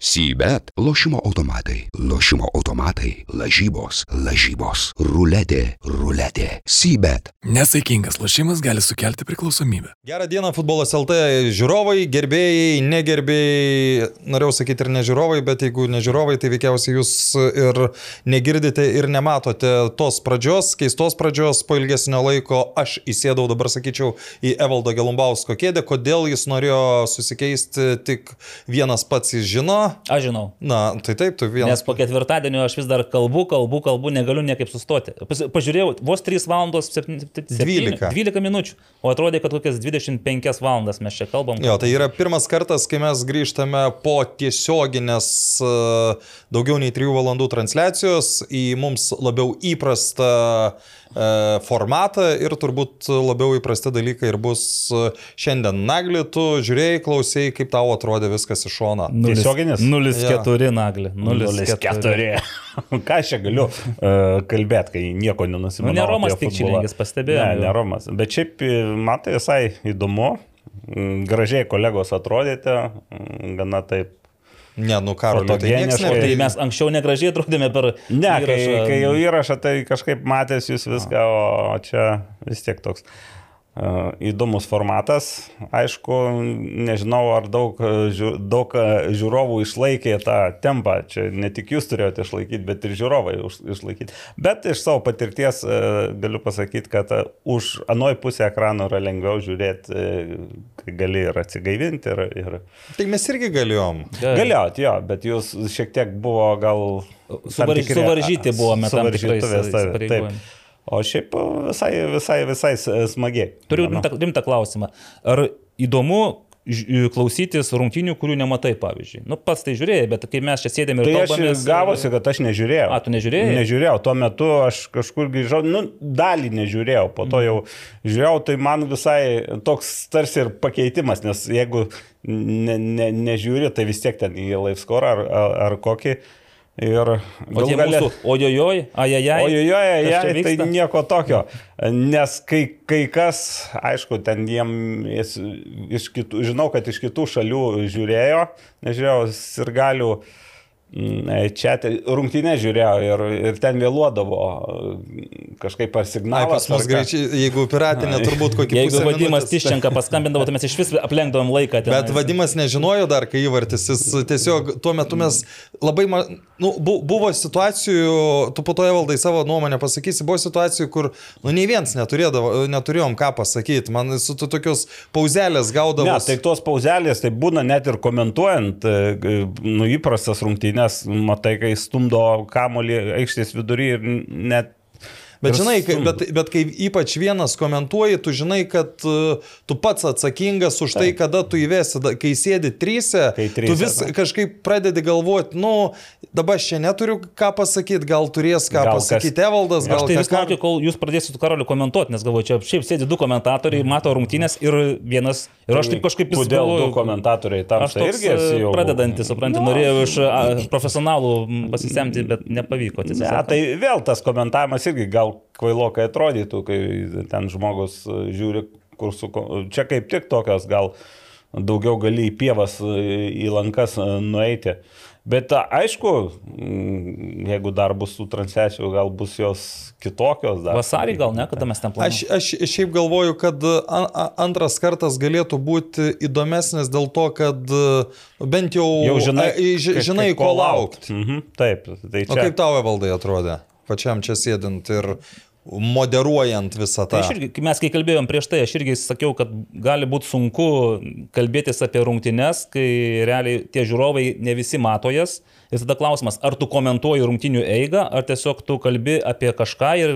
Sybet - lošimo automatai, lošimo automatai, lažybos, lažybos, ruletė, ruletė. Sybet. Nesaikingas lošimas gali sukelti priklausomybę. Gerą dieną futbolas LT žiūrovai, gerbėjai, negerbėjai, norėjau sakyti ir nežiūrovai, bet jeigu nežiūrovai, tai veikiausiai jūs ir negirdite ir nematote tos pradžios, keistos pradžios, po ilgesnio laiko. Aš įsėdau dabar, sakyčiau, į Evaldo Gelumbausko kėdę, kodėl jis norėjo susikeisti, tik vienas pats jis žino. Aš žinau. Na, tai taip, tu vienas. Nes po ketvirtadienio aš vis dar kalbu, kalbu, kalbu, negaliu niekaip sustoti. Pažiūrėjau, vos 3 valandos 7, 12. 12 minučių, o atrodė, kad kokias 25 valandas mes čia kalbam. Jo, tai yra pirmas kartas, kai mes grįžtame po tiesioginės e, daugiau nei 3 valandų transliacijos į mums labiau įprastą e, formatą ir turbūt labiau įprasti dalykai ir bus e, šiandien. Nagli, tu žiūrėjai, klausėjai, kaip tau atrodė viskas iš šono. Tiesioginis? 0,4 nagli. 0,4. Ką aš čia galiu uh, kalbėti, kai nieko nenusimanau. Nu, ne Romas tik. Čilingis, pastebėjau. Ne, ne Romas. Bet šiaip, e, man tai visai įdomu. Mm, Gražiai kolegos atrodėte, mm, gana taip. Ne, nu karolio, tai niekas Fotogeniškai. Tai ne. mes anksčiau negražiai atrodėme per... Ne, kai, įrašą. kai jau įrašą, tai kažkaip matęs jūs viską, o čia vis tiek toks įdomus formatas. Aišku, nežinau, ar daug, daug žiūrovų išlaikė tą tempą. Čia ne tik jūs turėjote išlaikyti, bet ir žiūrovai išlaikyti. Bet iš savo patirties galiu pasakyti, kad už anoj pusę ekrano yra lengviau žiūrėti, kai gali ir atsigaivinti. Ir, ir... Tai mes irgi galėjom. Galėjot, jo, bet jūs šiek tiek buvo gal... Suvarž, tikri- suvaržyti buvome tam tikrais įsipareigojimais. O šiaip visai, visai, visai smagiai. Turiu rimtą, rimtą klausimą. Ar įdomu klausytis rungtinių, kurių nematai, pavyzdžiui? Nu, pats tai žiūrėjai, bet kai mes čia sėdėme ir Tai aš kalbamės... gavosi, kad aš nežiūrėjau. A, tu nežiūrėjai? Nežiūrėjau, tuo metu aš kažkur grįžau, nu, dalį nežiūrėjau, po to jau žiūrėjau, tai man visai toks tarsi ir pakeitimas, nes jeigu ne, ne, nežiūri, tai vis tiek ten į live score ar, ar, ar kokį. Ir O tie gale- mūsų ojojoj, ajajai. Ojojoje, kas čia tai nieko tokio. Nes kai, kai kas, aišku, ten jiem iš kitų, žinau, kad iš kitų šalių žiūrėjo, nežiūrėjau, ir galiu čia rungtynę žiūrėjo ir, ir ten vėluodavo mm, kažkaip ar Ai, signalas. pas mus greičiai, jeigu piratinė, turbūt kokį Jeigu pusę Vadimas. Tiščenka paskambindavo, tai mes iš vis aplenkdavom laiką. tenais. Bet Vadimas nežinojo dar, kai įvartis, jis tiesiog tuo metu mes labai, ma- nu, bu- buvo situacijų, tu po to evaldai savo nuomonę pasakysi, buvo situacijų, kur, nu, nei vienas neturėdavo, neturėjom ką pasakyti, man su tu tokios pauzelės gaudavo. Ne, tai tos pauzelės, tai būna net ir komentuojant, e, nu, įprastas rungtynės, matai, kai stumdo kamolį aikštės vidury ir net... Bet ir žinai, kai, stumdo. bet, bet kai ypač vienas komentuoji, tu žinai, kad uh, tu pats atsakingas už tai, kada tu įvesi, Da- kai sėdi trysia, Kai tryse, tu vis taip. kažkaip pradedi galvoti, nu, dabar aš čia neturiu ką pasakyti, gal turės ką Gal kas- pasakyti Evaldas, gal Aš tai vis kažką- laukiu, kol jūs pradėsite karaliu komentuoti, nes galvoju, čia šiaip sėdi du komentatoriai, mato rungtynės ir vienas. Ir aš taip kažkaip vis Kodėl galvoju, du komentatoriai tam Aš toks irgi esi jau. pradedantis, supranti, norėjau iš a, profesionalų pasisemti, bet nepavyko. Ne, tai vėl tas komentavimas irgi gal kvailokai atrodytų, kai ten žmogus e, žiūri, kur su... Čia kaip tik tokios gal daugiau gali į pievas, e, į lankas e, nueiti. Bet aišku, mm, jeigu dar bus tų transliacijų, gal bus jos kitokios dar. Vasarį gal ne, kada mes ten Aš, planuojame. aš šiaip galvoju, kad antras kartas galėtų būti įdomesnis dėl to, kad bent jau, Jau žinai, a, ži- kai- žinai kai ko laukti. Mhm, taip, tai O čia. kaip tau valdai atrodė, pačiam čia sėdint ir moderuojant visą tą. Tai aš irgi, mes kai kalbėjom prieš tai, aš irgi sakiau, kad gali būti sunku kalbėtis apie rungtynes, kai realiai tie žiūrovai ne visi mato jas. Ir tada klausimas, ar tu komentuoji rungtynių eigą, ar tiesiog tu kalbi apie kažką ir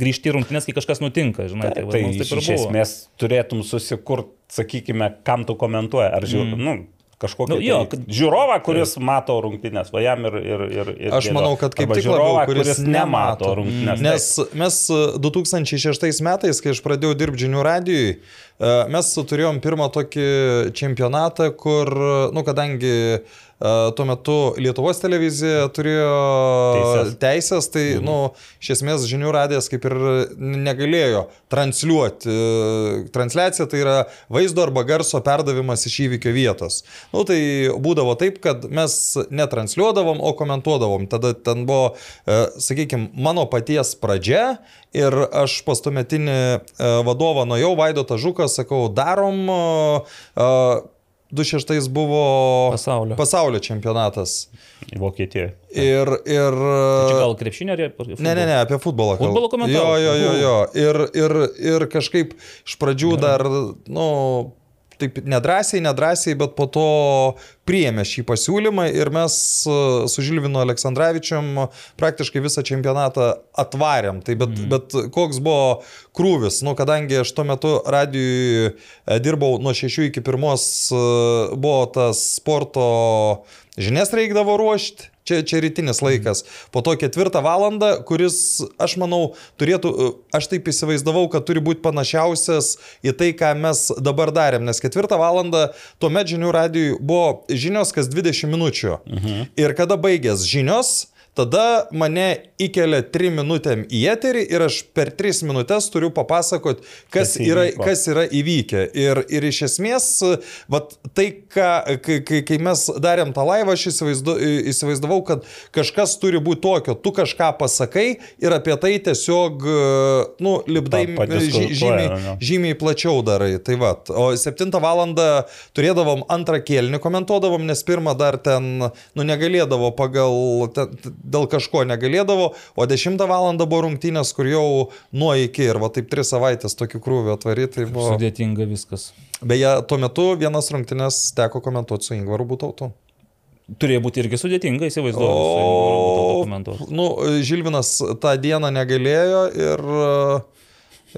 grįžti į rungtynės, kai kažkas nutinka. Žinai, Tai, tai mums iš iš esmės turėtum susikurti, sakykime, kam tu komentuoji. Ar žiūri, mm. nu, kažkokį Nu, jo, tai kad- žiūrovą, kuris mato rungtynės, va jam ir... ir, ir, ir Aš manau, kad kaip Arba tik žiūrovą, labiau, kuris nemato. rungtynės. Nes mes e, 2006 metais, kai aš pradėjau dirbti žinių radijui, e, mes turėjom pirmą tokį čempionatą, kur, nu, kadangi e, tuo metu Lietuvos televizija turėjo Teises. teisės, tai, mhm. nu, iš esmės žinių radijas kaip ir negalėjo transliuoti. E, Transliacija tai yra vaizdo arba garso perdavimas iš įvykio vietos. Nu, tai būdavo taip, kad mes netransliuodavom, o komentuodavom. Tada ten buvo, sakykime, mano paties pradžia ir aš pas tuometinį vadovą nuėjau, Vaidotą Žuką, sakau, darom. Uh, 26 buvo Pasaulio. pasaulio čempionatas. Vokietijoje. Ir, ir... Tai Čia gal krepšinio ar futbolo? Ne, ne, ne, apie futbolą. kalbu. Futbolo komentavot? Jo, jo, jo, jo. Ir, ir, ir kažkaip iš pradžių dar, nu, taip nedrąsiai, nedrąsiai, bet po to priėmė šį pasiūlymą ir mes e, su Žilvinu Aleksandраvičiam praktiškai visą čempionatą atvarėm. Tai bet, mm. bet koks buvo krūvis, nu, kadangi aš tuo metu radijui e, dirbau nuo 6 iki 1, e, buvo tas sporto žinias reikdavo ruošti. Čia, čia rytinis laikas. Po to ketvirtą valandą, kuris, aš manau, turėtų, aš taip įsivaizdavau, kad turi būti panašiausias į tai, ką mes dabar darėm. Nes ketvirtą valandą tuomet žinių radijui buvo žinios kas 20 minučių. Mhm. Ir kada baigės žinios, Tada mane įkelia 3 minutėm į eterį ir aš per 3 minutės turiu papasakot, kas, Kas yra, kas yra įvykę. Ir, ir iš esmės, vat, tai, ką, kai, kai, mes darėm tą laivą, aš įsivaizdu, įsivaizdavau, kad kažkas turi būti tokio. Tu kažką pasakai ir apie tai tiesiog, nu, lipdai Pa- žy- žymiai, ne? žymiai plačiau darai. Tai va. O 7 val. turėdavom antrą kėlinį, komentuodavom, nes pirmą dar ten, nu, negalėdavo pagal, ten, dėl kažko negalėdavo, o 10 val. buvo rungtynės, kur jau nuo iki ir va taip 3 savaitės tokių krūvių atvaryti. Tai buvo... Sudėtinga viskas. Beje, tuo metu vienas rungtynės teko komentuoti su Ingvaru Būtautu. Turėjo būti irgi sudėtinga, įsivaizduoju. O, nu, Žilvinas tą dieną negalėjo ir,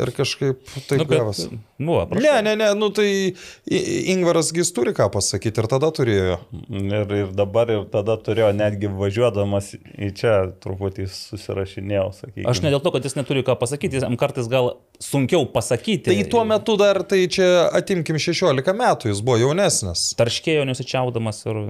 ir kažkaip taip Nu, nu, bet, nu, va, prašau. Ne, ne, ne, nu tai I- Ingvaras gis turi ką pasakyti ir tada turėjo. Ir, ir dabar ir tada turėjo, netgi važiuodamas į čia truputį susirašinėjau, sakykime. Aš ne dėl to, kad jis neturi ką pasakyti, jam kartais gal sunkiau pasakyti. Tai tuo metu dar, tai čia atimkim 16 metų, jis buvo jaunesnis. Tarškėjo nesičiaudamas ir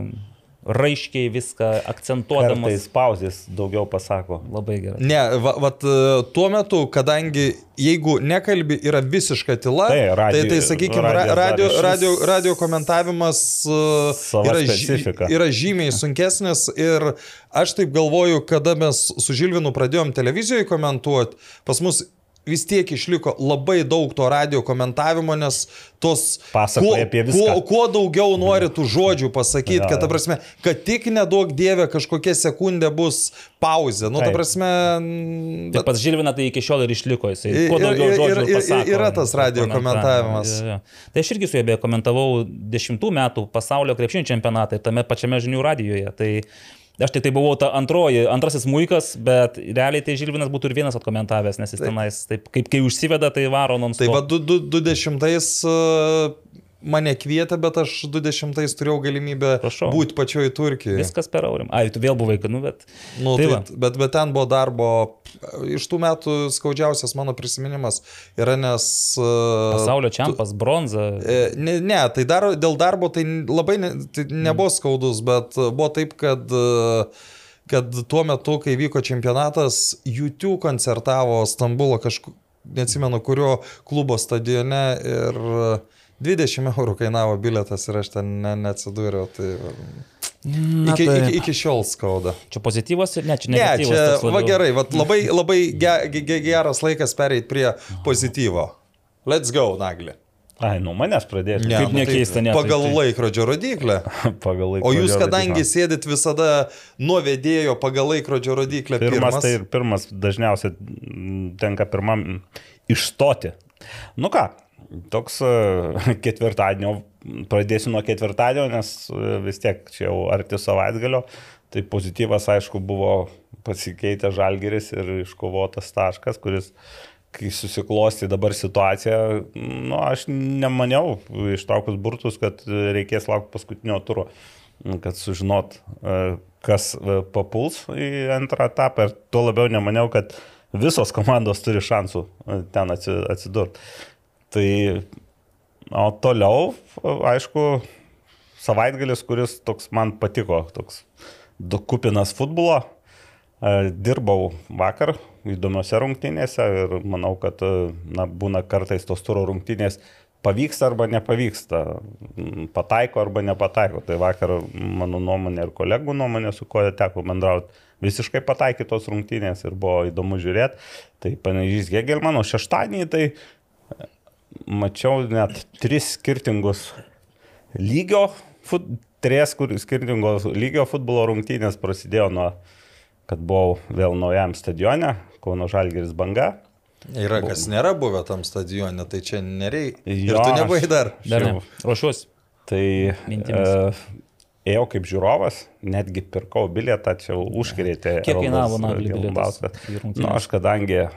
raiškiai viską akcentuodamas. Kartais pauzės daugiau pasako. Labai gerai. Ne, va, vat, e, tuo metu, kadangi jeigu nekalbi yra visiška tyla, Tai, radio- tai, tai sakykime, radio, išvis radio, radio komentavimas e, yra, specifika. yra žymiai sunkesnis ir aš taip galvoju, kada mes su Žilvinu pradėjom televizijoje komentuoti, pas mus vis tiek išliko labai daug to radio komentavimo, nes tos... Pasakoja kuo, apie viską. Kuo, kuo daugiau nori tų žodžių pasakyti, Jo, kad, ta prasme, kad tik nedaug dievė kažkokia sekundė bus pauzė. Nu, ta Taip. prasme... Tai pats Žilvina tai iki šiol ir išliko jisai. Kuo daugiau ir- žodžių ir- ir- pasako, yra tas radio komentavimas. Jo, jo. Tai aš irgi su juo beje komentavau dešimtų metų pasaulio krepšinio čempionatą ir tame pačiame žinių radijoje. Tai aš tik tai buvau ta antroji, antrasis muikas, bet realiai tai Žilvinas būtų ir vienas atkomentavęs, nes jis tenais taip, kaip kai užsiveda, tai varo non Tai va, du- du- 20-ais uh, mane kvietė, bet aš 20-ais turėjau galimybę Prašau. būti pačioj Turkijoje. Viskas per aurim. Ai, tu vėl buvai, kad, nu, bet. Nu, tai tai, bet, bet ten buvo darbo, iš tų metų skaudžiausias mano prisiminimas yra, nes... Uh, Pasaulio čempas, bronza. E, Ne, ne, tai dar, dėl darbo tai labai ne, tai nebuvo skaudus, bet buvo taip, kad, e, kad tuo metu, kai vyko čempionatas, YouTube koncertavo Stambulo kažkur, neatsimenu, kurio klubo stadione ir 20 eurų kainavo biletas ir aš ten ne, neatsidūriau. Tai, Na, iki, taip. iki, iki šiol skauda. Čia pozityvas ir ne, čia Ne, negatyvas. čia toks va gerai, va, labai, labai ge, ge, geras laikas pereiti prie pozityvo. Let's go, Nagli. Ai, nu manęs pradėti. Kaip nu tai nekeista, ne, Pagal tai- tai- laikrodžio rodiklę. Pagal laiką. O jūs, kadangi sėdit visada nuo vedėjo pagal laikrodžio rodiklę, Pirmas, pirmas, tai ir pirmas dažniausiai tenka pirmam išstoti. Nu ką, toks e, ketvirtadienio, pradėsiu nuo ketvirtadienio, nes e, vis tiek čia jau arti savaitgalio. Tai pozityvas, aišku, buvo pasikeitę žalgeris ir iškovotas taškas, kuris kai susiklosti dabar situacija, nu, aš nemaniau ištraukus burtus, kad reikės laukti paskutinio turo, kad sužinot, e, kas e, papuls į antrą etapą ir tuo labiau nemaniau, kad visos komandos turi šansų e, ten atsi- atsidurti. Tai, o toliau, aišku, savaitgalis, kuris toks man patiko, toks kupinas futbolo. E, Dirbau vakar įdomiose rungtynėse ir manau, kad e, na, būna kartais tos turo rungtynės pavyksta arba nepavyksta, pataiko arba nepataiko. Tai vakar mano nuomonė ir kolegų nuomonė, su kuo teko bendrauti, visiškai pataikytos rungtynės ir buvo įdomu žiūrėti. Tai panežys Gegelmano šeštadienį, tai mačiau net tris skirtingus lygio, fut, tris skirtingos lygio futbolo rungtynės prasidėjo nuo, kad buvau vėl naujam stadione, Kauno Žalgeris banga. Yra, kas nėra buvę tam stadione, tai čia nereikia. Ir tu nebuvai dar. Dar ne. Jau. Ruošiuosi. Tai Mintimis. e, ėjau kaip žiūrovas, netgi pirkau bilietą, čia užkrėtė. Kiek kainavo Nagli bilietas? Nu, aš kadangi e,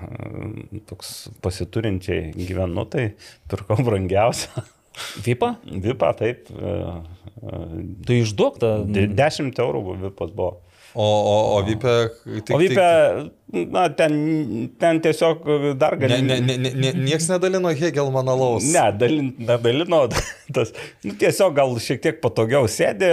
toks pasiturinčiai gyvenu, tai pirkau brangiausią. Vipa? Vipą, taip. e, e, Tu išduok tą. de- 10 eurų vipas buvo. O, o, o Vipė. Tik, O Vipė, na, ten, ten tiesiog dar Ne, gali. ne, ne, ne, ne, nieks nedalino Hegelmano laus. Ne, dalin, nedalino, tas, nu, tiesiog gal šiek tiek patogiau sėdė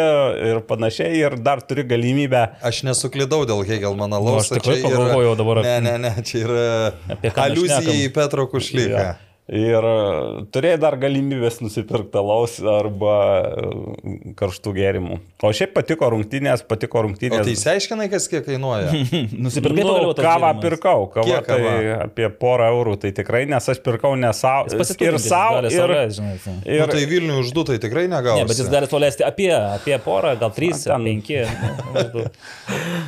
ir panašiai ir dar turi galimybę. Aš nesuklydau dėl Hegelmano Nu, laus. aš tikrai pagalvojau dabar Ne, apie- ne, ne, čia yra aliuzija į Petro Kušlyką. Ja. Ir e, turėjai dar galimybės nusipirkti alaus arba e, karštų gėrimų. O šiaip patiko rungtynės, patiko O rungtynės. tai išsiaiškinai, kas kiek kainuoja? Nusipirkai nu, kavą gėrimą? pirkau, kavą Kiek tai kava? apie porą eurų, tai tikrai, nes aš pirkau ne savo. Ir savo, ir, sau leist, žinai, tai. Ir nu, tai Vilnių uždu tai tikrai negausi. Ne, bet jis gali suleisti apie, apie porą, gal trys, ten- penki. nu.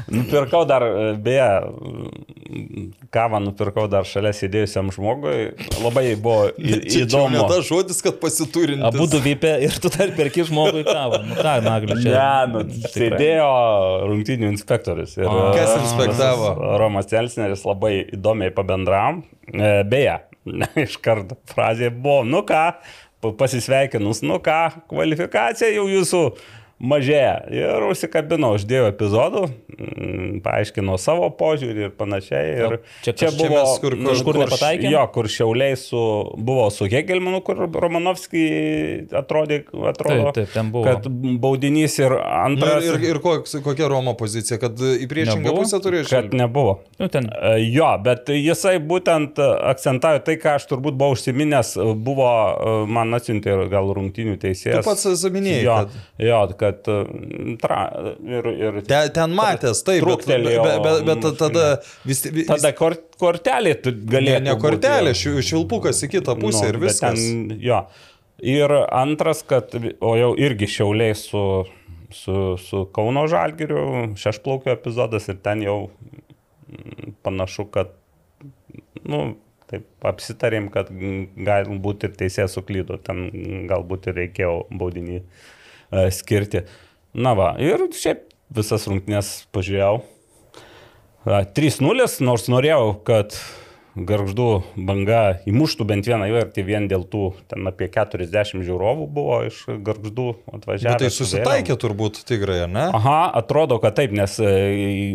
Nupirkau dar, e, beje, kavą nupirkau dar šalia sėdėjusiam žmogui. Labai buvo Čia, įdomu. tas žodis, kad pasiturinti. Abu du vypė ir tu dar perki žmogui kavą. Nu ką, Nagli, čia. Ne, nu, Tikrai. sėdėjo rungtinių inspektorius. Ir. Kas e, inspektavo? Romas Celsneris labai įdomiai pabendravom. E, Beje, iš karto frazė buvo, nu ką, pa- pasisveikinus, nu ką, kvalifikacija jau jūsų mažėja. Ir užsikabino, uždėjau epizodų, mm, paaiškinau savo požiūrį ir panašiai. Ir Čia Čia mes kur- kur- kur nepataikėm? Jo, kur šiauliai su, buvo su Hegelmanu, kur Romanovskij atrodė, atrodo, Taip, taip, ten buvo. kad baudinys ir Nu, antras. ir, ir, ir koks, kokia Romo pozicija, kad į priešingą Nebuvo? pusę turėjo Kad nebuvo. Nu, ten. E, Jo, bet jisai būtent akcentavo tai, ką aš turbūt buvau užsiminęs, buvo, e, man atsiuntė gal rungtinių teisėjas. Tu pats minėjai, Jo, kad- jo, kad e, tra, ir, ir Ten, ten matęs, taip, bet, bet, Truktelėjo bet, bet, bet tada vis, vis, tada kor, kortelė tu ne, ne kortelė, ši- švilpukas į kitą pusę Nu, ir viskas. Ten, jo. Ir antras, kad, o jau irgi šiauliai su, su, su Kauno Žalgiriu, šešplaukio epizodas ir ten jau mm, panašu, kad, nu, taip apsitarėm, kad galbūt ir teisėjas suklydo, ten galbūt ir reikėjo baudinį skirti. Na va, ir šiaip visas rungtynės pažiūrėjau. A, 3-0, nors norėjau, kad garždų banga įmuštų bent vieną įvartį vien dėl tų, ten apie 40 žiūrovų buvo iš garždų atvažiavę. Bet tai su susitaikė vėliavom. turbūt tikrai, ar ne? Aha, atrodo, kad taip, nes e,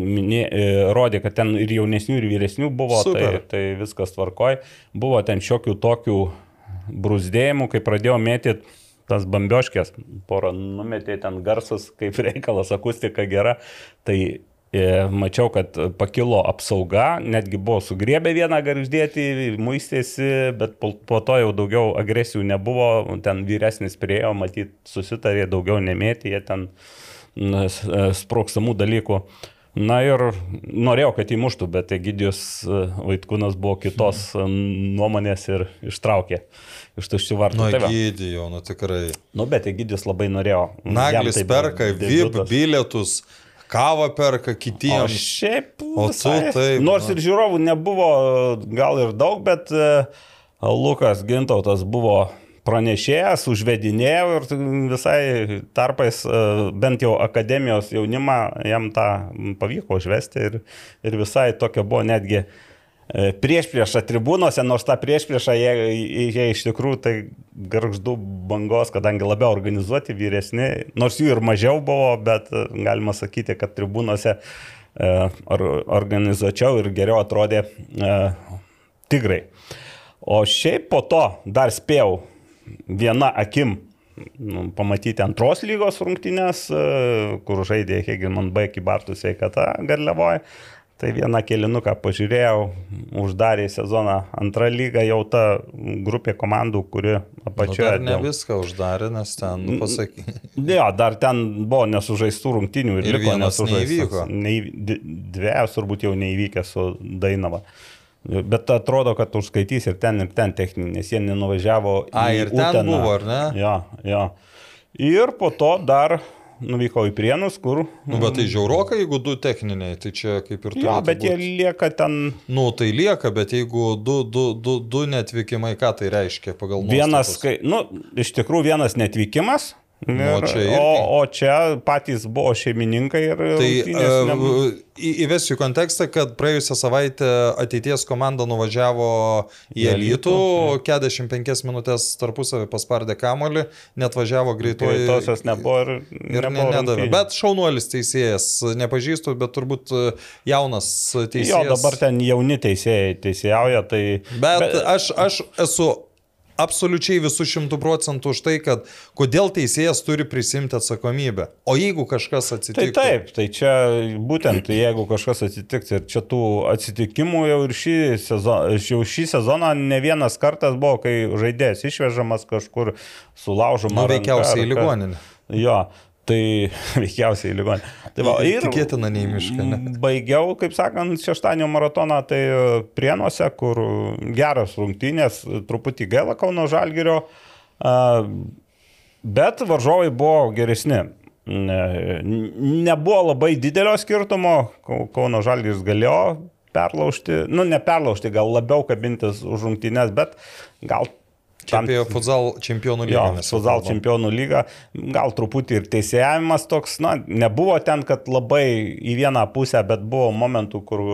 minė, e, rodė, kad ten ir jaunesnių, ir vyresnių buvo, tai, Super. tai viskas tvarkoj. Buvo ten šiokių tokių brūzdėjimų, kai pradėjo mėtyti tas bambioškės, porą numetė ten garsas, kaip reikalas, akustika gera. Tai e, mačiau, kad pakilo apsauga, netgi buvo sugriebę vieną garždėti, muistėsi, bet po, po to jau daugiau agresijų nebuvo, ten vyresnis priejo, matyt, susitarė daugiau nemėti, jie ten e, sprokstamų dalykų. Na ir norėjau, kad įmuštų, bet Egidijus e, Vaitkūnas buvo kitos e, nuomonės ir ištraukė iš tuščių vartų. Nu, Tai gydijau, nu tikrai. Nu, bet Egidijus labai norėjo. Naglis tai perka VIP bilietus, kavą perka O kitiems. šiaip. O tu taip, Nors na. ir žiūrovų nebuvo gal ir daug, bet e, Lukas Gintautas buvo pranešėjas, užvedinėjo ir visai tarpais e, bent jau akademijos jaunimą jam tą pavyko užvesti ir, ir visai tokia buvo netgi prieš priešą tribūnose, nors tą prieš priešą jie, jie iš tikrųjų tai garždų bangos, kadangi labiau organizuoti, vyresni, nors jų ir mažiau buvo, bet e, galima sakyti, kad tribūnose e, or, organizuočiau ir geriau atrodė tigrai. O šiaip po to dar spėjau viena akim nu, pamatyti antros lygos rungtynės, e, kur žaidė Hegelman B. Kibartų sveikata Garlevoje. Tai vieną kelinuką pažiūrėjau, uždarė sezoną antrą lygą, jau ta grupė komandų, kuri apačioje. Nu, ne viską uždarė, nes ten, nu, pasaky. Ne, ja, dar ten buvo nesužaistų rungtynių ir, Ir liko vienas neįvyko. nesužaistų. Dviejas turbūt jau neįvykė su Dainava. Bet atrodo, kad užskaitys ir ten, ir ten techninį, nes jie nenuvažiavo A, į ir ten Uteną. buvo, ar ne? Ja, ja. Ir po to dar nuvykau į Prienus, kur... Nu, bet tai žiauroka, jeigu du techniniai, tai čia kaip ir Jo, turėtų bet jie būt. lieka ten Nu, tai lieka, bet jeigu du, du, du, du netvykimai, ką tai reiškia pagal Vienas, nuostatas? kai, nu, iš tikrųjų vienas netvykimas. Ir, Nu, čia irgi. o, o čia patys buvo šeimininkai ir... Tai nebuvo- į- įvesiu kontekstą, kad praėjusią savaitę ateities komanda nuvažiavo į Alytų, 45 minutės tarpusavį paspardė kamolį, net važiavo greitoji. Greitosios nebuvo ir, Ir ne, nebuvo nedavė. rungtynių. Bet šaunuolis teisėjas, nepažįstu, bet turbūt e, jaunas teisėjas. Jo, dabar ten jauni teisėjai teisėjauja, tai... Bet, bet aš, aš esu absoliučiai visų šimtų procentų už tai, kad kodėl teisėjas turi prisimti atsakomybę. O jeigu kažkas Tai atsitiktų. taip, tai čia būtent jeigu kažkas atsitiks ir čia tų atsitikimų jau ir šį sezoną, jau šį sezoną ne vienas kartas buvo, kai žaidėjas išvežamas kažkur sulaužoma. Nu, veikiausiai į ligoninę. Jo, tai veikiausiai į ligoninę. Tai va, ir Tikėtina nei į mišką, ne? Baigiau, kaip sakant, šeštadienio maratoną, tai Prienuose, kur geras rungtynės, truputį gaila Kauno Žalgirio, bet varžovai buvo geresni. Ne- Nebuvo labai didelio skirtumo, Kau- Kauno Žalgiris galėjo perlaužti, nu ne perlaužti, gal labiau kabintis už rungtynės, bet gal Čia apie futsal čempionų Jo, lygą. jau Futsal čempionų lyga, gal truputį ir teisėjavimas toks, na, nebuvo ten, kad labai į vieną pusę, bet buvo momentų, kur,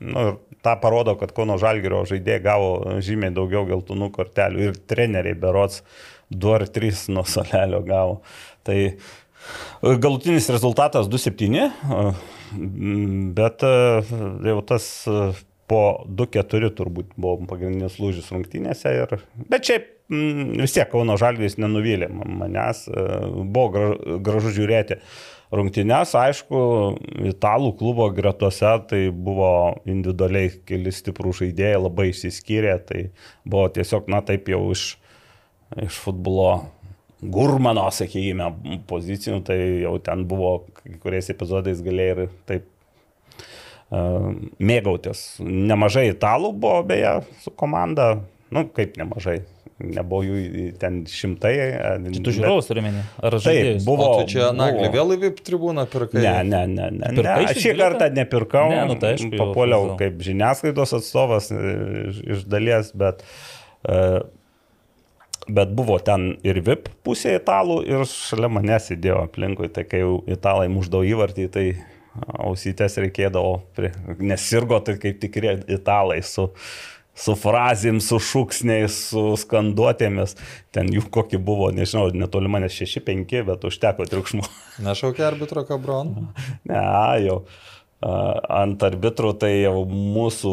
nu, ir tą parodo, kad Kauno Žalgirio žaidėjai gavo žymiai daugiau geltonų kortelių ir treneriai berots 2 ar 3 nuo salelio gavo. Tai e, galutinis rezultatas 2-7, e, bet e, jau tas po 2-4 turbūt buvo pagrindinis lūžis rungtynėse. Ir, bet šiaip mm, vis tiek Kauno Žalgis nenuvylė manęs, e, buvo gra- gražu žiūrėti. Rungtynės, aišku, italų klubo gretose tai buvo individualiai keli stiprų žaidėjai, labai išsiskyrė, tai buvo tiesiog, na taip jau iš, iš futbolo gurmano, sakykime, pozicijų, tai jau ten buvo kai kuriais epizodais galėjai ir taip mėgautis. Nemažai italų buvo beje su komanda, nu kaip nemažai, nebuvo jų ten šimtai. e, Tu bet- žiūrovus turi menį? Ar Taip, žaidėjus? buvo. O tu čia naglį vėl į VIP tribūną pirkai? Ne, ne, ne, ne. Ne. šį Šį kartą nepirkau. Ne, nu tai aišku, jau Papuoliau futsal. kaip žiniasklaidos atstovas e, iš, iš dalies, bet, e, bet buvo ten ir VIP pusė italų ir šalia manęs sėdėjo aplinkui. Tai kai jau italai muždavo įvartį, tai ausytės reikėdavo, prie, nesirgo tai kaip tikri italai su su frazėm, su šūksniais, su skanduotėmis. Ten jų kokį buvo, nežinau, netoli manęs 6-5, bet užteko triukšmo. Nešaukė arbitro kabron. Ne, jau. Ant arbitrų tai jau mūsų,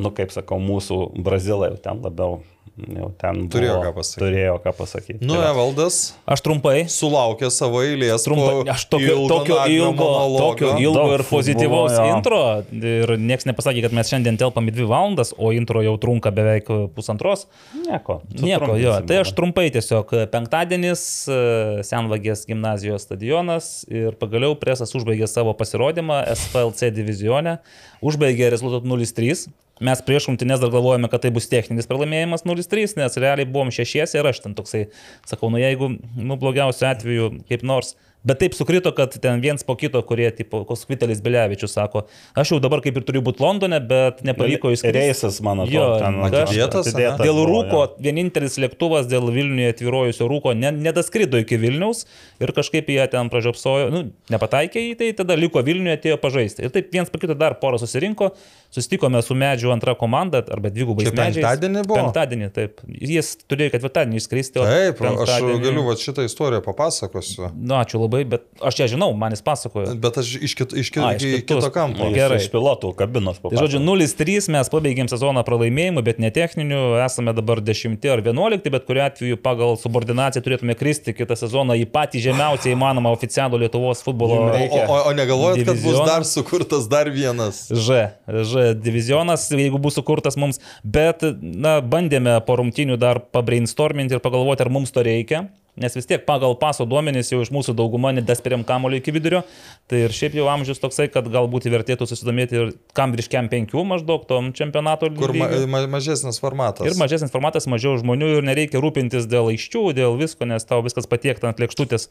nu kaip sakau, mūsų brazilai jau ten labiau. Jau ten Turėjo buvo- ką pasakyti. Turėjo ką pasakyti. Nu, va. Evaldas Aš trumpai. sulaukė savo eilės. Trumpai, aš tokio, ilgo tokio ilgo, tokio ilgo ir pozityvaus jo. intro ir niekas nepasakė, kad mes šiandien telpam į dvi valandas, o intro jau trunka beveik pusantros. Nieko. Nieko, jo. Tai aš trumpai tiesiog penktadienis, e, Senvagės gimnazijos stadionas ir pagaliau presas užbaigė savo pasirodymą SPLC divizione, užbaigė rezultatų 0-3. Mes prieš rungtynės dar galvojame, kad tai bus techninis pralaimėjimas 0-3, nes realiai buvom šešiesi ir aš ten toksai, sakau, nu jeigu, nu blogiausiu atveju kaip nors. Bet taip sukrito, kad ten viens po kito, kurie, tipo, Koskvitelis Bilevičius sako, aš jau dabar kaip ir turiu būti Londone, bet nepavyko išskristi. Reisas, man Jo, atrodo, ten atidėtas, atidėtas Dėl rūko, jo. vienintelis lėktuvas dėl Vilniuje atvirojusio rūko ne, nedaskrido iki Vilniaus ir kažkaip jie ten pražiopsojo, nu, nepataikė į tai, tada liko Vilniuje, atėjo pažaisti. Ir taip viens po kito dar porą susirinko, susitikome su medžiu antra komanda, arba dvigubai. Čia penktadienį buvo? Penktadienį, taip. Jis turėjo ketvirtadienį išskristi. Taip, aš galiu va šitą istoriją papasakosiu. Nu, ačiū labai, bet aš ją žinau, man jis pasakojo. Bet aš iš, kit, iš, kit, A, iš kitos- kito kampo. Jis gerai. Iš pilotų kabinos Tai žodžiu, 0-3 mes pabaigėm sezoną pralaimėjimu, bet ne techniniu, esame dabar 10 ar 11, bet kuriu atveju pagal subordinaciją turėtume kristi kitą sezoną į patį žemiausią įmanomą oficialų Lietuvos futbolo O, o, o, negalvojat, kad bus Divizioną? dar sukurtas dar vienas? Ž, Ž divizionas, jeigu bus sukurtas mums, bet, na, bandėme po rungtinių dar pabrainstorminti ir pagalvoti, ar mums to reikia. Nes vis tiek pagal paso duomenys jau iš mūsų dauguma nedesperiam kamulio iki vidurio. Tai ir šiaip jau amžius toksai, kad galbūt vertėtų susidomėti ir kam virškiam penkių maždaug tom čempionato Kur ma, ma, mažesnis formatas. Ir mažesnis formatas, mažiau žmonių ir nereikia rūpintis dėl aiščių, dėl visko, nes tau viskas patiekta ant lėkštutės.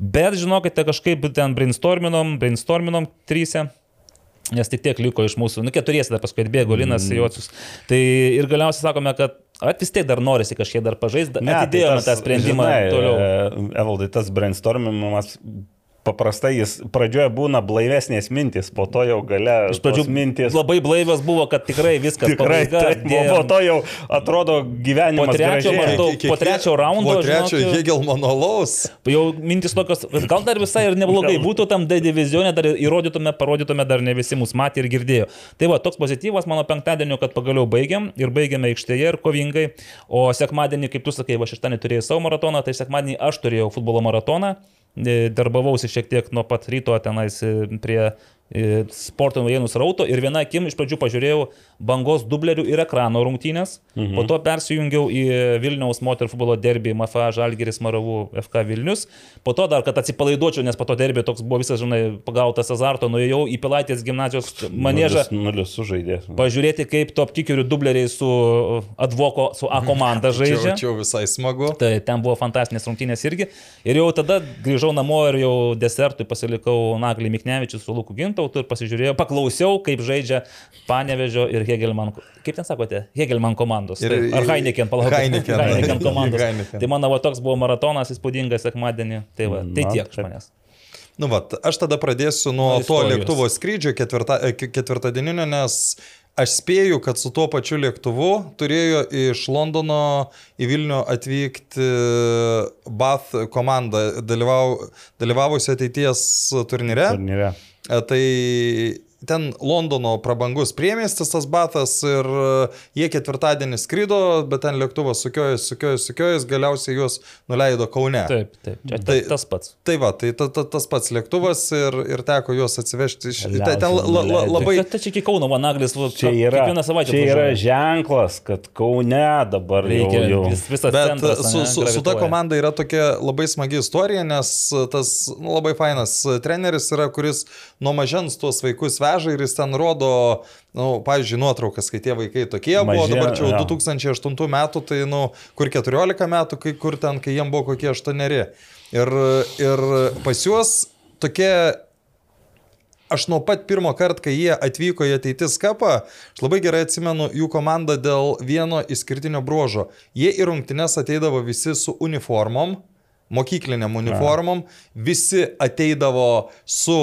Bet žinokite, kažkaip ten brainstorminom, brainstorminom trysia. Nes tik tiek liko iš mūsų, nu keturiesi dar paskui atbėgo Linas mm. Jocius. Tai ir galiausiai sakome, kad at, vis tiek dar norisi kažkiek dar pažaisti, atidėjome tą sprendimą tai žinai, toliau. e, Evaldai, tas brainstormimas paprastai jis pradžioje būna blaivesnės mintis, po to jau gale Iš pradžių mintis. labai blaivios buvo, kad tikrai viskas Tikrai, pabaiga, taip, dėjom- po to jau atrodo Po gyvenimas trečio gražėja. maždaug- po trečio raundo, Po trečio žinok, Hegelmano laus. Jau mintis tokios, kad gal dar visai ir neblogai būtų tam D divizionė, dar įrodytume, parodytume, dar ne visi mus matė ir girdėjo. Tai va, toks pozityvas mano penktadienio, kad pagaliau baigiam ir baigėme aikštėje ir kovingai. O sekmadienį, kaip tu sakai, va šeštadienį turėjai savo maratoną, tai sekmadienį aš turėjau futbolo maratoną. Darbavausi šiek tiek nuo pat ryto tenais e, prie sporto naujienų srauto ir viena akim iš pradžių pažiūrėjau bangos dublerių ir ekrano rungtynės, mhm. po to persijungiau į Vilniaus moterų futbolo derbį MFA Žalgiris Maravų FK Vilnius, po to dar, kad atsipalaiduočiau, nes po to derbį toks buvo visas, žinai, pagautas azarto, nuėjau į Pilaitės gimnazijos manėžą. Nulis sužaidė. Pažiūrėti, kaip top kikerių dubleriai su advoko, su A komanda žaidžia. čia jau visai smagu. Tai ten buvo fantastinės rungtynės irgi. Ir jau tada grįžau namo ir jau desertui pasilikau Naglį Miknevičius su Luku Gintautu ir pasižiūrėjau, paklausiau, kaip žaidžia Panevežio ir Hegelman. Kaip ten sakote? Hegelman komandos. Ir- Ir, Ar Heineken, palauk. Heineken. Heineken komandos. Heineken. Tai mano va, toks buvo maratonas įspūdingas sekmadienį. Tai, va, tai Na, tiek iš manęs. Nu, vat, aš tada pradėsiu nuo Nuo to lėktuvo skrydžio ketvirta, e, ke- ketvirtadieninio, nes aš spėju, kad su tuo pačiu lėktuvu turėjo iš Londono į Vilnių atvykti Bath komanda, dalyvau, dalyvavusi ateities turnyre. Turnyre. E, Tai ten Londono prabangus priemestis tas batas ir e, jie ketvirtadienį skrido, bet ten lėktuvas sukiojas, sukiojas, sukiojas, galiausiai juos nuleido Kaune. Taip, taip. Čia Tai- tai, tas pats. Tai va, tai ta, ta, tas pats lėktuvas ir, ir teko juos atsivežti iš... Galiausiai Ten, la, la, labai... Tai, tai čia iki Kauno Vanaglis, va, Čia yra, kiekvieną savaitę. čia yra ženklas, kad Kaune dabar Reikia jau, jau. vis, visas Bet centras. su, ane, su, su ta komanda yra tokia labai smagi istorija, nes tas nu, labai fainas treneris yra, kuris nuo mažens tuos vaikus veža ir jis ten rodo, nu, pavyzdžiui, nuotraukas, kai tie vaikai tokie Mažė, buvo, dabar čia jau jo. 2008 metų, tai, nu, kur 14 metų, kai kur ten, kai jiem buvo kokie 8. Ir, ir pas juos tokie aš nuo pat pirmo karto, kai jie atvyko į ateitis kapą, aš labai gerai atsimenu jų komandą dėl vieno išskirtinio bruožo. Jie į rungtynes ateidavo visi su uniformom, mokykliniam uniformom, visi ateidavo su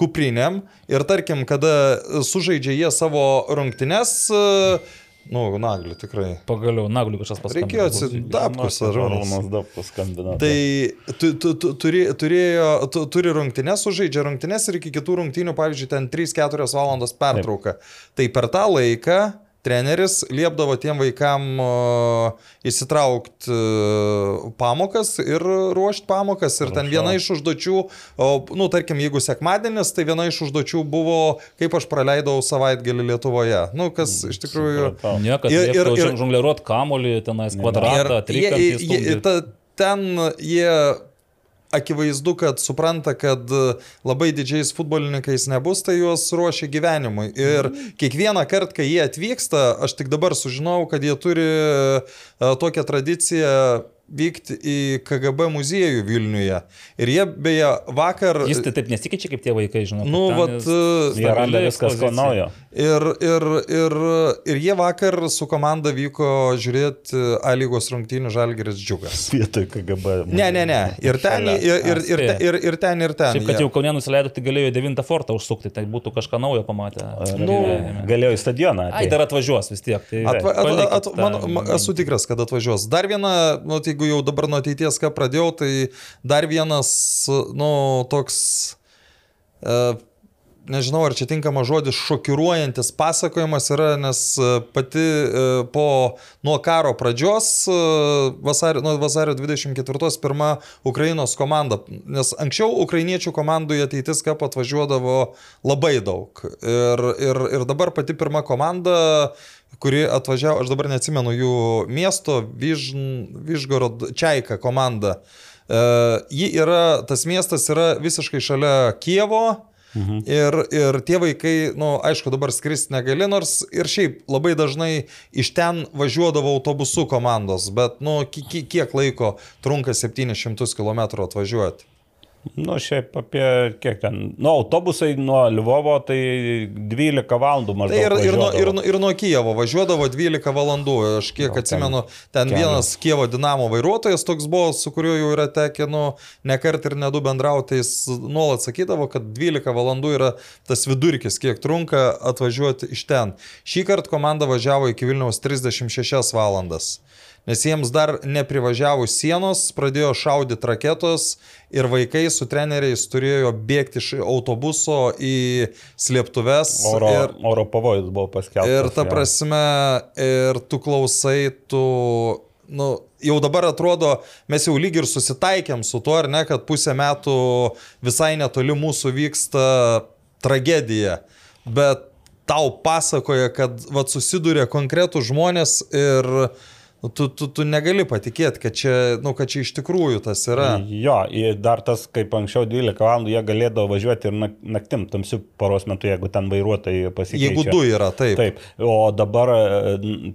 kuprinėm ir tarkim, kada sužaidžia jie savo rungtynes, nu, nagliu tikrai. Pagaliau, Nagliu kažkas pasakė. Reikėjo atsidapkus ar Arūnas Dapkus skambino. Tai tu, tu, tu, turi, turėjo, tu, turi rungtynes, sužaidžia rungtynes ir iki kitų rungtynių, pavyzdžiui, ten 3-4 valandos pertrauka. Tai per tą laiką treneris liepdavo tiem vaikam įsitraukti uh, pamokas ir ruošti pamokas. Ir ten viena iš užduočių, nu, tarkim, jeigu sekmadienis, tai viena iš užduočių buvo, kaip aš praleidau savaitgalį Lietuvoje. Nu, kas iš tikrųjų... Kad Ir- ir, ir- ir, ir- žongliruot kamolį, tenais kvadratą, trikampį. ta, ten jie akivaizdu, kad supranta, kad labai didžiais futbolininkais nebus, tai juos ruošia gyvenimui. Ir kiekvieną kartą, kai jie atvyksta, aš tik dabar sužinau, kad jie turi e, tokią tradiciją vykti į KGB muziejų Vilniuje. Ir jie beje vakar... Jis tai taip nesikeičia kaip tie vaikai, žinau. Nu, vat, Jie randa viskas ko naujo. Ir, ir, ir, ir jie vakar su komanda vyko žiūrėti A lygos rungtynių Žalgeris Džiugas. Vietoj KGB. Ne, ne, ne. Ir ten, ir, ir, ir, ir, ir ten, ir ten. Šiaip, kad jau Kaunė nusileido, tai galėjo į 9 fortą užsukti, tai būtų kažką naujo pamatę. Nu. Galėjo į stadioną. Ai, dar atvažiuos vis tiek. Tai Atva, at, at, tą man, man, esu tikras, kad atvažiuos. Dar viena, nu, tai jeigu jau dabar nuo ateities ką pradėjau, tai dar vienas, nu, toks, e, nežinau, ar čia tinkama žodis, šokiruojantis pasakojimas yra, nes e, pati e, po nuo karo pradžios, e, vasario, nuo vasario 24 pirma Ukrainos komanda, nes anksčiau ukrainiečių komandų į ateitis ką atvažiuodavo labai daug. Ir, ir, ir dabar pati pirma komanda kuri atvažiavo, aš dabar neatsimenu jų miesto, Vyžn, Vyžgorod Čiaika komanda. Uh, ji yra, tas miestas yra visiškai šalia Kievo, Mhm. Ir, ir tie vaikai, na, nu, aišku, dabar skristi negali, nors ir šiaip labai dažnai iš ten važiuodavo autobusų komandos, bet, na, nu, kiek laiko trunka 700 km atvažiuoti. Nu, šiaip apie kiek ten, nu, autobusai nuo Lvovo tai 12 valandų maždaug. Tai ir, ir, nuo, ir, ir nuo Kijevo važiuodavo 12 valandų. Aš kiek no, atsimenu, ten, ten vienas Kievo dinamo vairuotojas toks buvo, su kuriuo jau yra tekę, nu, ne kart ir ne du bendrauti, jis nuolat sakydavo, kad 12 valandų yra tas vidurkis, kiek trunka atvažiuoti iš ten. Šį kartą komanda važiavo iki Vilniaus 36 valandas nes jiems dar neprivažiavus sienos pradėjo šaudyti raketos ir vaikai su treneriais turėjo bėgti iš autobuso į slėptuves. Oro, ir, oro pavojus buvo paskelbtas. Ir ta prasme, ir tu klausai, tu nu, jau dabar atrodo, mes jau lyg ir susitaikėm su tuo, ar ne, kad pusę metų visai netoli mūsų vyksta tragedija. Bet tau pasakoja, kad vat, susiduria konkretų žmonės ir uh, Nu, tu, tu, tu negali patikėti, kad čia, nu, kad čia iš tikrųjų tas yra. Jo, dar tas, kaip anksčiau 12 valandų jie galėdavo važiuoti ir naktim, tamsių paros metu, jeigu ten vairuotojai pasikeičia. Jeigu du yra, taip. Taip, o dabar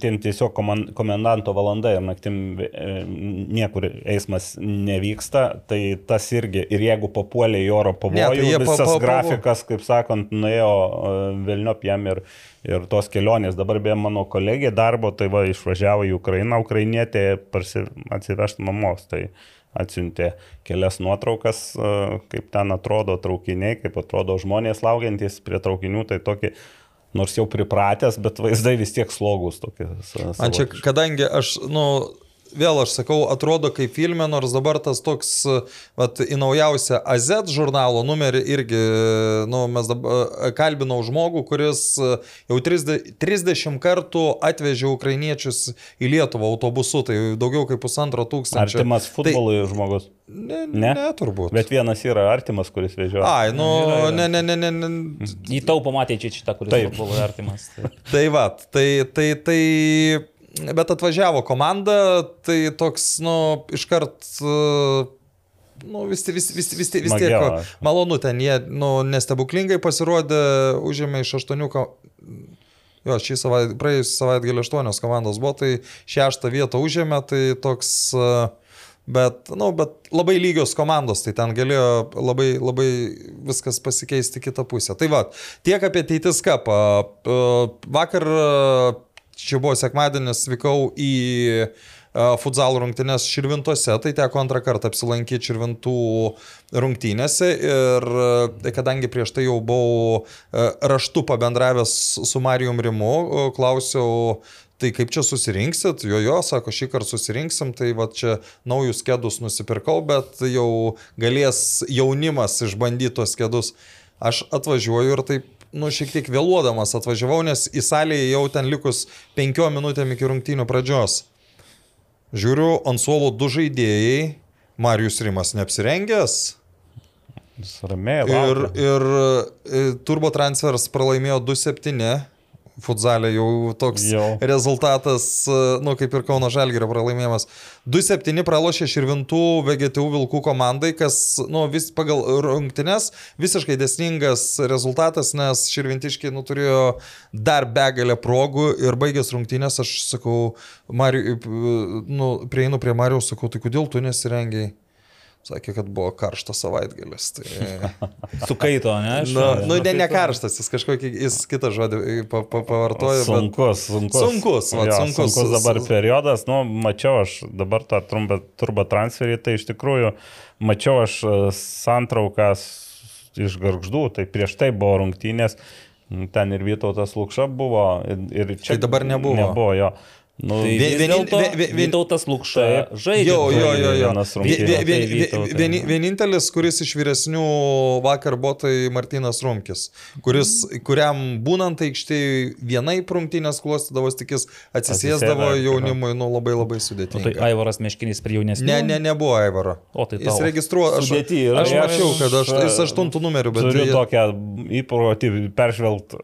ten tiesiog komendanto valanda ir naktim e, niekur eismas nevyksta, tai tas irgi, ir jeigu papuolė į oro pavojų, ne, tai visas pa, pa, grafikas, kaip sakant, nuėjo e, Vilniop jam ir ir tos kelionės. Dabar beje mano kolegė darbo, tai va išvažiavo į Ukrainą, ukrainietė atsivežti mamos. Tai atsiuntė kelias nuotraukas, kaip ten atrodo traukiniai, kaip atrodo žmonės laukiantys prie traukinių, tai tokį nors jau pripratęs, bet vaizdai vis tiek slogus tokie. Man čia, kadangi aš, nu, vėl aš sakau, atrodo kaip filme, nors dabar tas toks, vat, į naujausią AZ žurnalo numerį irgi, nu, mes dabar kalbinau žmogų, kuris jau 30, 30 kartų atvežė ukrainiečius į Lietuvą autobusu, tai daugiau kaip pusantro tūkstančio. Artimas tai futbolui tai, žmogus. Ne, ne? ne, turbūt. Bet vienas yra artimas, kuris vežioja. Ai, nu, ne, ne, ne, ne. ne. Įtaupo matė čia šitą, kuris buvo artimas. Tai, tai va, tai, tai, tai bet atvažiavo komanda, tai toks, nu, iškart, nu, vis, vis, vis, vis, vis tiek malonu ten, jie, nu, nestebuklingai pasirodė, užėmė iš aštuonių, jo, šį savaitę, praėjusią savaitę gal aštuonios komandos buvo, tai šeštą vietą užėmė, tai toks, bet, nu, bet labai lygios komandos, tai ten galėjo labai, labai viskas pasikeisti kitą pusę. Tai va, tiek apie Teitis kapą. Vakar čia buvo sekmadienis, vykau į futsal rungtynės Širvintose, tai teko antrą kartą apsilankyti Širvintų rungtynėse ir kadangi prieš tai jau buvau raštu pabendravęs su Marijum Rimu, klausiau, tai kaip čia susirinksit, jo jo, sako, šį kartą susirinksim, tai va čia naujus kėdus nusipirkau, bet jau galės jaunimas išbandyti tos kėdus. Aš atvažiuoju ir taip nu, šiek tiek vėluodamas atvažiavau, nes į salę jau ten likus penkiom minutėm iki rungtynių pradžios. Žiūriu, ant suolo du žaidėjai, Marijus Rimas neapsirengęs. Ramiai. Ir, ir, ir Turbo Transfers pralaimėjo 2-7 futsalė jau toks jau. rezultatas, nu kaip ir Kauno Žalgirio pralaimėjimas. 2-7 pralošė Širvintų VGTU Vilkų komandai, kas, nu, vis pagal rungtynes visiškai desningas rezultatas, nes Širvintiškiai, nu, turėjo dar begalę progų ir baigęs rungtynės, aš sakau, Mariu, nu, prieinu prie Marijos, sakau, tai kodėl tu nesirengiai? Sakė, kad buvo karštas savaitgalis. Tai... Sukaito, ne? Aš, nu, nu, ne, ne karštas, jis kažkokį, jis kitą žodį pa, pa, pavartojo. Sunkus, bet... sunkus. Sunkus, va, jo, sunkus. Sunkus dabar periodas, nu, mačiau aš dabar tą trumpą turbo transferį, tai iš tikrųjų mačiau aš e, santraukas iš garždų, tai prieš tai buvo rungtynės, ten ir Vytautas Lukša buvo, ir, ir čia... Tai dabar nebuvo. Nebuvo jo. Nu, Tai Vien- vienin- dėlto vien- vien- Vytautas Lukša žaidžia. Jo, jo, jo, jo. Vienas Vie- rungtynes. vie- vie- Tai vie- Vytautai. vieni- Vienintelis, kuris iš vyresnių vakar buvo, tai Martinas Rumkis, kuris, kuriam būnant aikštėje vienai rungtynės klostydavos, tik jis atsisėsdavo jaunimui, nu labai labai O tai sudėtinga. Aivaras Meškinis prie jaunesnių. Ne, ne, nebuvo Aivaro. O tai Jis tau. registruoja, aš, aš mačiau, kad aš, jis aštuntų numerių, bet Turiu jie- tokią įprotį peržvelgti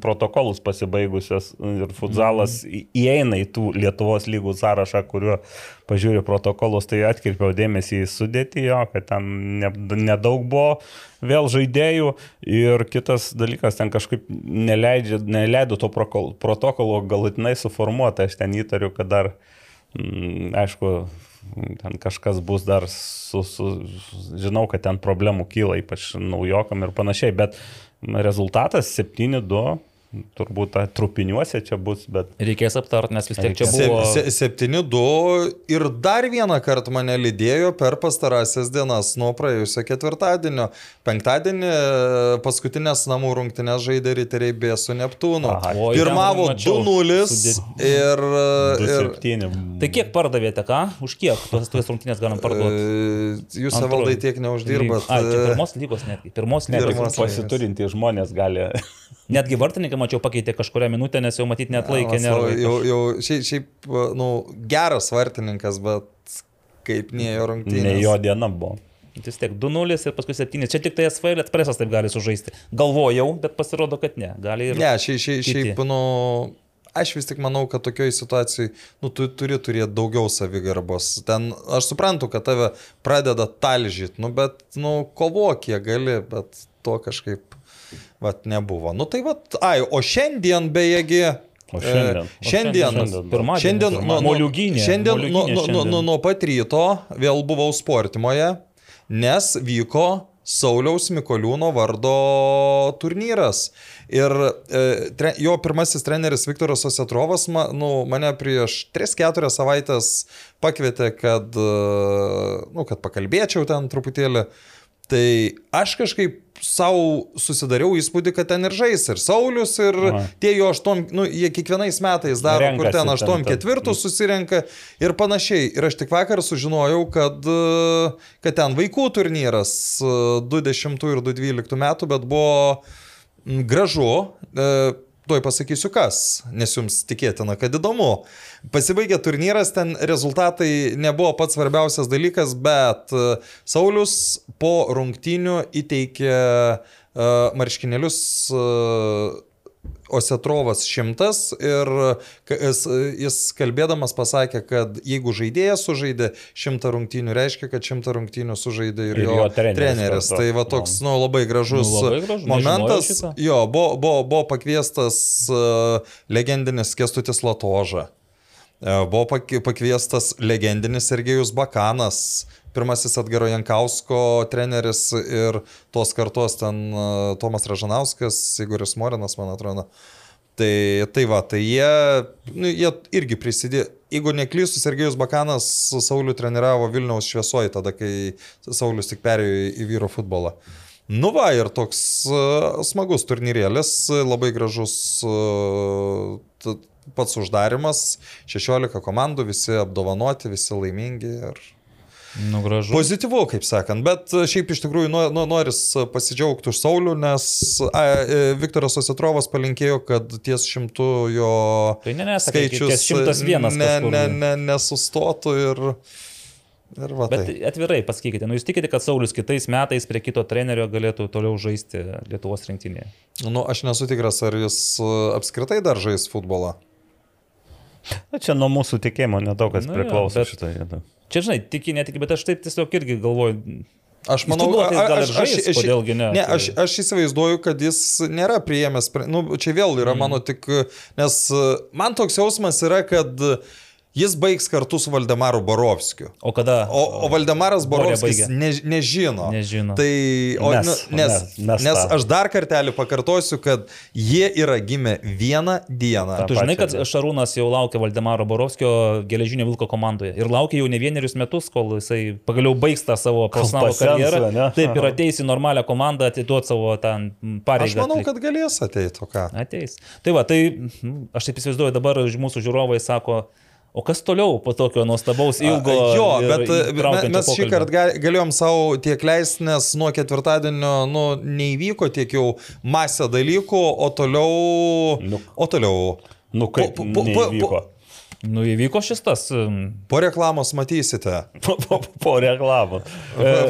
protokolus pasibaigusios ir futsalas į- įeina į tų Lietuvos lygų sąrašą, kuriuo pažiūriu protokolus, tai atkirpiau dėmesį į sudėtį jo, kad ten ne- nedaug buvo vėl žaidėjų. Ir kitas dalykas, ten kažkaip neleidžia, neleido to protokolo galutinai suformuoti, aš ten įtariu, kad dar, mm, aišku, ten kažkas bus dar su, su, žinau, kad ten problemų kyla, ypač naujokam ir panašiai, bet rezultatas 7-2, turbūt ta trupiniuose čia bus, bet Reikės aptart, nes vis tiek čia buvo. se- 7-2 ir dar vieną kartą mane lydėjo per pastarąsias dienas nuo praėjusio ketvirtadienio. Penktadienį e, paskutinės namų rungtynės žaidė riteriai B su Neptūnu. Aha. Pirmavo mačiau 2-0 sudėt- ir... ir 2-7. Tai kiek pardavėte, ką? Už kiek tuos tuos rungtynės galim parduoti? e, Jūs Antroj. valdai tiek neuždirbat. A, e, pirmos lygos netgi. Pirmos lygos. Pirmos. pasiturintys žmonės gali. Netgi vartininkai, mačiau, pakeitė kažkurią minutę, nes jau matyt net laikė Mas, nervai. Jau, jau šiaip, šiaip, nu, geras vartininkas, bet kaip neėjo rungtynės. Ne jo diena buvo. Vis tiek 2-0 ir paskui 7. Čia tik tai SFL ekspresas taip gali sužaisti. Galvojau, bet pasirodo, kad ne. Gali ir... Ne, šiaip, šiaip, šiaip nu, aš vis tik manau, kad tokioje situacijoje, nu, tu turi turėti daugiau savigarbos. Ten, aš suprantu, kad tave pradeda talžyti, nu, bet, nu, kovok kiek gali, bet to kažkaip, vat, nebuvo. Nu, tai, vat, ai, o šiandien bejegi. O šiandien? E, šiandien, šiandien, pirmadienį. šiandien, nu, nu, Moliūginė. šiandien, nu, Moliūginė nu, nu, nu, nuo pat ryto vėl buvau sportimoje, nes vyko Sauliaus Mikoliūno vardo turnyras. Ir e, tre, jo pirmasis treneris Viktoras Osetrovas ma, nu, mane prieš 3-4 savaitės pakvietė, kad, e, nu, kad pakalbėčiau ten truputėlį. Tai aš kažkaip savo susidariau įspūdį, kad ten ir žais, ir Saulis, ir Aha. tie jo aštuom, nu, jie kiekvienais metais daro, kur Renkasi ten ten aštuom ketvirtų susirenka ir panašiai. Ir aš tik vakar sužinojau, kad, e, kad ten vaikų turnyras e, 20 ir 2012 metų, bet buvo gražu. E, Tuoj pasakysiu kas, nes jums tikėtina, kad įdomu. Pasibaigė turnyras, ten rezultatai nebuvo pats svarbiausias dalykas, bet e, Saulis po rungtynių įteikė e, marškinėlius e, Osetrovas šimtas ir jis, kalbėdamas pasakė, kad jeigu žaidėjas sužaidė šimtą rungtynių, reiškia, kad šimtą rungtynių sužaidė ir, Ir jo, jo treneris treneris. Tai va toks, nu, labai gražus Nu, labai gražu, momentas. Jo, buvo, buvo, buvo pakviestas uh, legendinis Kestutis Latoža. E, Buvo pak- pakviestas legendinis Sergejus Bakanas, pirmasis Edgaro Jankausko treneris ir tos kartos ten e, Tomas Ražanauskas, Igoris Morinas, man atrodo. Tai, tai va, tai jie, nu, jie irgi prisidėjo. Jeigu neklysiu, Sergejus Bakanas Saulių treniravo Vilniaus šviesoje, tada kai Saulis tik perėjo į, vyro futbolą. Nu va, ir toks uh, smagus turnyrėlis, labai gražus uh, pats uždarimas, 16 komandų, visi apdovanoti, visi laimingi ir Nu, gražu. pozityvu, kaip sakant, bet šiaip iš tikrųjų no, no, noris pasidžiaugti už Saulių, nes a, e, Viktoras Ositrovas palinkėjo, kad ties šimtų jo Tai ne, ne, sakai, skaičius ties 101 ne, kažkur. ne, ne, nesustotų ir, ir va Bet tai. atvirai pasakykite, nu jūs tikite, kad Saulis kitais metais prie kito trenerio galėtų toliau žaisti Lietuvos rinktinėje? Nu, aš nesu tikras, ar jis apskritai dar žais futbolą. Na, čia nuo mūsų tikėjimo nedaug kas Nu jo, priklauso bet- šitą vietą. Čia, žinai, tiki, netiki, bet aš taip tiesiog irgi galvoju. Aš manau, ir aš, aš, žais, aš, kodėlgi ne, ne tai- aš, aš įsivaizduoju, kad jis nėra priėmęs, nu, čia vėl yra Mm. mano tik, nes uh, man toks jausmas yra, kad Jis baigs kartu su Valdemaru Borovskiu. O kada? O, o Valdemaras Borovskis ne, nežino. Nežino. Tai, o, Mes- nu, nes, mes- mes nes aš dar kartelį pakartosiu, kad jie yra gimę vieną dieną. Tu žinai, kad. Šarūnas jau laukia Valdemaro Borovskio geležinio Vilko komandoje. Ir laukia jau ne vienerius metus, kol jisai pagaliau baigs tą savo profesionalų karjerą. ane? Taip, ir ateis į normalią komandą, atiduot savo ten pareigą. Aš manau, atlikt. kad galės ateiti, o ką. Ateis. Tai va, tai mm, aš taip įsivaizduoju, dabar mūsų žiūrovai sako, o kas toliau po tokio nuostabaus ilgo. jo, ir bet e, įtraukiančio mes šį kartą galėjom savo tiek leisti, nes nuo ketvirtadienio nu, neįvyko tiek jau masė dalykų, o toliau... Nu. O toliau... Nu, kaip Po- po- po- neįvyko. Nu, įvyko šis tas. Po reklamos matysite. Po, po, po reklamų.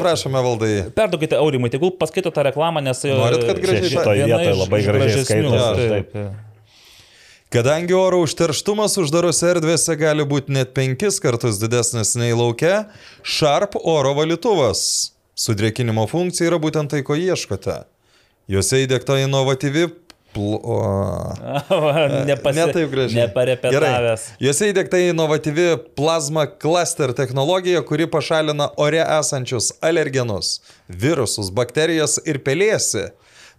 Prašome, valdai. Perduokite Aurimui, tegul paskaito tą reklamą, nes... e, Norit, kad gražiai Čia šitoj viena vietoj iš- labai gražiai skaitosi, Taip. taip. Kadangi oro užterštumas uždarose erdvėse gali būti net penkis kartus didesnis nei laukia, Sharp oro valytuvas. Sudrėkinimo funkcija yra būtent tai, ko ieškote. Juose įdėkta inovatyvi... Pl... O... Nepasi... Ne taip gražiai. Neparepetavęs. Juose įdėkta inovatyvi plazma cluster technologija, kuri pašalina ore esančius alergenus, virusus, bakterijas ir pelėsi.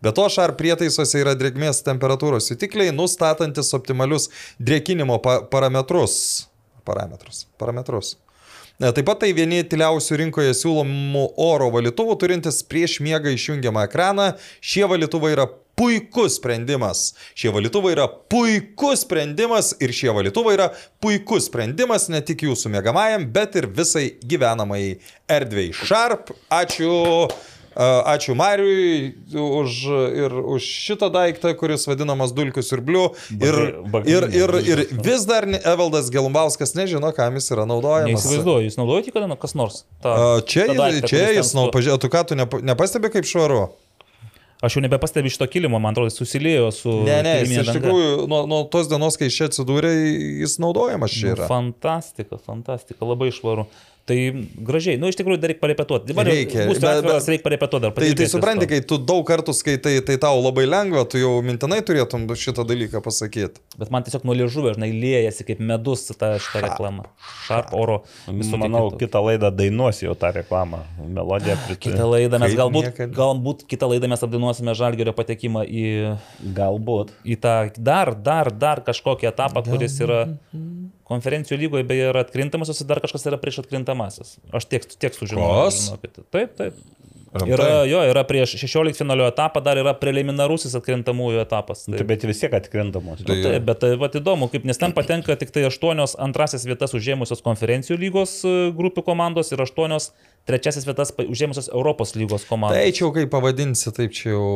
Be to, šar prietaisuose yra drėgmės temperatūros jutikliai, nustatantis optimalius drėkinimo pa parametrus. Parametrus. Parametrus. Ne, Taip pat tai vieni tyliausių rinkoje siūlomų oro valytuvų, turintis prieš miegą išjungiamą ekraną. Šie valytuvai yra puikus sprendimas. Šie valytuvai yra puikus sprendimas ir šie valytuvai yra puikus sprendimas ne tik jūsų mėgamajam, bet ir visai gyvenamai erdvėjai. Sharp, ačiū. Ačiū Mariui už, ir už šitą daiktą, kuris vadinamas Dulkių siurbliu. Ir, ir, ir, ir vis dar Evaldas Gelumbauskas nežino, kam jis yra naudojamas. Neįsivaizduoju, jūs naudojate kada kas nors? Ta, Čia, tą daiktą, čia jis, nu, pažiūrėjau, tu ką, tu nepa- nepastebi kaip švaru? Aš jau nebepastebiu šito kilimo, man atrodo, jis susiliejo su... Ne, ne, jis iš tikrųjų, nuo, nuo tos dienos, kai čia atsidūrė, jis naudojamas čia Nu, yra. Fantastika, fantastika, labai švaru. Tai gražiai, nu iš tikrųjų dar reikia parepetuoti. Dabar Reikia, Būsiu atviras, reikia parepetuoti dar. Tai, tai supranti, kai tu daug kartų skaitai, tai tau labai lengva, tu jau mintinai turėtum šitą dalyką pasakyti. Bet man tiesiog nuo liežuvio, žinai, liejasi kaip medus ta šita reklama. Šarp oro. visokie Manau, kitokie. kitą laidą dainuosiu jau tą reklamą. Melodiją Kitą pritariu. laidą mes galbūt, niekad. galbūt kitą laidą mes apdainuosime Žalgerio patekimą į, Galbūt. į tą dar, dar, dar kažkokį etapą, kuris yra konferencijų lygoje, beje, yra atkrintamasis ir dar kažkas yra prieš atkrintamasis. Aš tiek, tiek sužinojau. Žinokit. Taip, taip. Rimtai? Yra, jo, yra prieš 16 finalio etapą, dar yra preliminarusis atkrintamųjų etapas. Tai Taip. bet vis tiek atkrintamos. Tai- Taip, bet tai, vat, įdomu, kaip, nes ten patenka tik tai aštuonios antrasis vietas užėmusios konferencijų lygos e, grupių komandos ir aštuonios trečiasis vietas užėmusios Europos lygos komandos. Tai čia jau kaip pavadinsi, taip čia jau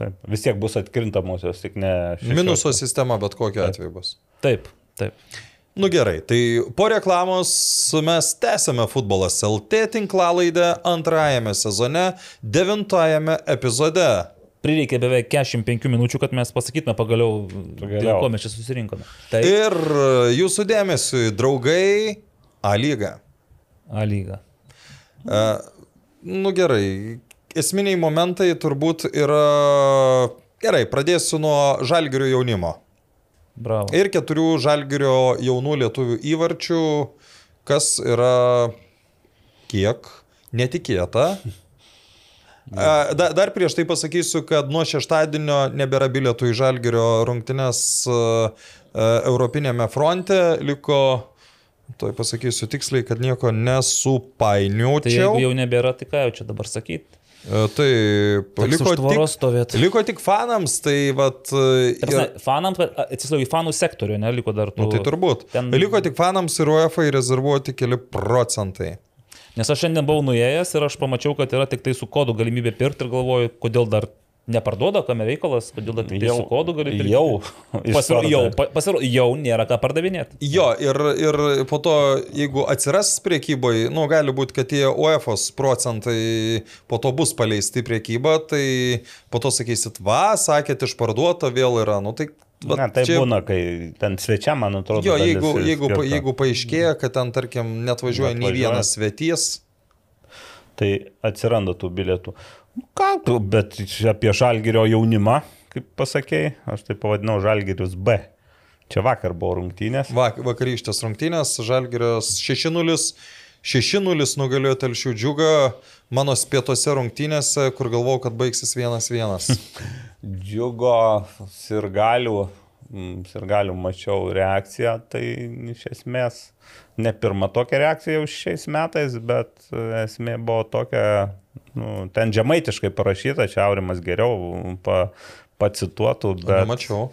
Taip. Vis tiek bus atkrintamosios, tik ne. šešios. minuso sistema, bet kokiu atveju bus. Taip, taip. Nu gerai, tai po reklamos mes tęsėme futbolas LT tinklalaidę antrajame sezone, devintajame epizode. Prireikė beveik 45 minučių, kad mes pasakytume pagaliau, Pagaliau. dėl ko mes čia susirinkome. Taip, Ir jūsų dėmesiu, draugai, A lyga. A lyga. E, Nu gerai, esminiai momentai turbūt yra... Gerai, pradėsiu nuo žalgerio jaunimo. Bravo. Ir keturių žalgerio jaunų lietuvių įvarčių, kas yra kiek netikėta. Da, dar prieš tai pasakysiu, kad nuo šeštadienio nebėra bilietų į žalgerio rungtynes Europinėme fronte, liko, toj pasakysiu tiksliai, kad nieko Tai nesupainiočiau. jeigu jau nebėra, tai ką jau čia dabar sakyti? E, Taip, liko tik, liko tik fanams, tai vat... e, ir- Fanams, atsiprašau, į fanų sektorių, ne, liko dar tų. Nu, tai turbūt. Ten... Liko tik fanams ir UEFA rezervuoti keli procentai. Nes aš šiandien buvau nuėjęs ir aš pamačiau, kad yra tik tai su kodu galimybė pirkti ir galvoju, kodėl dar neparduoda, kame reikalas, kodėl tik tai su kodu gali pirkti. Jau. Pasiro, jau, pa- pasiro, jau nėra ką pardavinėti. Jo, ir, ir po to, jeigu atsiras priekyboje, nu, gali būti, kad tie UEFA procentai po to bus paleisti priekybą, tai po to sakysit, va, sakėt, išparduota vėl yra. Nu, tai, vat Na, tai čia... būna, kai ten svečia, man atrodo. Jo, jeigu, jeigu, pa- jeigu paaiškėja, kad ten, tarkim, net važiuoja nei vienas svetys, Tai atsiranda tų bilietų. Nu, Ką tu, bet apie žalgerio jaunimą, kaip pasakėjai, aš tai pavadinau žalgerius B. Čia vakar buvo rungtynės. Vak, vakarykštės rungtynės, Žalgirios 6-0. 6-0 nugalėjo Telšių džiugą mano spėtose rungtynėse, kur galvojau, kad baigsis 1-1. Džiugo sirgalių, mm, sirgalių mačiau reakciją, tai iš esmės ne pirma tokia reakcija jau šiais metais, bet esmė buvo tokia, nu, ten žemaitiškai parašyta, čia Aurimas geriau pa, pacituotų, bet... Mačiau.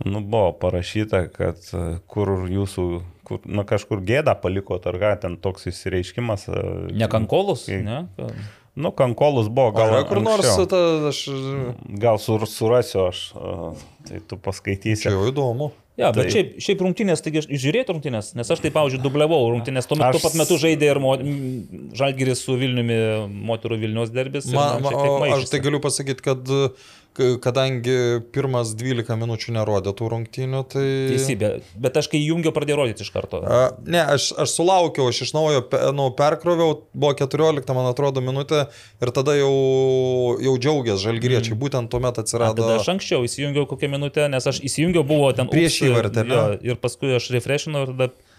Nu, buvo parašyta, kad e, kur jūsų, kur, nu, kažkur gėdą paliko, ar ką, ten toks įsireiškimas. e, Ne kankolus, ne? Nu, kankolus buvo, gal Gal kur nors, ta, aš, Gal sur, surasiu aš, e, tai tu paskaitysi. čia jau įdomu. Ja, bet Tai- šiaip, šiaip rungtynės, taigi žiūrėti rungtynės, nes aš tai, pavyzdžiui, dubliavau rungtynės, tuo metu Aš- pat metu žaidė ir mo... Žalgiris su Vilniumi moterų Vilnius derbis. Man, man o, aš tai galiu pasakyti, kad k- kadangi pirmas 12 minučių nerodė tų rungtynių, tai... Teisybė, bet aš kai jungiau pradėjau rodyti iš karto. A, ne, aš, aš sulaukiau, aš iš naujo nu, perkroviau, buvo 14, man atrodo, minutė ir tada jau, jau džiaugiasi žalgyriečiai, mm. būtent tuomet A, atsirado... tada aš anksčiau įsijungiau kokią minutę, nes aš įsijungiau, buvo ten Prieš įvartį, Ir paskui aš refreshinau ir tada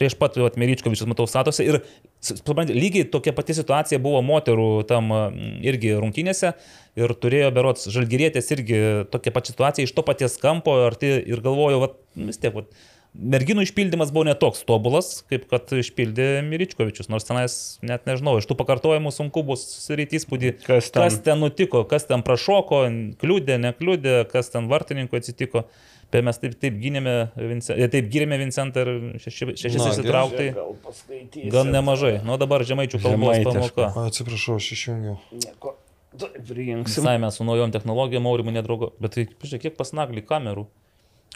prieš pat Atmeričkovičius matau statuose. Ir suprantate, lygiai tokia pati situacija buvo moterų tam mm, irgi rungtynėse. Ir turėjo berots žalgyrėtės irgi tokia pati situacija iš to paties kampo. Arti, ir galvoju, vat, nu, vis tiek, vat, merginų išpildymas buvo netoks tobulas, kaip kad išpildė Miričkovičius. Nors tenais net nežinau, iš tų pakartojimų sunku bus susidaryti įspūdį, Kas ten? kas ten nutiko, kas ten prašoko, kliūdė, nekliūdė, kas ten vartininkui atsitiko. Bet mes taip, taip, gynėme, e, taip gyrėme Vincentą ir šeši, šešis Na, įsitrauktai. Gan nemažai. Nu dabar žemaičių kalbos pamoka. Atsiprašau, aš išjungiau. Nieko. Visai mes su naujom technologijom aurimų nedraugo. Bet tai, pažiūrėk, kiek pasnaglį kamerų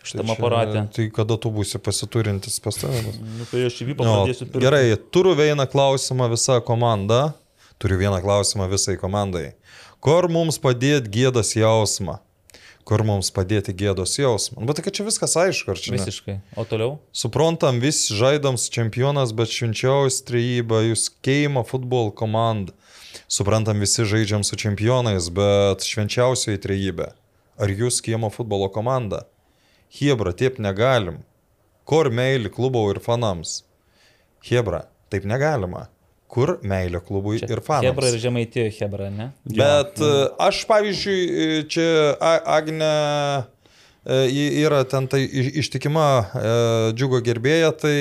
šitam čia- aparate. Tai kada tu būsi pasiturintis pas bus? Nu, tai aš įvyko Jo, pradėsiu pirkti. gerai, turiu vieną klausimą visą komandą. Turiu vieną klausimą visai komandai. Kur mums padėti gėdos jausmą? Kur mums padėti gėdos jausmą? Nu, Bet tai čia viskas aišku, ar čia? ne? Visiškai. O toliau? Suprantam, vis žaidam su čempionas, bet švenčiausi trejybą, jūs keima futbol komanda. Suprantam, visi žaidžiam su čempionais, bet švenčiausioji trejybė. Ar jūs kiemo futbolo komanda? Hebra, taip negalim. Kur meilė klubo ir fanams? Hebra, taip negalima. Kur meilė klubui ir fanams? Hebra ir žemaitė Hebra, ne? Bet e, aš, pavyzdžiui, e, čia Agne e, ji yra ten tai ištikima džiugo gerbėja, tai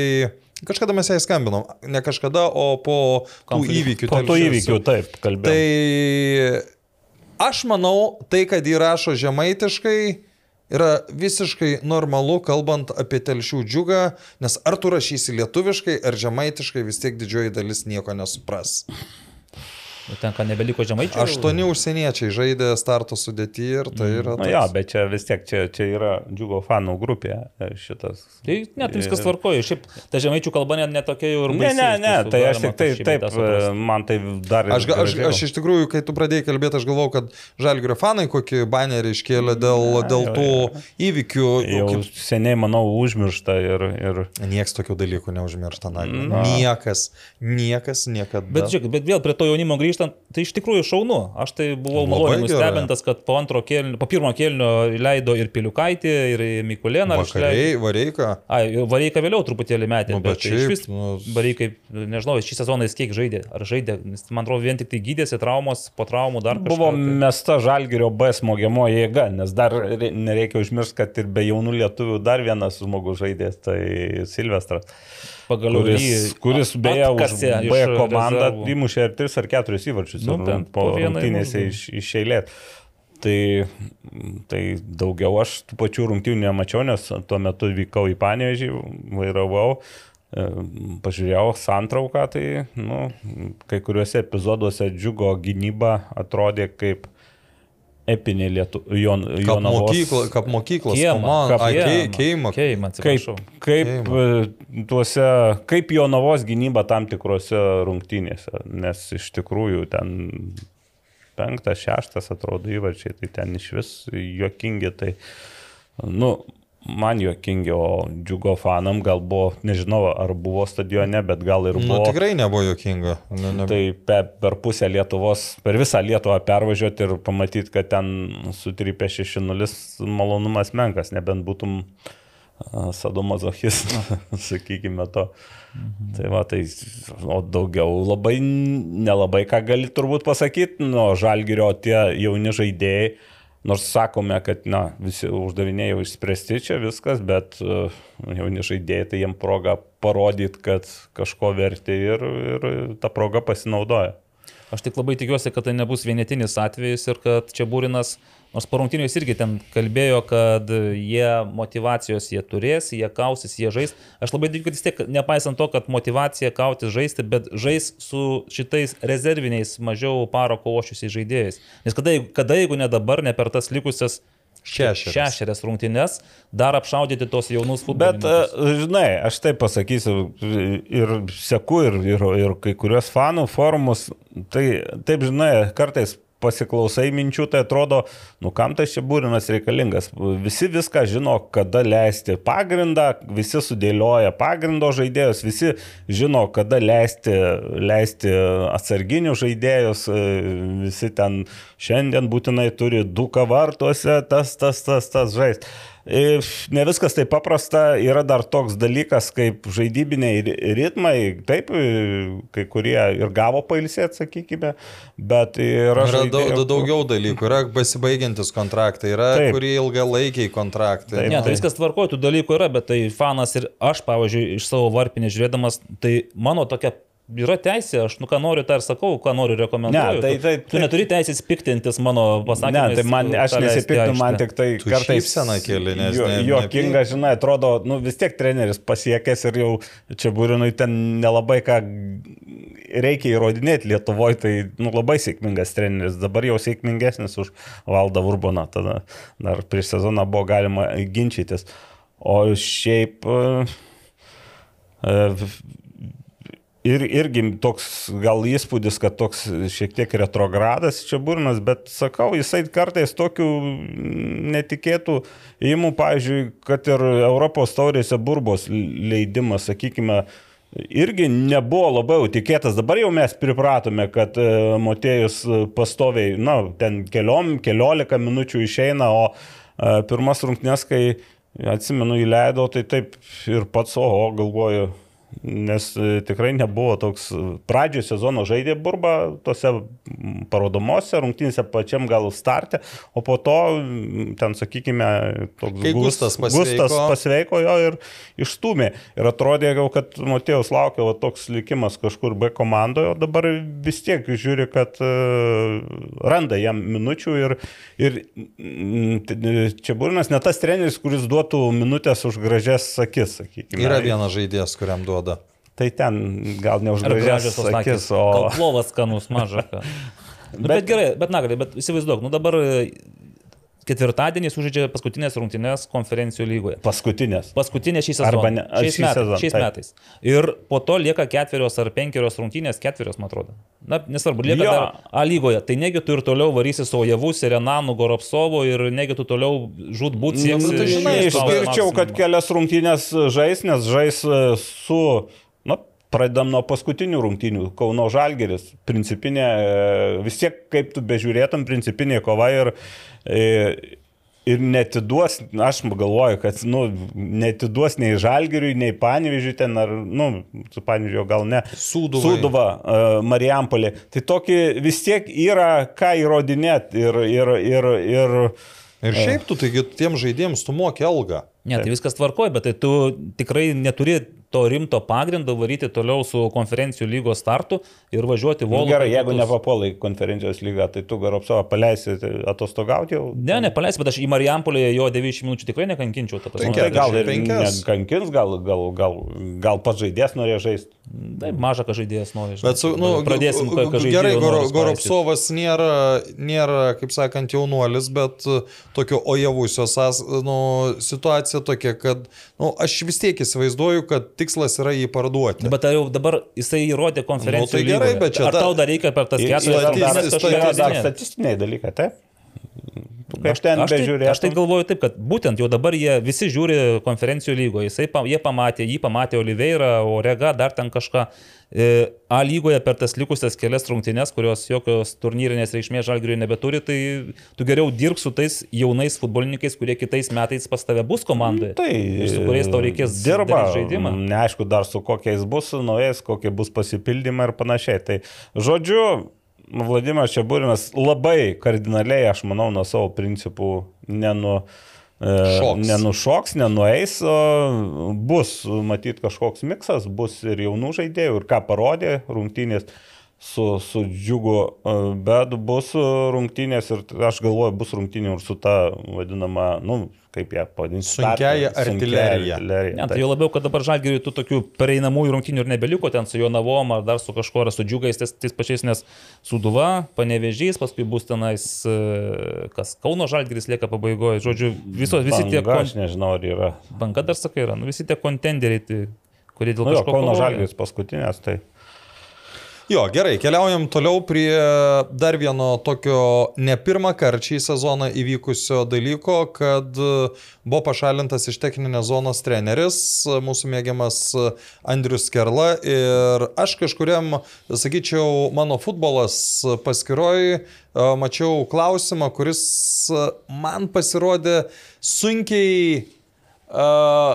kažkada mes jai skambinom. Ne kažkada, o po tų Konfliktų. įvykių. Po tų įvykių, taip, kalbėjau. Tai aš manau, tai, kad įrašo žemaitiškai, yra visiškai normalu, kalbant apie telšių džiugą, nes ar tu rašysi lietuviškai, ar žemaitiškai, vis tiek didžioji dalis nieko nesupras. Nu, Ten ką nebeliko žemaičių. Aštuoni užsieniečiai žaidė starto sudėti ir tai yra... Na toks- jo, bet čia vis tiek, čia, čia yra džiugo fanų grupė e, šitas. Tai net viskas tvarkoja. Šiaip ta žemaičių kalba net netokia jau ir Ne, baisi, ne, ne, tiesų tai aš tik taip, kažkaip taip, suprast. e, man tai dar... Aš, ga- aš, aš iš tikrųjų, kai tu pradėjai kalbėti, aš galvojau, kad Žalgirio fanai kokį banerį iškėlė dėl, dėl tų įvykių. Jau Kaip... seniai, manau, užmiršta ir... ir... Niekas tokių dalykų neužmiršta, na. Na. Niekas, niekas niekada. Bet, žiūrėk, bet vėl prie to jaunimo grįžtant, tai iš tikrųjų šaunu. Aš tai buvau maloniai nustebintas, kad po, antro kėlinio, po pirmo kėlinio leido ir Piliukaitį, ir Mikulėną. Vakariai, vareika. Ai, Vareika vėliau truputėlį metė, Nu, bet, bet iš šiaip, vis nu, Vareikai, nežinau, šį sezoną jis kiek žaidė, ar žaidė, nes man atrodo vien tik tai gydėsi traumos, po traumų dar kažkas. Buvo mesta žalgerio B smogiamo jėga, nes dar re- nereikia užmiršti, kad ir be jaunų lietuvių dar vienas žmogus žaidės, tai Silvestras. Pagaliau Kuris, jį kuris beje už B komandą rezervų. įmušė ir 3 ar 4 įvarčius Nu, bent po po rungtynėse iš, iš eilės. Tai, tai daugiau aš tų pačių rungtynių nemačiau, nes tuo metu vykau į Panevežį, vairavau, e, pažiūrėjau santrauką, tai nu, kai kuriuose epizoduose džiugo gynyba atrodė kaip epinė lietu, Jon, Kaip Jonavos. mokykla, kaip mokyklos Kiemą, komanda. Ai, kiemą, kei- Keimą. Keimą, Kaip, atsiprašau. kaip, Keimą. e, tuose, kaip Jonavos gynyba tam tikrose rungtynėse, nes iš tikrųjų ten penktas, šeštas atrodo įvarčiai, tai ten iš vis juokingi, tai, nu, man juokingi, o džiugo fanam gal buvo, nežinau, ar buvo stadione, bet gal ir Nu, buvo. tikrai nebuvo jokinga. Ne, ne. Tai pe, per pusę Lietuvos, per visą Lietuvą pervažiuoti ir pamatyti, kad ten sutrypė 6-0 malonumas menkas, nebent būtum sadomazochistų, sakykime to. Mhm. Tai va, tai, o daugiau labai, nelabai ką gali turbūt pasakyti, nuo žalgerio tie jauni žaidėjai, nors sakome, kad, na, visi uždaviniai jau išspręsti čia viskas, bet uh, jauni žaidėjai, tai jiem proga parodyti, kad kažko verti ir, ir tą progą pasinaudoja. Aš tik labai tikiuosi, kad tai nebus vienetinis atvejis ir kad čia būrinas uh, Nors parungtiniais irgi ten kalbėjo, kad jie motivacijos jie turės, jie kausis, jie žais. Aš labai tikiu, kad vis tiek, nepaisant to, kad motivacija kautis žaisti, bet žais su šitais rezerviniais mažiau paro kovošiusiais žaidėjais. Nes kada, kada jeigu ne dabar, ne per tas likusias Šešerias. Šešerias rungtynes, dar apšaudyti tos jaunus futbolininkus. Bet, e, žinai, aš taip pasakysiu ir seku ir, ir, ir kai kurios fanų forumus, tai taip, žinai, kartais pasiklausai minčių, tai atrodo, nu kam tas čia būrinas reikalingas. Visi viską žino, kada leisti pagrindą, visi sudėlioja pagrindo žaidėjus, visi žino, kada leisti, leisti atsarginių žaidėjus, visi ten šiandien būtinai turi du kavartuose, tas, tas, tas, tas žaisti. Ne viskas taip paprasta, yra dar toks dalykas kaip žaidybiniai ritmai, taip, kai kurie ir gavo pailsėti, sakykime, bet yra... Yra žaidėjų... daug, daugiau dalykų, yra besibaigiantis kontraktai, yra taip. kurie ilgalaikiai kontraktai. Taip, ne, tai viskas tvarkoja, tų dalykų yra, bet tai fanas ir aš, pavyzdžiui, iš savo varpinės žiūrėdamas, tai mano tokia Yra teisė, aš nu ką noriu, tą ir sakau, ką noriu rekomenduoti. Ne, tai, tai, tu, tu neturi teisės piktintis mano pasakymais. Ne, tai man, aš nesipiktinu, man tik tai tu kartais seną keli, nes... Jo, juokinga, žinai, atrodo, nu vis tiek treneris pasiekęs ir jau čia būrinui ten nelabai ką reikia įrodinėti Lietuvoje, tai nu, labai sėkmingas treneris, dabar jau sėkmingesnis už Valdą Urboną, tada dar prieš sezoną buvo galima ginčytis. O šiaip... Uh, ir, irgi toks gal įspūdis, kad toks šiek tiek retrogradas čia burnas, bet sakau, jisai kartais tokių netikėtų įimų, pavyzdžiui, kad ir Europos taurėse burbos leidimas, sakykime, irgi nebuvo labai tikėtas. Dabar jau mes pripratome, kad e, Motėjus pastoviai, na, ten keliom, keliolika minučių išeina, o e, pirmas rungtynės, kai atsimenu įleido, tai taip ir pats, o, galvoju, nes e, tikrai nebuvo toks, pradžioje sezono žaidė burba tose parodomose rungtynėse pačiam gal startė, o po to ten, sakykime, toks Kai Gustas pasveiko. Gustas pasveiko jo ir išstumė. Ir atrodė, kad Matėjus laukia va, toks likimas kažkur B komandoje, o dabar vis tiek žiūri, kad uh, randa jam minučių ir, ir čia būrinas ne tas treneris, kuris duotų minutės už gražias akis, sakykime. Yra vienas žaidėjas, kuriam duoda duoda. Tai ten gal neužgražęs akis, o... Plovas skanus maža. nu, bet, bet gerai, bet nagai, bet įsivaizduok, nu dabar ketvirtadienį sužaidžia paskutinės rungtynės konferencijų lygoje. Paskutinės. Paskutinės šį sezoną. Arba ne, šiais, šį metais, sezoną, šiais taip. metais. Ir po to lieka ketverios ar penkerios rungtynės, ketverios, man atrodo. Na, nesvarbu, lieka Jo. dar A lygoje. Tai negi tu ir toliau varysi su Ojevu, Serenanu, Goropsovu ir negi tu toliau žudbūt sieksi. Nu, tai žinai, išskirčiau, kad kelias rungtynės žais, nes žais e, su, na, pradedam nuo paskutinių rungtynių. Kauno Žalgeris, principinė, e, vis tiek kaip tu bežiūrėtum, principinė kova ir, e, ir netiduos, aš galvoju, kad, nu, netiduos nei Žalgeriui, nei Panevižiui ten, ar, nu, su Panevižiu gal ne. Sūduvai. Sūduva, uh, Marijampolė. Tai tokį vis tiek yra ką įrodinėti ir, ir, ir, ir Ir šiaip tu, taigi tiem žaidėjams tu moki algą. Ne, tai viskas tvarkoja, bet tai tu tikrai neturi to rimto pagrindo varyti toliau su konferencijų lygos startu ir važiuoti Nu, volų. gerai, jeigu nepapuolai konferencijos lygą, tai tu Garopsovą paleisi tai atostogauti jau. Ne, nepaleis, bet aš į Marijampolį jo 90 minučių tikrai nekankinčiau. ta prasme. Nu, tai gal ir 45. kankins, gal, gal, gal, gal pats žaidėjas norėjo žaisti. Taip, maža, ką žaidėjas nori. žinai. Bet su, nu, pradėsim, ką žaidėjas Gerai, Goro-. Goropsovas nėra, nėra, kaip sakant, jaunuolis, bet uh, tokio ojavusios as- nu, situacija tokia, kad nu, aš vis tiek įsivaizduoju, kad tikslas yra jį parduoti. Bet ar jau dabar jisai įrodė konferencijų Nu, tai gerai, lygoje? bet čia Ar ta- tau dar reikia per tas keturias dar įrodinėti? statistiniai dalykai, taip? Kaip ten aš, tai, aš tai galvoju taip, kad būtent jau dabar jie visi žiūri konferencijų lygoje. Jisai, pa- jie pamatė, jį pamatė Oliveira, Orega, dar ten kažką. E, A lygoje per tas likusias kelias rungtynes, kurios jokios turnyrinės reikšmės žalgiriui nebeturi, tai tu geriau dirbk su tais jaunais futbolininkais, kurie kitais metais pas tave bus komandoje. Tai su kuriais tau reikės dirba žaidimą. Neaišku dar su kokiais bus, naujais, kokie bus pasipildymai ir panašiai. Tai žodžiu, Vladimiras Čiaburinas labai kardinaliai, aš manau, nuo savo principų nenu, e, Šoks. nenušoks, nenueis, bus matyt kažkoks miksas, bus ir jaunų žaidėjų, ir ką parodė rungtynės su, su džiugu, bet bus rungtynės ir aš galvoju, bus rungtynių ir su ta vadinama, nu, kaip ją pavadinti, Sunkiąja artilerija. Ne, tai jau labiau, kad dabar žalgiriui tų tokių pereinamųjų rungtynių ir nebeliko ten su Jonavom ar dar su kažkuo, ar su džiugais tais, tais pačiais, nes Suduva, Panevežys, paskui bus tenais, e, kas Kauno žalgiris lieka pabaigoje. Žodžiu, visos, visi tie... Banga. Aš nežinau, ar yra. Banga dar sakai yra, nu, visi tie kontenderiai, tai, kurie dėl Nu, jo, kažko... Kauno. Žalgiris paskutinės, tai Jo, gerai, keliaujam toliau prie dar vieno tokio ne pirmą kartą šį sezoną įvykusio dalyko, kad e, buvo pašalintas iš techninės zonos treneris, e, mūsų mėgiamas e, Andrius Kerla ir aš kažkuriam, sakyčiau, mano futbolas paskiroj mačiau klausimą, kuris e, man pasirodė sunkiai uh,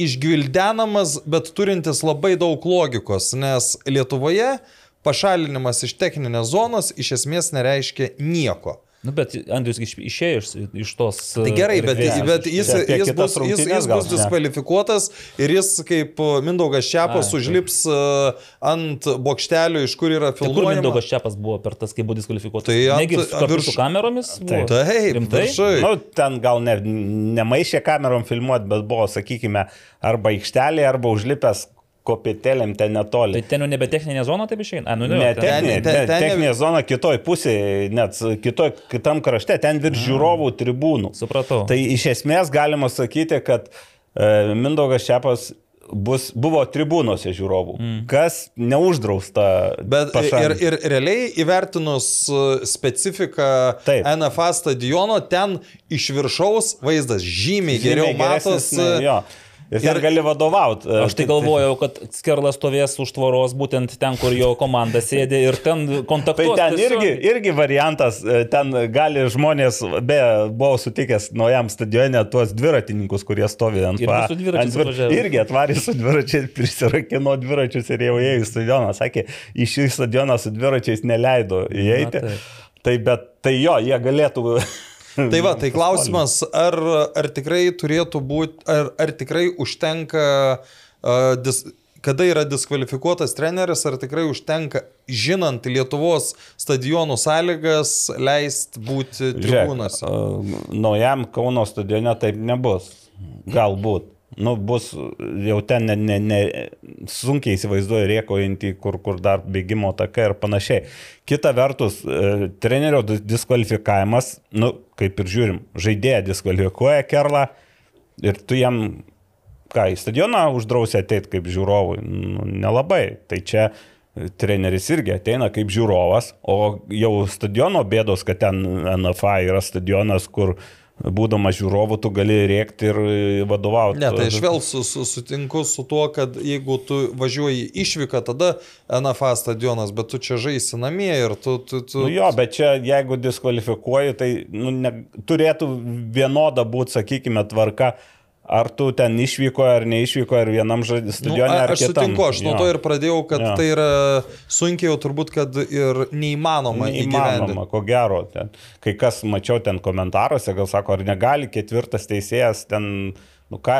išgvildenamas, bet turintis labai daug logikos, nes Lietuvoje pašalinimas iš techninės zonos iš esmės nereiškia nieko. Nu, bet Andrius iš- išėjo iš, iš tos... Tai gerai, bet, bet jis, jis, bus, jis, jis bus diskvalifikuotas ir jis kaip Mindaugas Čiapas užlips uh, ant bokštelio, iš kur yra Tai kur. Mindaugas Čiapas buvo per tas, kai buvo diskvalifikuotas? Tai ant- Negi virš- su kameromis? buvo? Taip, Rimtai? viršai. Nu, ten gal ne, nemaišė kamerom filmuoti, bet buvo, sakykime, arba aikštelė, arba užlipęs kopėtėlėm ten netoli. Tai ten jau nebe techninė zona, taip išeina? A, nu, ne, Ne, ten- techninė, ten- ten- ten- techninė zona kitoj pusėje, net kitoj, kitam krašte, ten virš žiūrovų tribūnų. Supratau. Tai iš esmės galima sakyti, kad e, Mindaugas Čiapas bus, buvo tribūnose žiūrovų, mm. kas neuždrausta. Bet ir, pašalinti. ir realiai įvertinus uh, specifiką Taip. NFA stadiono, ten iš viršaus vaizdas žymiai geriau Žymiai geresnis, matos. Ir ten gali vadovauti. Aš tai galvojau, kad Skerlas stovės už tvoros būtent ten, kur jo komanda sėdė ir ten Tai kontaktuos. ten tiesiog. irgi, irgi variantas, e, ten gali žmonės, beje, buvau sutikęs naujam stadione tuos dviratininkus, kurie stovi ant pa- ant dvir-. Irgi atvarė su dviračiais, prisirakino dviračius ir jau ėjo į stadioną. Sakė, į šį stadioną su dviračiais neleido įeiti. taip. Tai bet, tai jo, jie galėtų. Tai va, tai klausimas, ar, ar tikrai turėtų būti, ar, ar tikrai užtenka, uh, dis, kada yra diskvalifikuotas treneris, ar tikrai užtenka, žinant Lietuvos stadionų sąlygas, leisti būti tribūnose. A, Naujam Kauno stadione taip nebus. Galbūt. Nu, bus jau ten ne, ne, ne, sunkiai įsivaizduoju riekojantį, kur, kur dar bėgimo takai ir panašiai. Kita vertus, e, trenerio dis- diskvalifikavimas, nu, kaip ir žiūrim, žaidėją diskvalifikuoja Kerlą ir tu jam, ką, į stadioną uždrausi ateiti kaip žiūrovui, nu, nelabai. Tai čia treneris irgi ateina kaip žiūrovas, o jau stadiono bėdos, kad ten NFA yra stadionas, kur būdamas žiūrovu tu gali rėkti ir vadovauti. Ne, tai aš vėl su, su, sutinku su tuo, kad jeigu tu važiuoji išvyką, tada NFA stadionas, bet tu čia žaisi namie ir tu... tu, tu... Nu jo, bet čia jeigu diskvalifikuoji, tai nu, ne, turėtų vienoda būti, sakykime, tvarka. Ar tu ten išvyko ar neišvyko, ar vienam Nu, stadione, ar aš kitam. sutinku, aš nuo to ir pradėjau, kad Jo. tai yra sunkiai jau turbūt, kad ir neįmanoma. Neįmanoma, ko gero. Ten, kai kas mačiau ten komentaruose, gal sako, ar negali ketvirtas teisėjas ten, nu ką,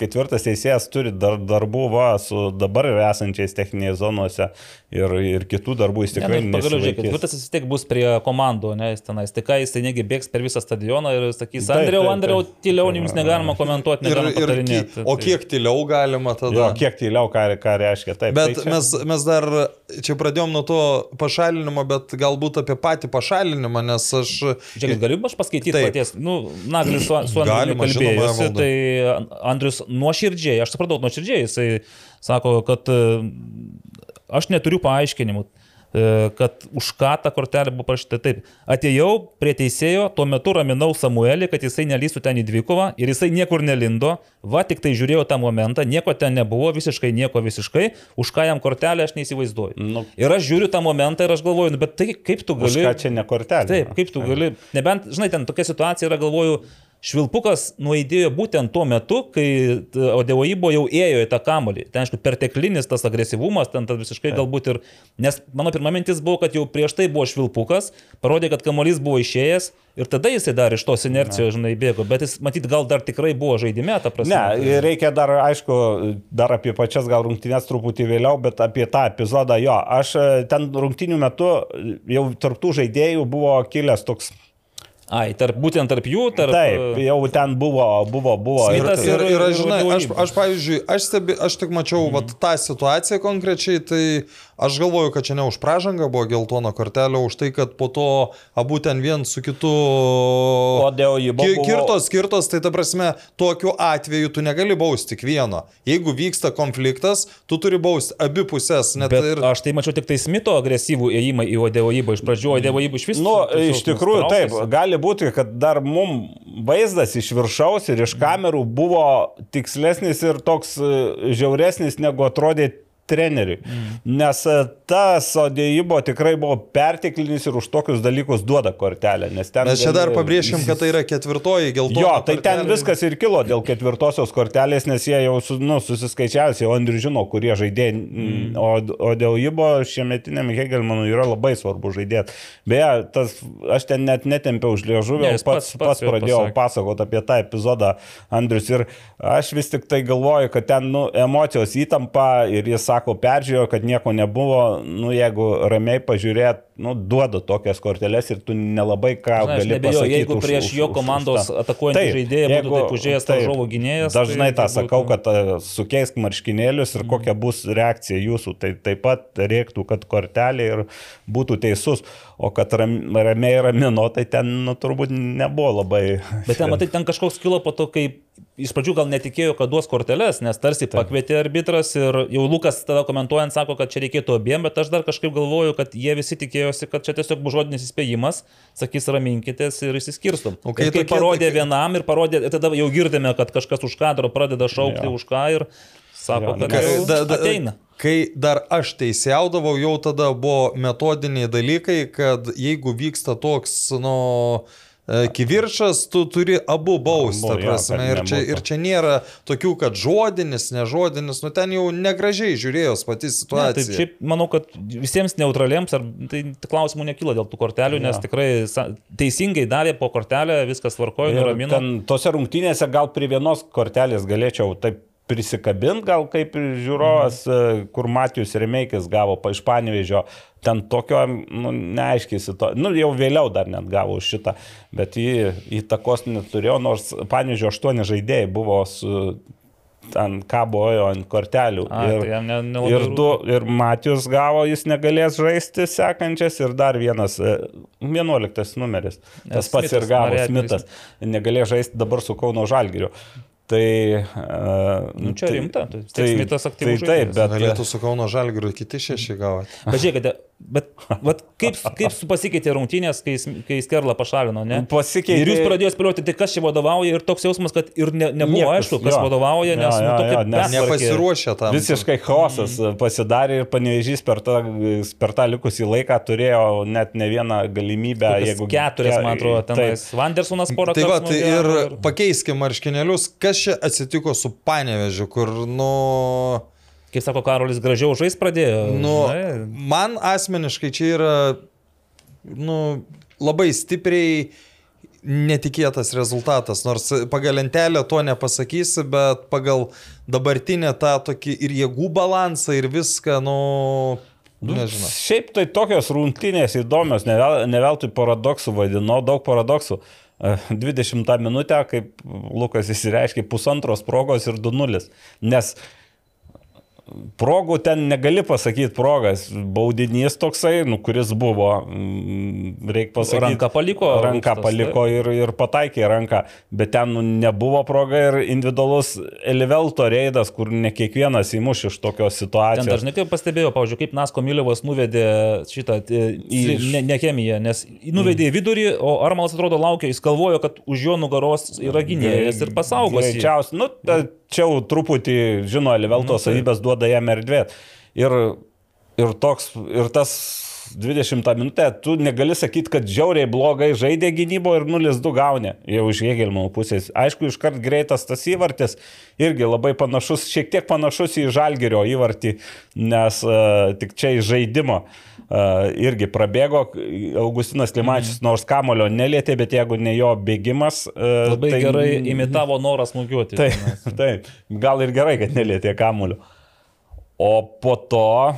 ketvirtas teisėjas turi dar, darbų va, su dabar esančiais techninėje zonose ir, ir kitų darbų jis Ne, tikrai nu, Pagaliau, žiūrėk, nesilaikys. ketvirtas vis tiek bus prie komandų, ne, jis tenais. Tai ką, jis tai negi bėgs per visą stadioną ir sakys, Andriau, Andriau, tyliau, jums negalima komentuoti, Ir, negalima ir, ki- patarinėti. o kiek tyliau galima tada? Jo, kiek tyliau, ką, ką reiškia. Taip, Bet tai čia- mes, mes dar čia pradėjom nuo to pašalinimo, bet galbūt apie patį pašalinimą, nes aš... Žiūrėk, galiu aš paskaityti Taip. paties. Nu, Naglis su, su Andriu kalbėjosi, tai Andrius nuoširdžiai, aš supratau, nuoširdžiai, jisai sako, kad aš neturiu paaiškinimų. e, kad už ką ta kortelė buvo parašyta taip. Atėjau prie teisėjo, tuo metu raminau Samuelį, kad jisai nelystų ten į dvikovą ir jisai niekur nelindo, va tik tai žiūrėjau tą momentą, nieko ten nebuvo, visiškai nieko visiškai, už ką jam kortelę aš neįsivaizduoju. Nu. Ir aš žiūriu tą momentą ir aš galvoju, nu, bet tai kaip tu Už gali... ką čia ne kortelė? Taip, kaip tu gali, nebent, žinai, ten tokia situacija yra, galvoju, Švilpukas nuėdėjo būtent tuo metu, kai Odeoibo jau ėjo į tą kamolį. Ten, aišku, perteklinis tas agresyvumas, ten tas visiškai galbūt ir... Nes mano pirma mintis buvo, kad jau prieš tai buvo Švilpukas, parodė, kad kamolys buvo išėjęs ir tada jisai dar iš tos inercijos, žinai, bėgo. Bet jis, matyt, gal dar tikrai buvo žaidime, ta prasme. Ne, reikia dar, aišku, dar apie pačias gal rungtynės truputį vėliau, bet apie tą epizodą jo. Aš e, ten rungtynių metu jau tarptų žaidėjų buvo kilęs toks Ai, tarp, būtent tarp jų, tarp... Taip, jau ten buvo, buvo, buvo. Ir, Smitas ir, ir, ir- aš, žinai, aš, aš pavyzdžiui, aš, stebi, aš tik mačiau mm. vat, tą situaciją konkrečiai, tai aš galvoju, kad čia ne už pražangą buvo geltona kortelė, o už tai, kad po to abu ten vien su kitu... Odeoibo Ki- buvo- Kirtos, skirtos, tai ta prasme, tokiu atveju tu negali bausti tik vieno. Jeigu vyksta konfliktas, tu turi bausti abi pusės. Ir... ir... aš tai mačiau tik tai Smito agresyvų ėjimą į Odeoibą. Iš pradžių Odeoibą iš viso. Nu, iš tikrųjų, taip, gali būti, kad dar mum vaizdas iš viršaus ir iš kamerų buvo tikslesnis ir toks e, žiauresnis, negu atrodė treneriui. Mm. Nes e, tas Odėjimo tikrai buvo perteklinis ir už tokius dalykus duoda kortelę. Nes ten Mes čia dar gali- pabrėžim, kad tai yra ketvirtoji geltona. Jo, tai ten kortelė. viskas ir kilo dėl ketvirtosios kortelės, nes jie jau su, nu, susiskaičiavęs, jau Andriu žino, kurie žaidėjai. Mm. O, o dėl Jubo šiemetiniam Hegelmanui yra labai svarbu žaidėti. Beje, tas, aš ten net netempiau už ne, jis pats, pats- pats, pats pats jau pradėjau pasakoti apie tą epizodą Andrius ir aš vis tik tai galvoju, kad ten nu, emocijos įtampa ir jis sako, peržiūrėjo, kad nieko nebuvo, nu jeigu ramiai pažiūrėt, nu, duoda tokias korteles ir tu nelabai ką Žinai, gali nebejoju, pasakyti. jeigu už- prieš už- jo komandos atakuojantį Taip, žaidėją būtų taip užėjęs taip. žuvo gynėjas, Dažnai tai tą turbūt- sakau, kad e, sukeisk marškinėlius ir kokia bus reakcija jūsų. Tai taip pat reiktų, kad kortelė ir būtų teisus, o kad ram, ramiai ramino, tai ten nu, turbūt nebuvo labai. Bet ten, matai, ten kažkoks kilo po to, kai iš pradžių gal netikėjo, kad duos korteles, nes tarsi pakvietė arbitras ir jau Lukas tada komentuojant sako, kad čia reikėtų abiem, bet aš dar kažkaip galvoju, kad jie visi tikėjosi, kad čia tiesiog bus žodinis įspėjimas, sakys raminkitės ir išsiskirstum. O kai kai kai tokie- parodė tokie- vienam ir parodė, ir tada jau girdime, kad kažkas už kadro pradeda šaukti Jo. už ką ir sako, kad Kai, jau da, da, ateina. kai dar aš teisėjaudavau, jau tada buvo metodiniai dalykai, kad jeigu vyksta toks, nu, e, kivirčas, tu turi abu jo, prasme. Ir čia, ir čia nėra tokių, kad žodinis, nežodinis, nu ten jau negražiai žiūrėjos pati Ne, tai situacija. šiaip manau, kad visiems neutraliems ar, tai klausimų nekyla dėl tų kortelių, nes Jo. tikrai teisingai davė po kortelę, viskas tvarkojo, Ir nuramino. tose rungtynėse gal prie vienos kortelės galėčiau taip prisikabint, gal kaip žiūrovas, Mhm. e, kur Matijus Remeikis gavo iš Panevežio, ten tokio, nu, neaiškiai situacija, nu, jau vėliau dar net gavo šitą, bet jį įtakos neturėjo, nors Panevežio aštuoni žaidėjai buvo su ten kabojo ant kortelių. A, tai jam ne- nelabai ir, du, ir Matijus gavo, jis negalės žaisti sekančias ir dar vienas, e, 11 numeris. Tas pats Smithas, ir gavo Smithas. Negalėjo žaisti dabar su Kauno Žalgiriu. Tai... Uh, Nu, čia rimta, tai tiek tai, Smithas tai aktyvus taip, bet... Galėtų su Kauno Žalgiriu kiti šeši gauti. Bet žiūrėkite, bet vat, kaip, kaip su- pasikeitė rungtynės, kai, kai Skerla pašalino, ne? Pasikeitė- Ir jūs pradėjote spėlioti, tai kas čia vadovauja ir toks jausmas, kad ir ne, nebuvo Niekas, aišku, kas jo. vadovauja, nes Jo, nu, jo, tokia jo, nes- betvarkė. Nepasiruošę tam. Visiškai chaosas Mhm. pasidarė ir panevežys per tą, per tą likusį laiką turėjo net ne vieną galimybę. Kokias Jeigu Keturias, man atrodo, tenais. Vandersonas porą Tai kartų tai smūgiavo ir pakeiskime marškinėlius. Kas čia atsitiko su Panevežiu, kur, nu... Kaip sako Karolis, gražiau žais pradėjo. Nu, Na, man asmeniškai čia yra nu, labai stipriai netikėtas rezultatas, nors pagal lentelę to nepasakysi, bet pagal dabartinę tą tokį ir jėgų balansą ir viską, nu, nežinau. Šiaip tai tokios rungtynės įdomios, ne, vel, ne veltui paradoksų vadinau, daug paradoksų. E, 20 minutę, kaip Lukas įsireiškė, pusantros progos ir 2-0. Nes progų ten negali pasakyti progas. Baudinys toksai, nu, kuris buvo, reikia pasakyti. Ranką paliko Ranką Rūkstas, paliko ir, ir pataikė ranką, bet ten nu, nebuvo proga ir individualus Elivelto reidas, kur ne kiekvienas įmuš iš tokios Ten situacijos. dažnai kaip pastebėjau, pavyzdžiui, kaip Nasko Miliovas nuvedė šitą e, į ne, ne chemiją, nes nuvedė į vidurį, o Armalas atrodo laukia, jis galvojo, kad už jo nugaros yra gynėjas ir pasaugos. Greičiausiai, nu, ta, čia jau truputį, žino, Livelto Nu, taip. savybės duoda jam erdvė. Ir, ir toks, ir tas 20 minutę, tu negali sakyti, kad žiauriai blogai žaidė gynybo ir 0-2 gauni jau iš Jėgelmo pusės. Aišku, iškart greitas tas įvartis irgi labai panašus, šiek tiek panašus į Žalgerio įvartį, nes uh, tik čia iš žaidimo. Uh, irgi prabėgo Augustinas Limačius, nors kamulio nelietė, bet jeigu ne jo bėgimas. Uh, Labai tai... gerai imitavo norą smūgiuoti. Taip, taip, gal ir gerai, kad nelietė kamuliu. O po to,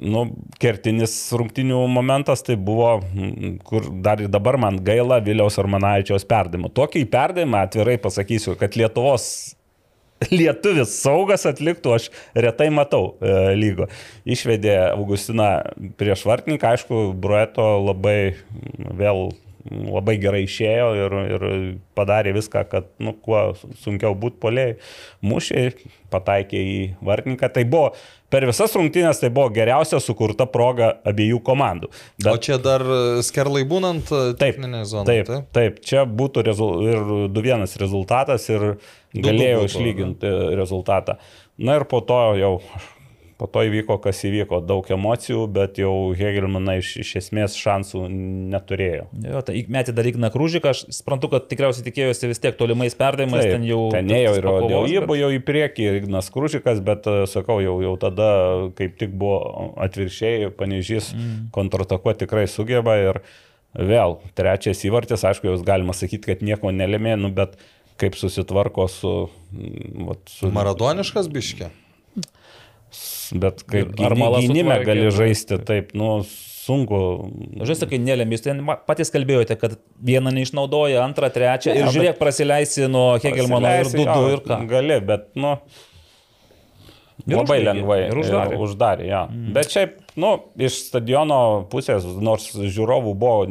nu, kertinis rungtinių momentas tai buvo, mm, kur dar ir dabar man gaila Viliaus Armanaičiaus perdavimo. Tokį perdavimą atvirai pasakysiu, kad Lietuvos lietuvis saugas atliktų, aš retai matau e, lygo. Išvedė Augustiną prieš vartininką, aišku, Brueto labai vėl labai gerai išėjo ir, ir padarė viską, kad, nu, kuo sunkiau būtų poliai. Mušė, pataikė į vartininką. Tai buvo, per visas rungtynės tai buvo geriausia sukurta proga abiejų komandų. Bet... O čia dar skerlai būnant Taip, techninė zona. taip, taip, taip, čia būtų rezul, ir 2-1 rezultatas ir galėjau išlyginti rezultatą. Na ir po to jau, po to įvyko, kas įvyko, daug emocijų, bet jau Hegelmanai iš, iš esmės šansų neturėjo. Jo, tai metė dar Igna Krūžiką, aš suprantu, kad tikriausiai tikėjosi vis tiek tolimais perdavimais, ten jau... Ten ėjo ir jį bet- buvo jau į priekį, Ignas Krūžikas, bet e, sakau, jau, jau tada kaip tik buvo atvirkščiai, panežys mm. kontratakuoti tikrai sugeba ir vėl trečias įvartis, aišku, jau galima sakyti, kad nieko nelėmė, nu, bet kaip susitvarko su... mm, Vat, su Maradoniškas biškė. bet kaip Ar Malas gynime gali bet- žaisti, taip, nu, sunku. Žinai, kai nelėmė, jūs ten ma- patys kalbėjote, kad vieną neišnaudoja, antrą, trečią ir Ne, žiūrėk, prasileisi nuo Hegelmano ir 2-2 jo, ir ką. Gali, bet, nu, Ir labai užbaigė, lengvai. ir uždarė. Ir uždarė ja. mm. Bet šiaip, nu, iš stadiono pusės, nors žiūrovų buvo,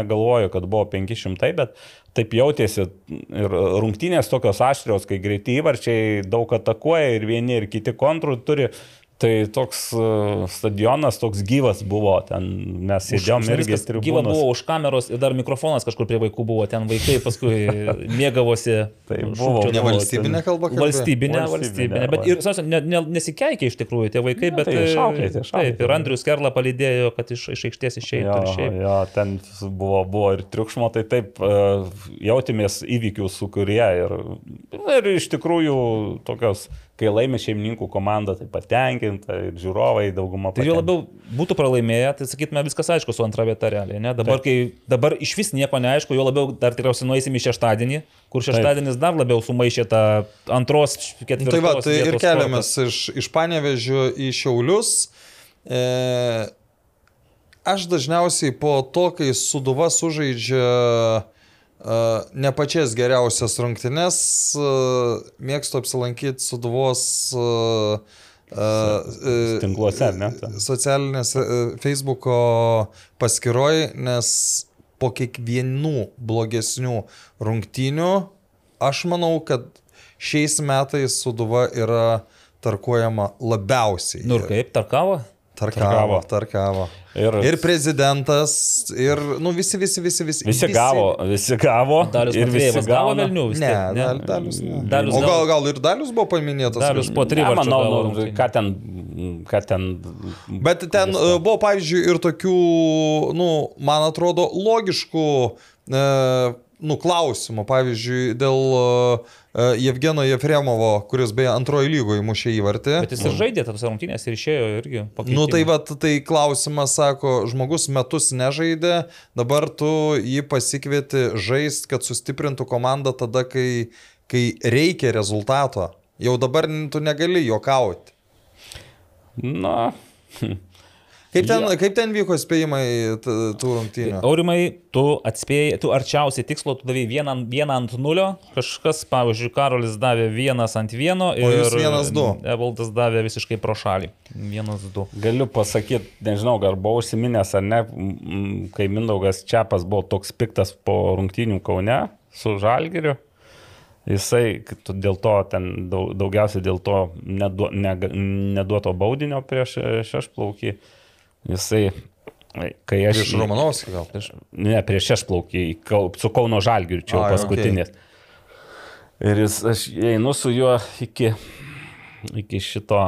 negalvoju, kad buvo 500, bet taip jautėsi ir rungtynės tokios aštrios, kai greiti įvarčiai daug atakuoja ir vieni ir kiti kontrų turi. Tai toks uh, stadionas, toks gyvas buvo, ten mes sėdėjom irgi Viskas gyva buvo už kameros ir dar mikrofonas kažkur prie vaikų buvo, ten vaikai paskui mėgavosi. Tai buvo- Ne valstybinė kalba kalbėjo? Valstybinė, Valstybinė, valstybinė. Bet ir, sakau, ne, ne, nesikeikė iš tikrųjų tie vaikai, bet... tai e, išauklėti, išauklėti. Taip, ir Andrius Kerla palydėjo, kad iš, iš aikštės išeitų Jo, jo, ten buvo, buvo ir triukšmo, tai taip e, jautėmės įvykių sukūrė ir, ir iš tikrųjų tokios, kai laimė šeimininkų komanda, tai patenkinta ir žiūrovai dauguma Tai jo patenkinti. labiau būtų pralaimėję, tai sakytume viskas aišku su antra vieta realiai. Ne? Dabar, kai, dabar iš vis nieko neaišku, jo labiau dar tikriausiai nueisim į šeštadienį, kur šeštadienis dar labiau sumaišė tą antros, ketvirtos. Tai va, tai ir keliamės iš, iš Panevežio į Šiaulius. E, aš dažniausiai po to, kai Suduva sužaidžia ne pačias geriausias rungtynes, e, mėgstu apsilankyti Suduvos e, e, Tinkluose, ar ne? socialinės e, Facebook'o paskiroj, nes po kiekvienų blogesnių rungtynių aš manau, kad šiais metais Suduva yra tarkuojama labiausiai. Nu ir kaip, tarkavo? Tarkavo, tarkavo. Ir, Ir prezidentas, ir, nu, visi, visi, visi, visi. visi gavo, visi gavo. Dalius ir visi gavo vis Ne, tiek. Dal- Dalius. Ne. Dalius o gal, gal ir Dalius buvo paminėtas? Dalius po Ne, trivarčių manau, nu, ką ten, ką ten. Bet ten e, buvo, pavyzdžiui, ir tokių, nu, man atrodo, logiškų, e, nu, klausimų. Pavyzdžiui, dėl e, Jevgeno Jefremovo, kuris beje antrojo lygoje mušė įvartį. Bet jis ir žaidė tas rungtynės ir išėjo irgi. Nu tai va, tai klausimas, sako, žmogus metus nežaidė, dabar tu jį pasikvieti žaisti, kad sustiprintų komandą tada, kai, kai reikia rezultato. Jau dabar tu negali juokauti. Na. Kaip ten, kaip ten vyko spėjimai tų rungtynių? Aurimai, tu atspėjai, tu arčiausiai tikslo, tu davai vieną, vieną ant nulio, kažkas, pavyzdžiui, Karolis davė vienas ant vieno O ir vienas du. Evaldas davė visiškai pro šalį. Vienas du. Galiu pasakyti, nežinau, ar buvau užsiminęs ar ne, kai Mindaugas Čiapas buvo toks piktas po rungtynių Kaune su Žalgiriu. Jisai dėl to, ten daug, daugiausiai dėl to nedu, ne, neduoto baudinio prieš šešplaukį. Jisai, kai aš... Iš Romanovskio gal. Ne, prieš šešplaukį, su Kauno Žalgiriu, čia jau paskutinis. Ir jis, aš einu su juo iki, iki šito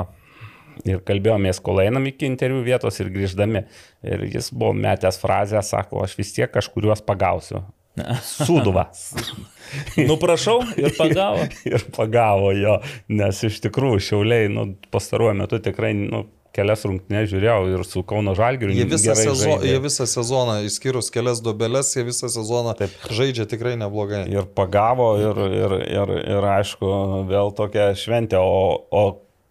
ir kalbėjomės, kol einam iki interviu vietos ir grįždami. Ir jis buvo metęs frazę, sako, aš vis tiek kažkuriuos pagausiu. Sūduva. Nu prašau ir pagavo. ir pagavo jo, nes iš tikrųjų šiauliai, nu, pastaruoju metu tikrai, nu, kelias rungtynės žiūrėjau ir su Kauno Žalgiriu. Jie visą, sezo, žaidė. jie visą sezoną, išskyrus kelias dubeles, jie visą sezoną Taip. žaidžia tikrai neblogai. Ir pagavo, ir, ir, ir, ir aišku, vėl tokia šventė, o, o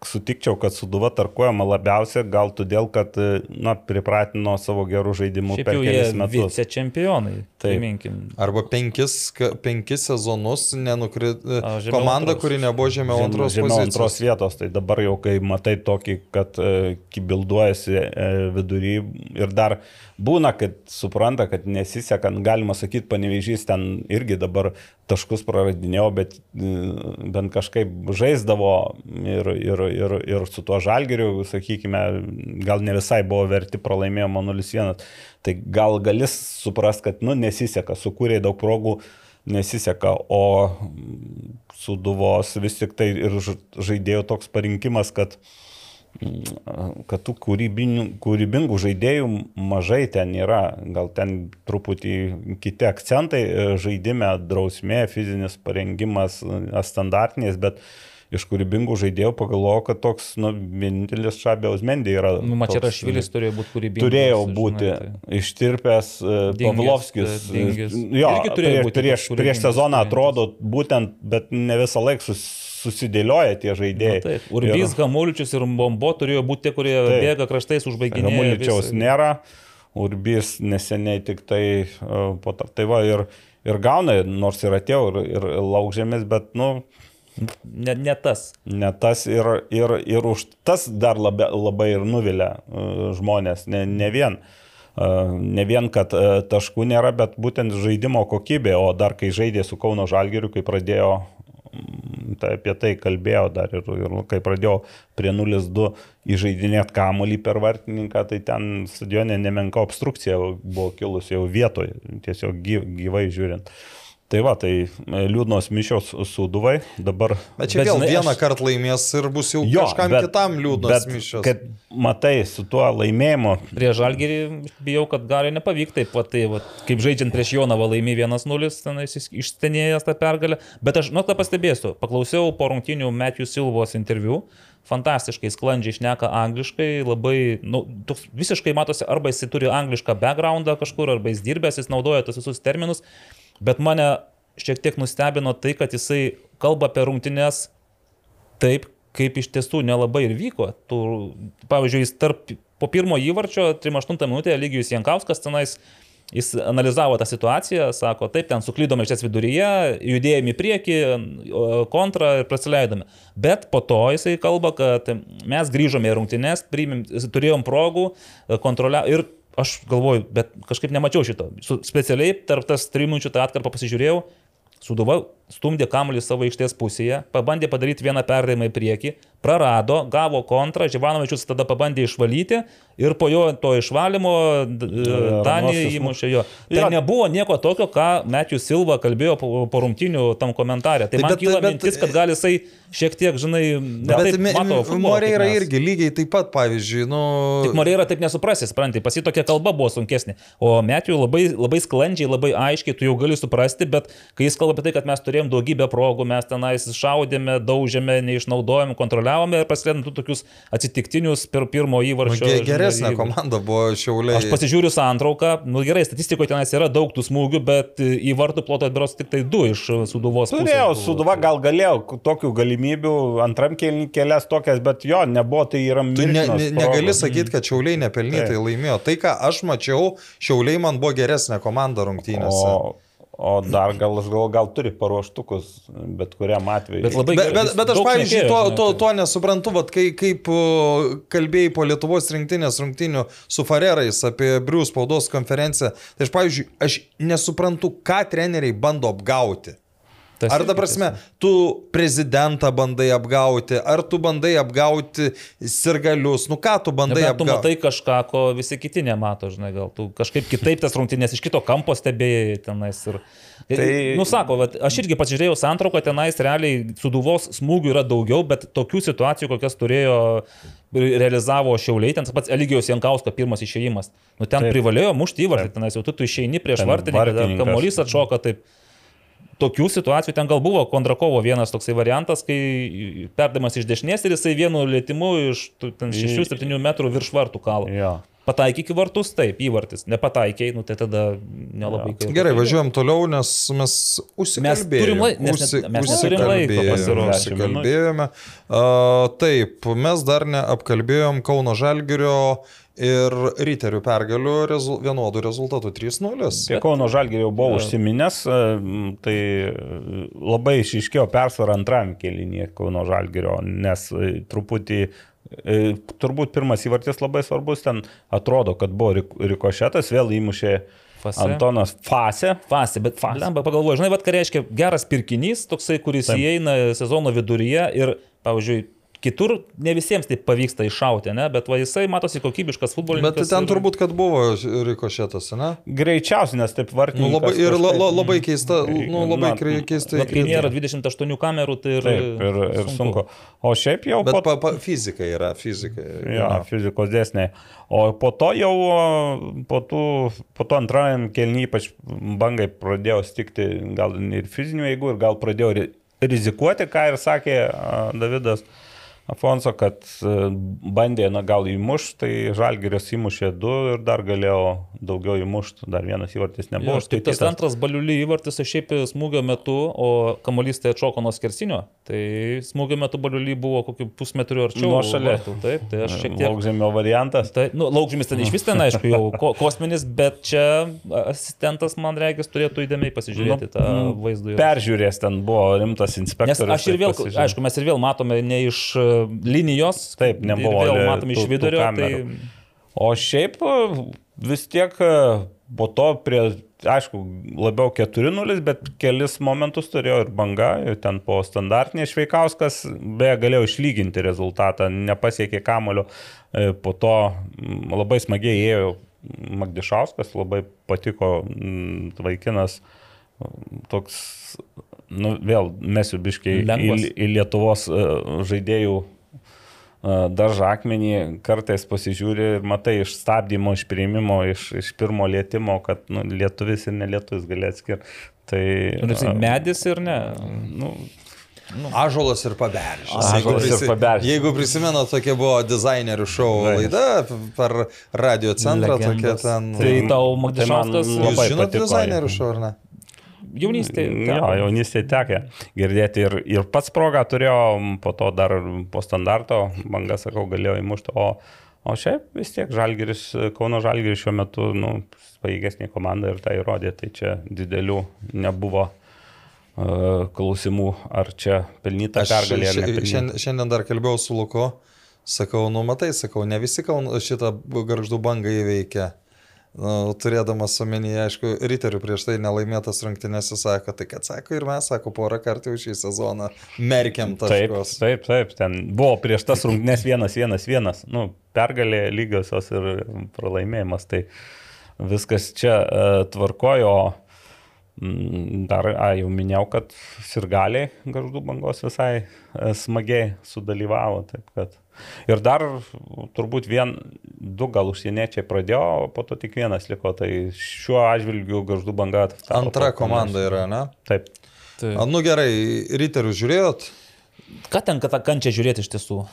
sutikčiau, kad Suduva tarkuojama labiausiai, gal todėl, kad, na, pripratino savo gerų žaidimų Šiaip per jie kelis metus. vice čempionai. Taip. Priminkim. Arba penkis, penkis sezonus nenukrit... A, Komanda, antros. kuri nebuvo žemiau Žem- antros žemiau pozicijos. antros vietos, tai dabar jau kai matai tokį, kad e, kibilduojasi e, vidury ir dar būna, kad supranta, kad nesiseka, galima sakyti, panevežys ten irgi dabar taškus praradinėjo, bet e, bent kažkaip žaisdavo ir, ir, ir, ir su tuo žalgeriu, sakykime, gal ne visai buvo verti pralaimėjimo 0-1, tai gal galis suprast, kad, nu, nesiseka, sukūrė daug progų, nesiseka, o suduvos vis tik tai ir ž- žaidėjų toks parinkimas, kad kad tų kūrybinių, kūrybingų žaidėjų mažai ten yra, gal ten truputį kiti akcentai e, žaidime, drausmė, fizinis parengimas, e, standartinės, bet iš kūrybingų žaidėjų pagalvojau, kad toks, nu, vienintelis Šabėjaus Mendė yra. Nu, Mačia toks, Rašvilis turėjo būti kūrybingas. Turėjo žinai, būti tai- ištirpęs e, Pavlovskis. e, dingęs. Jo, turėjo prieš, būti prieš, prieš sezoną atrodo būtent, bet ne visą laiką sus, susidėlioja tie Na, žaidėjai. taip. Urbys, Gamuličius ir Bombo turėjo būti tie, kurie Taip. bėga kraštais užbaiginėja. Gamuličiaus visą- nėra, Urbys neseniai tik tai uh, po. Tai va ir, ir gauna, nors ir atėjo, ir, ir laukžėmis, bet, nu, Ne, ne tas. ne tas ir, ir, ir už tas dar labai, labai ir nuvilia uh, žmonės, ne, ne vien. Uh, Ne vien, kad uh, taškų nėra, bet būtent žaidimo kokybė, o dar kai žaidė su Kauno Žalgiriu, kai pradėjo, mm, tai apie tai kalbėjo dar ir, ir kai pradėjo prie 0-2 įžeidinėti kamolį per vartininką, tai ten stadione nemenka obstrukcija buvo kilusi jau vietoje, tiesiog gy- gyvai žiūrint. Tai va, tai e, liūdnos mišios suduvai, dabar Bet čia Bet vėl žinai, vieną aš- kartą laimės ir bus jau kažkam kitam liūdnas bet mišęs. Kad matai, su tuo laimėjimu, Prie Žalgerį bijau, kad gali nepavykti taip pat, tai, va, kaip žaidžiant prieš Jonavą laimė 1-0, tenais jis išstenėjęs tą pergalę. Bet aš, nu, tą pastebėsiu, paklausiau po rungtinių Matthew Silvos interviu, fantastiškai sklandžiai šneka angliškai, labai, nu, toks visiškai matosi, arba jis turi anglišką backgroundą kažkur, arba jis dirbęs, jis naudoja tos visus terminus, bet mane šiek tiek nustebino tai, kad jisai kalba apie rungtynės taip, kaip iš tiesų nelabai ir vyko. Tu, pavyzdžiui, jis tarp, po pirmo įvarčio, 38 minutėje Lygijus Jankauskas tenais, jis analizavo tą situaciją, sako, taip, ten suklydome iš ties viduryje, judėjome į priekį, kontrą ir prasileidome. Bet po to jisai kalba, kad mes grįžome į rungtynes, priimėm, turėjom progų, kontrolia ir aš galvoju, bet kažkaip nemačiau šito. Su, specialiai tarp tas trijų minučių tą atkarpą pasižiūrėjau, Suduva stumdė kamuolį savo aikštės pusėje, pabandė padaryti vieną perdavimą į priekį, prarado, gavo kontrą, Živanovičius tada pabandė išvalyti ir po jo to išvalymo d- Danį Ramosis, įmušė jo. Tai Jo. nebuvo nieko tokio, ką Matthew Silva kalbėjo po, po rungtinių tam komentarė. Tai Tai man bet- kyla bet- mintis, kad gali jisai šiek tiek, žinai, ne Bet taip mi- mato mi- futbolą, kaip Moreira irgi lygiai taip pat, pavyzdžiui, nu... Tik Moreira taip nesuprasi, supranti, pas jį tokia kalba buvo sunkesnė. O Metijų labai, labai sklandžiai, labai aiškiai, tu jau gali suprasti, bet kai jis kalba apie tai, kad mes turėjom daugybę progų, mes tenais šaudėme, daužėme, neišnaudojom, kontroliavom, gavome ir prasidedant tų tokius atsitiktinius per pirmo įvarčio. Žinai, Geresnė įvarčių. komanda buvo šiauliai. Aš pasižiūriu santrauką, nu gerai, statistikoje tenais yra daug tų smūgių, bet į vartų plotą atbiros tik tai du iš suduvos. pusės Turėjau. Suduva gal galėjau tokių galimybių, antram kelniui kelias tokias, bet jo, nebuvo, tai yra Tu ne, ne, negali sakyti, kad šiauliai nepelnytai laimėjo. Tai, ką aš mačiau, šiauliai man buvo geresnė komanda rungtynėse. O, o dar gal, aš gal, gal turi paruoštukus, bet kuriam atveju. Bet labai Bet, bet, bet aš, pavyzdžiui, šnekėjo, to, to, to nesuprantu, vat, kai, kaip kalbėjai po Lietuvos rinktinės rungtynių su Farerais apie Brius spaudos konferenciją. Tai aš, pavyzdžiui, aš nesuprantu, ką treneriai bando apgauti. Tas Ar ta prasme, tu prezidentą bandai apgauti, ar tu bandai apgauti sirgalius, nu ką tu bandai Bet tu apgauti? matai kažką, ko visi kiti nemato, žinai, gal tu kažkaip kitaip tas rungtynės iš kito kampo stebėjai tenais. Ir, tai, nu, sako, aš irgi pasižiūrėjau santrauką, tenais realiai suduvos smūgių yra daugiau, bet tokių situacijų, kokias turėjo realizavo Šiauliai, ten tas pats Eligijos Jankausko pirmas išėjimas. Nu, ten Taip. Taip. privalėjo mušti įvartį, Taip. tenais jau tu, tu išeini prieš vartininką, kamuolys atšoka taip. Tokių situacijų ten gal buvo Kondrakovo vienas toksai variantas, kai perdamas iš dešinės ir jisai vienu lėtimu iš tų ten 6-7 metrų virš vartų kalo. Jo. Pataikyk į vartus, taip, įvartis. Nepataikiai, nu tai tada nelabai kaip. Gerai, važiuojam toliau, nes mes užsikalbėjome. turim lai- mes neturim laiko pasiruošti. Uh, taip, mes dar neapkalbėjom Kauno Žalgirio ir Riterių pergalių rezu, vienodų rezultatų 3-0. Apie Kauno Žalgirį jau buvau užsiminęs, tai labai išiškėjo persvarą antram kelinį Kauno Žalgirio, nes truputį, turbūt pirmas įvartis labai svarbus, ten atrodo, kad buvo rik- rikošetas, vėl įmušė Fase. Antonas Fase. Fasi, bet lemba pagalvoju, žinai, vad ką reiškia geras pirkinys, toksai, kuris. Taip. įeina sezono viduryje ir, pavyzdžiui, kitur ne visiems taip pavyksta iššauti, ne? bet va jisai matosi kokybiškas futbolininkas. Bet ten ir- turbūt, kad buvo rikošėtas, ne? Greičiausiai, nes taip Nu, vartininkas. labai, ir la, la, labai keista, nu, labai Na, keistai. Bet kai nėra 28 kamerų, tai ir, Taip, ir, ir sunku. O šiaip jau Bet po pa, pa, fizika yra, fizika. Jo, fizikos dėsniai. O po to jau, po, tų, po to antrajam kelnyje ypač bangai pradėjo stikti gal ir fizinių jėgų, ir gal pradėjo ri- rizikuoti, ką ir sakė Davidas Afonso, kad a, bandė, na gal įmušti, tai Žalgirios įmušė du ir dar galėjo daugiau įmušti, dar vienas įvartis Jo, nebuvo. Tik tas užskaitytas. antras baliuly įvartis, aš šiaip smūgio metu, o kamuolys tai atšoko nuo skersinio, tai smūgio metu baliuly buvo kokiu pusmetriu arčiau. Nuo šalia. Taip, tai aš šiek tiek... Laukžemio variantas. Tai, nu, laukžymis ten iš vis ten, aišku, jau ko, kosminis, bet čia asistentas, man reikės, turėtų įdėmiai pasižiūrėti Nu, tą mm, vaizdą. Peržiūrės ten buvo rimtas Nes inspektorius. aš ir tai vėl, aišku, mes ir vėl matome ne iš e, linijos. Taip, nebuvo Vėl tų- iš vidurio. Tai, kamerų. O šiaip e, vis tiek e, po to prie, aišku, labiau 4-0, bet kelis momentus turėjo ir banga, ir ten po standartinės Šveikauskas, beje, galėjo išlyginti rezultatą, nepasiekė kamulio, E, po to labai smagiai ėjo Magdišauskas, labai patiko vaikinas, mm, toks, nu vėl mesiu biškiai į, į Lietuvos e, žaidėjų daržą akmenį, kartais pasižiūri ir matai iš stabdymo, iš prieimimo, iš, iš pirmo lėtimo, kad nu, lietuvis ir nelietuvis gali atskirti. Tai, Nu, tai medis ir ne. nu, Ažolas ir paberžys. Ąžuolas ir paberžės. Jeigu prisimena, tokia buvo dizainerių šou laida per radio centrą, ten. Tai tau Tai Magdišauskas man Jūs labai žinote dizainerių šou, ar ne? Jaunystėje. Jo, jaunystėje tekė girdėti ir, ir pats progą turėjo, po to dar po standarto, banga, sakau, galėjo įmušti, o, o šiaip vis tiek Žalgiris, Kauno Žalgiris šiuo metu, nu, pajėgesnė komanda ir tai įrodė, tai čia didelių nebuvo uh, klausimų, ar čia pelnyta pergalė šiandien, šiandien dar kalbėjau su Luku, sakau, nu matai, sakau, ne visi Kauno šitą garždų bangą įveikia. Nu, turėdamas omenyje, aišku, riterių prieš tai nelaimėtas rungtynės, jis sako, tai kad sako ir mes, sako, porą kartų šį sezoną merkiam Taip, taškus. taip, taip, ten buvo prieš tas rungtynes vienas, vienas, vienas, nu, pergalė lygiosios ir pralaimėjimas, tai viskas čia uh, tvarkojo. Mm, Dar, a, jau minėjau, kad sirgaliai garždų bangos visai e, smagiai sudalyvavo. Taip, kad. Ir dar turbūt vien, du gal užsieniečiai pradėjo, po to tik vienas liko. Tai šiuo atžvilgiu garždų banga. tapo Antra komanda yra, ne? Taip. A, nu gerai, riterius žiūrėjot? Ką ten, kad tą kančią žiūrėti iš tiesų?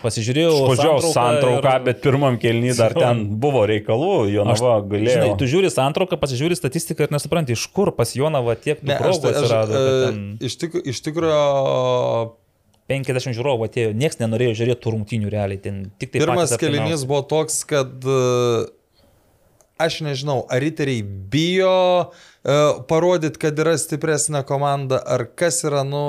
Pasižiūrėjau. Pažiūrėjau santrauką, ir- bet pirmam kelnį dar ten buvo reikalų, Jonava galėjo. Žinai, tu žiūri santrauką, pasižiūri statistiką ir nesupranti, iš kur pas Jonavą tiek Ne, aš, progų tai- aš, atsirado. kad e, ten iš, tikro, iš tikrųjų 50 žiūrovų atėjo, niekas nenorėjo žiūrėti tų rungtynių realiai. Ten tik tai Pirmas kelinys buvo toks, kad e, aš nežinau, ar riteriai bijo uh, parodyti, kad yra stipresnė komanda, ar kas yra, nu,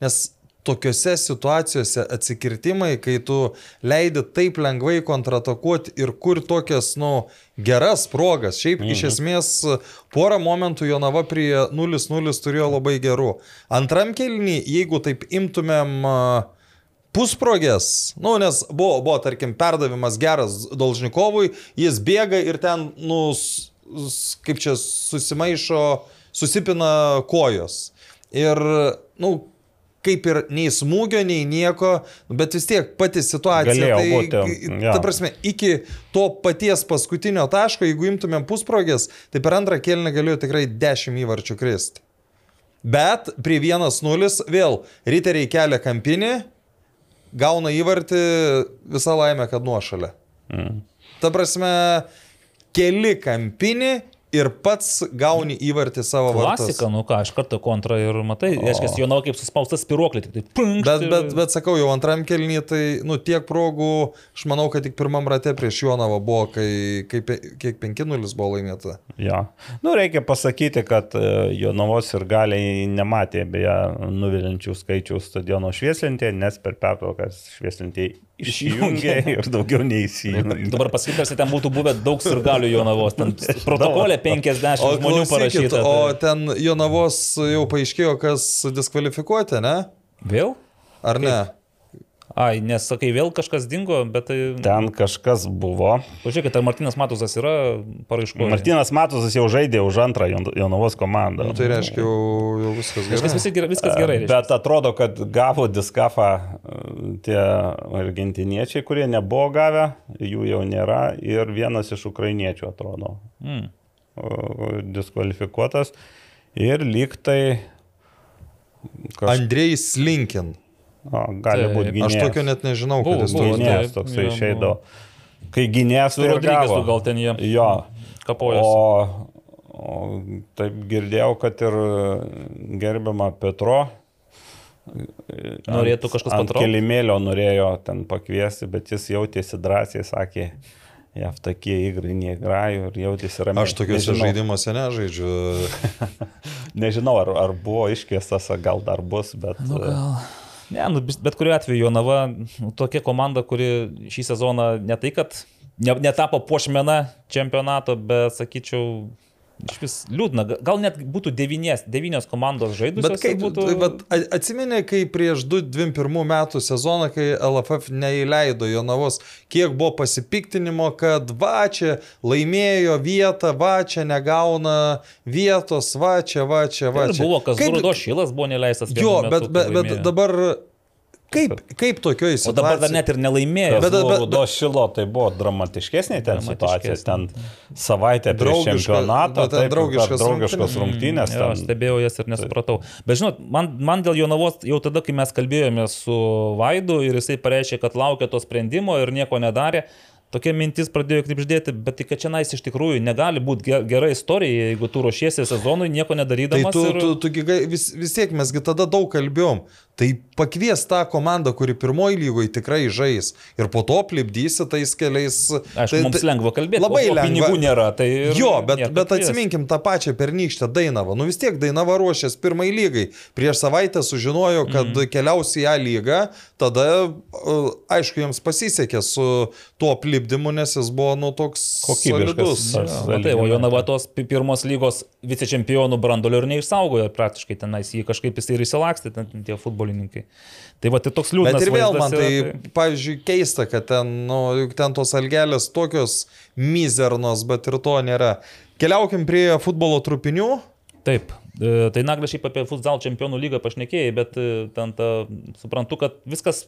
nes tokiuose situacijose atsikirtimai, kai tu leidi taip lengvai kontratakuoti ir kur tokias, nu, geras progas. Šiaip mhm. iš esmės porą momentų Jonava prie 0-0 turėjo labai gerų. Antram kelnį, jeigu taip imtumėm uh, pusprogės, nu, nes buvo, buvo, tarkim, perdavimas geras Dolžnikovui, jis bėga ir ten, nu, kaip čia susimaišo, susipina kojos. Ir, nu, kaip ir nei smūgio, nei nieko, bet vis tiek pati situacija. Galėjo tai, būti, jo. ta prasme, iki to paties paskutinio taško, jeigu imtumėm pusprogės, tai per antrą kelnį galėjo tikrai 10 įvarčių kristi. Bet prie 1-0 vėl riteriai kelia kampinį, gauna įvartį visą laimę, kad nuošalė. Mm. Ta prasme, keli kampinį ir pats gauni įvartį savo vartus. Klasika, nu ką, iš karto kontra ir matai, reiškia, Jonava kaip suspaustas spiruoklė, tik tai punkt. Bet, bet, bet sakau, jau antram kelnyje, tai, nu, tiek progų, aš manau, kad tik pirmam rate prieš Jonavą buvo, kai, kai kiek 5-0 buvo laimėta. Jo. Nu, reikia pasakyti, kad e, Jonavos ir galiai nematė beje nuvilinčių skaičių stadiono švieslintė, nes per pertraukas švieslintė išjungė ir daugiau neįsijungė. Dabar pasakytas, ten būtų buvę daug sirgalių Jonavos, ten protokolė 50 žmonių klausykit, parašyta. O tai- ten Jonavos jau paaiškėjo, kas diskvalifikuoti, ne? Vėl? Ar ne? Ai, nes sakai, vėl kažkas dingo, bet tai... Ten kažkas buvo. Pažiūrėkit, ar Martinas Matusas yra paraiškoje. Martinas Matusas jau žaidė už antrą Jon- Jonavos komandą. Nu, tai reiškia, jau, jau viskas Viskas, gerai. visi, gerai- viskas gerai. reiškia. Bet atrodo, kad gavo diskafą e, tie argentiniečiai, kurie nebuvo gavę, jų jau nėra ir vienas iš ukrainiečių atrodo Mm. diskvalifikuotas ir lyg tai kaž... Andrėjai Slinkin. O, gali Taip. būti Aš gynėjas. tokio net nežinau, Buvo, kad jis buvo, toks. Gynėjas jo, išeidavo. Kai gynėjas tai Rodrygėsu gavo. gal ten jie Jo. kapojosi. O, o taip girdėjau, kad ir gerbiama Petro. Norėtų kažkas ant patraukt? Kelimėlio norėjo ten pakviesti, bet jis jautėsi drąsiai, sakė, jav tokie įgrai neįgraju ir jautėsi ramiai. Aš tokiuose Nežinau- žaidimuose nežaidžiu. Nežinau, ar, ar buvo iškviestas, gal dar bus, bet... Nu, gal. Ne, nu, bet kuriu atveju Jonava nu, tokia komanda, kuri šį sezoną ne tai, kad ne, netapo puošmena čempionato, bet sakyčiau, iš vis liūdna. Ga- Gal net būtų devynės, devynios komandos žaidusios. Bet kaip, būtų... bet a- atsimeni, kai prieš 2-21 metų sezoną, kai LFF neįleido Jonavos, kiek buvo pasipiktinimo, kad va čia laimėjo vietą, va čia negauna vietos, va čia, va čia, va čia. buvo, kas Kaip- Rudo Šilas buvo neleistas. Jo, metu, bet, kai bet, bet dabar kaip, kaip tokioj O dabar dar situacijoje? net ir nelaimėjo. Bet- bet šilo tai buvo dramatiškesnė ten situacija, ten savaitę prieš čempionatą, ten taip, draugiškas dar draugiškos rungtynės. Jo, aš ten- stebėjau jas ir nesupratau. Bet žinot, man, man dėl Jonavos jau tada, kai mes kalbėjome su Vaidu ir jisai pareiškė, kad laukia to sprendimo ir nieko nedarė, tokia mintis pradėjo knipždėti, bet tai kad čia nais iš tikrųjų negali būti ge- gera istorija, jeigu tu ruošiesi sezonui nieko Tai nedarydamas. tu, ir... tu, tu gai- vis, vis tiek mesgi tada daug kalbėjom. Tai pakvies tą komandą, kuri pirmoji lygoje tikrai žais ir po to plipdysi tais keliais. Aišku, tai, mums lengva kalbėti, Labai o, o lengva. pinigų nėra. Tai Jo, bet, bet atsiminkim tą pačią pernykštę Dainavą. Nu vis tiek Dainava ruošės pirmai lygai. Prieš savaitę sužinojo, kad mm. keliaus į ją lygą. Tada, uh, aišku, jiems pasisekė su tuo plipdymu, nes jis buvo nu toks Kokybiškas. Jo, Matai, o. Jonava tos pi- pirmos lygos vicečempionų brandolio ir neišsaugojo praktiškai tenais, jį kažkaip jis ir įsilakstė, ten tie futbolininkai. Tai va, tai toks liūdnas. Bet ir vėl man tai, yra, pavyzdžiui, keista, kad ten, nu, juk ten tos algelės tokios mizernos, bet ir to nėra. Keliaukim prie futbolo trupinių. Taip, e, tai naglė šiaip apie futsal čempionų lygą pašnekėjai, bet e, ten ta, suprantu, kad viskas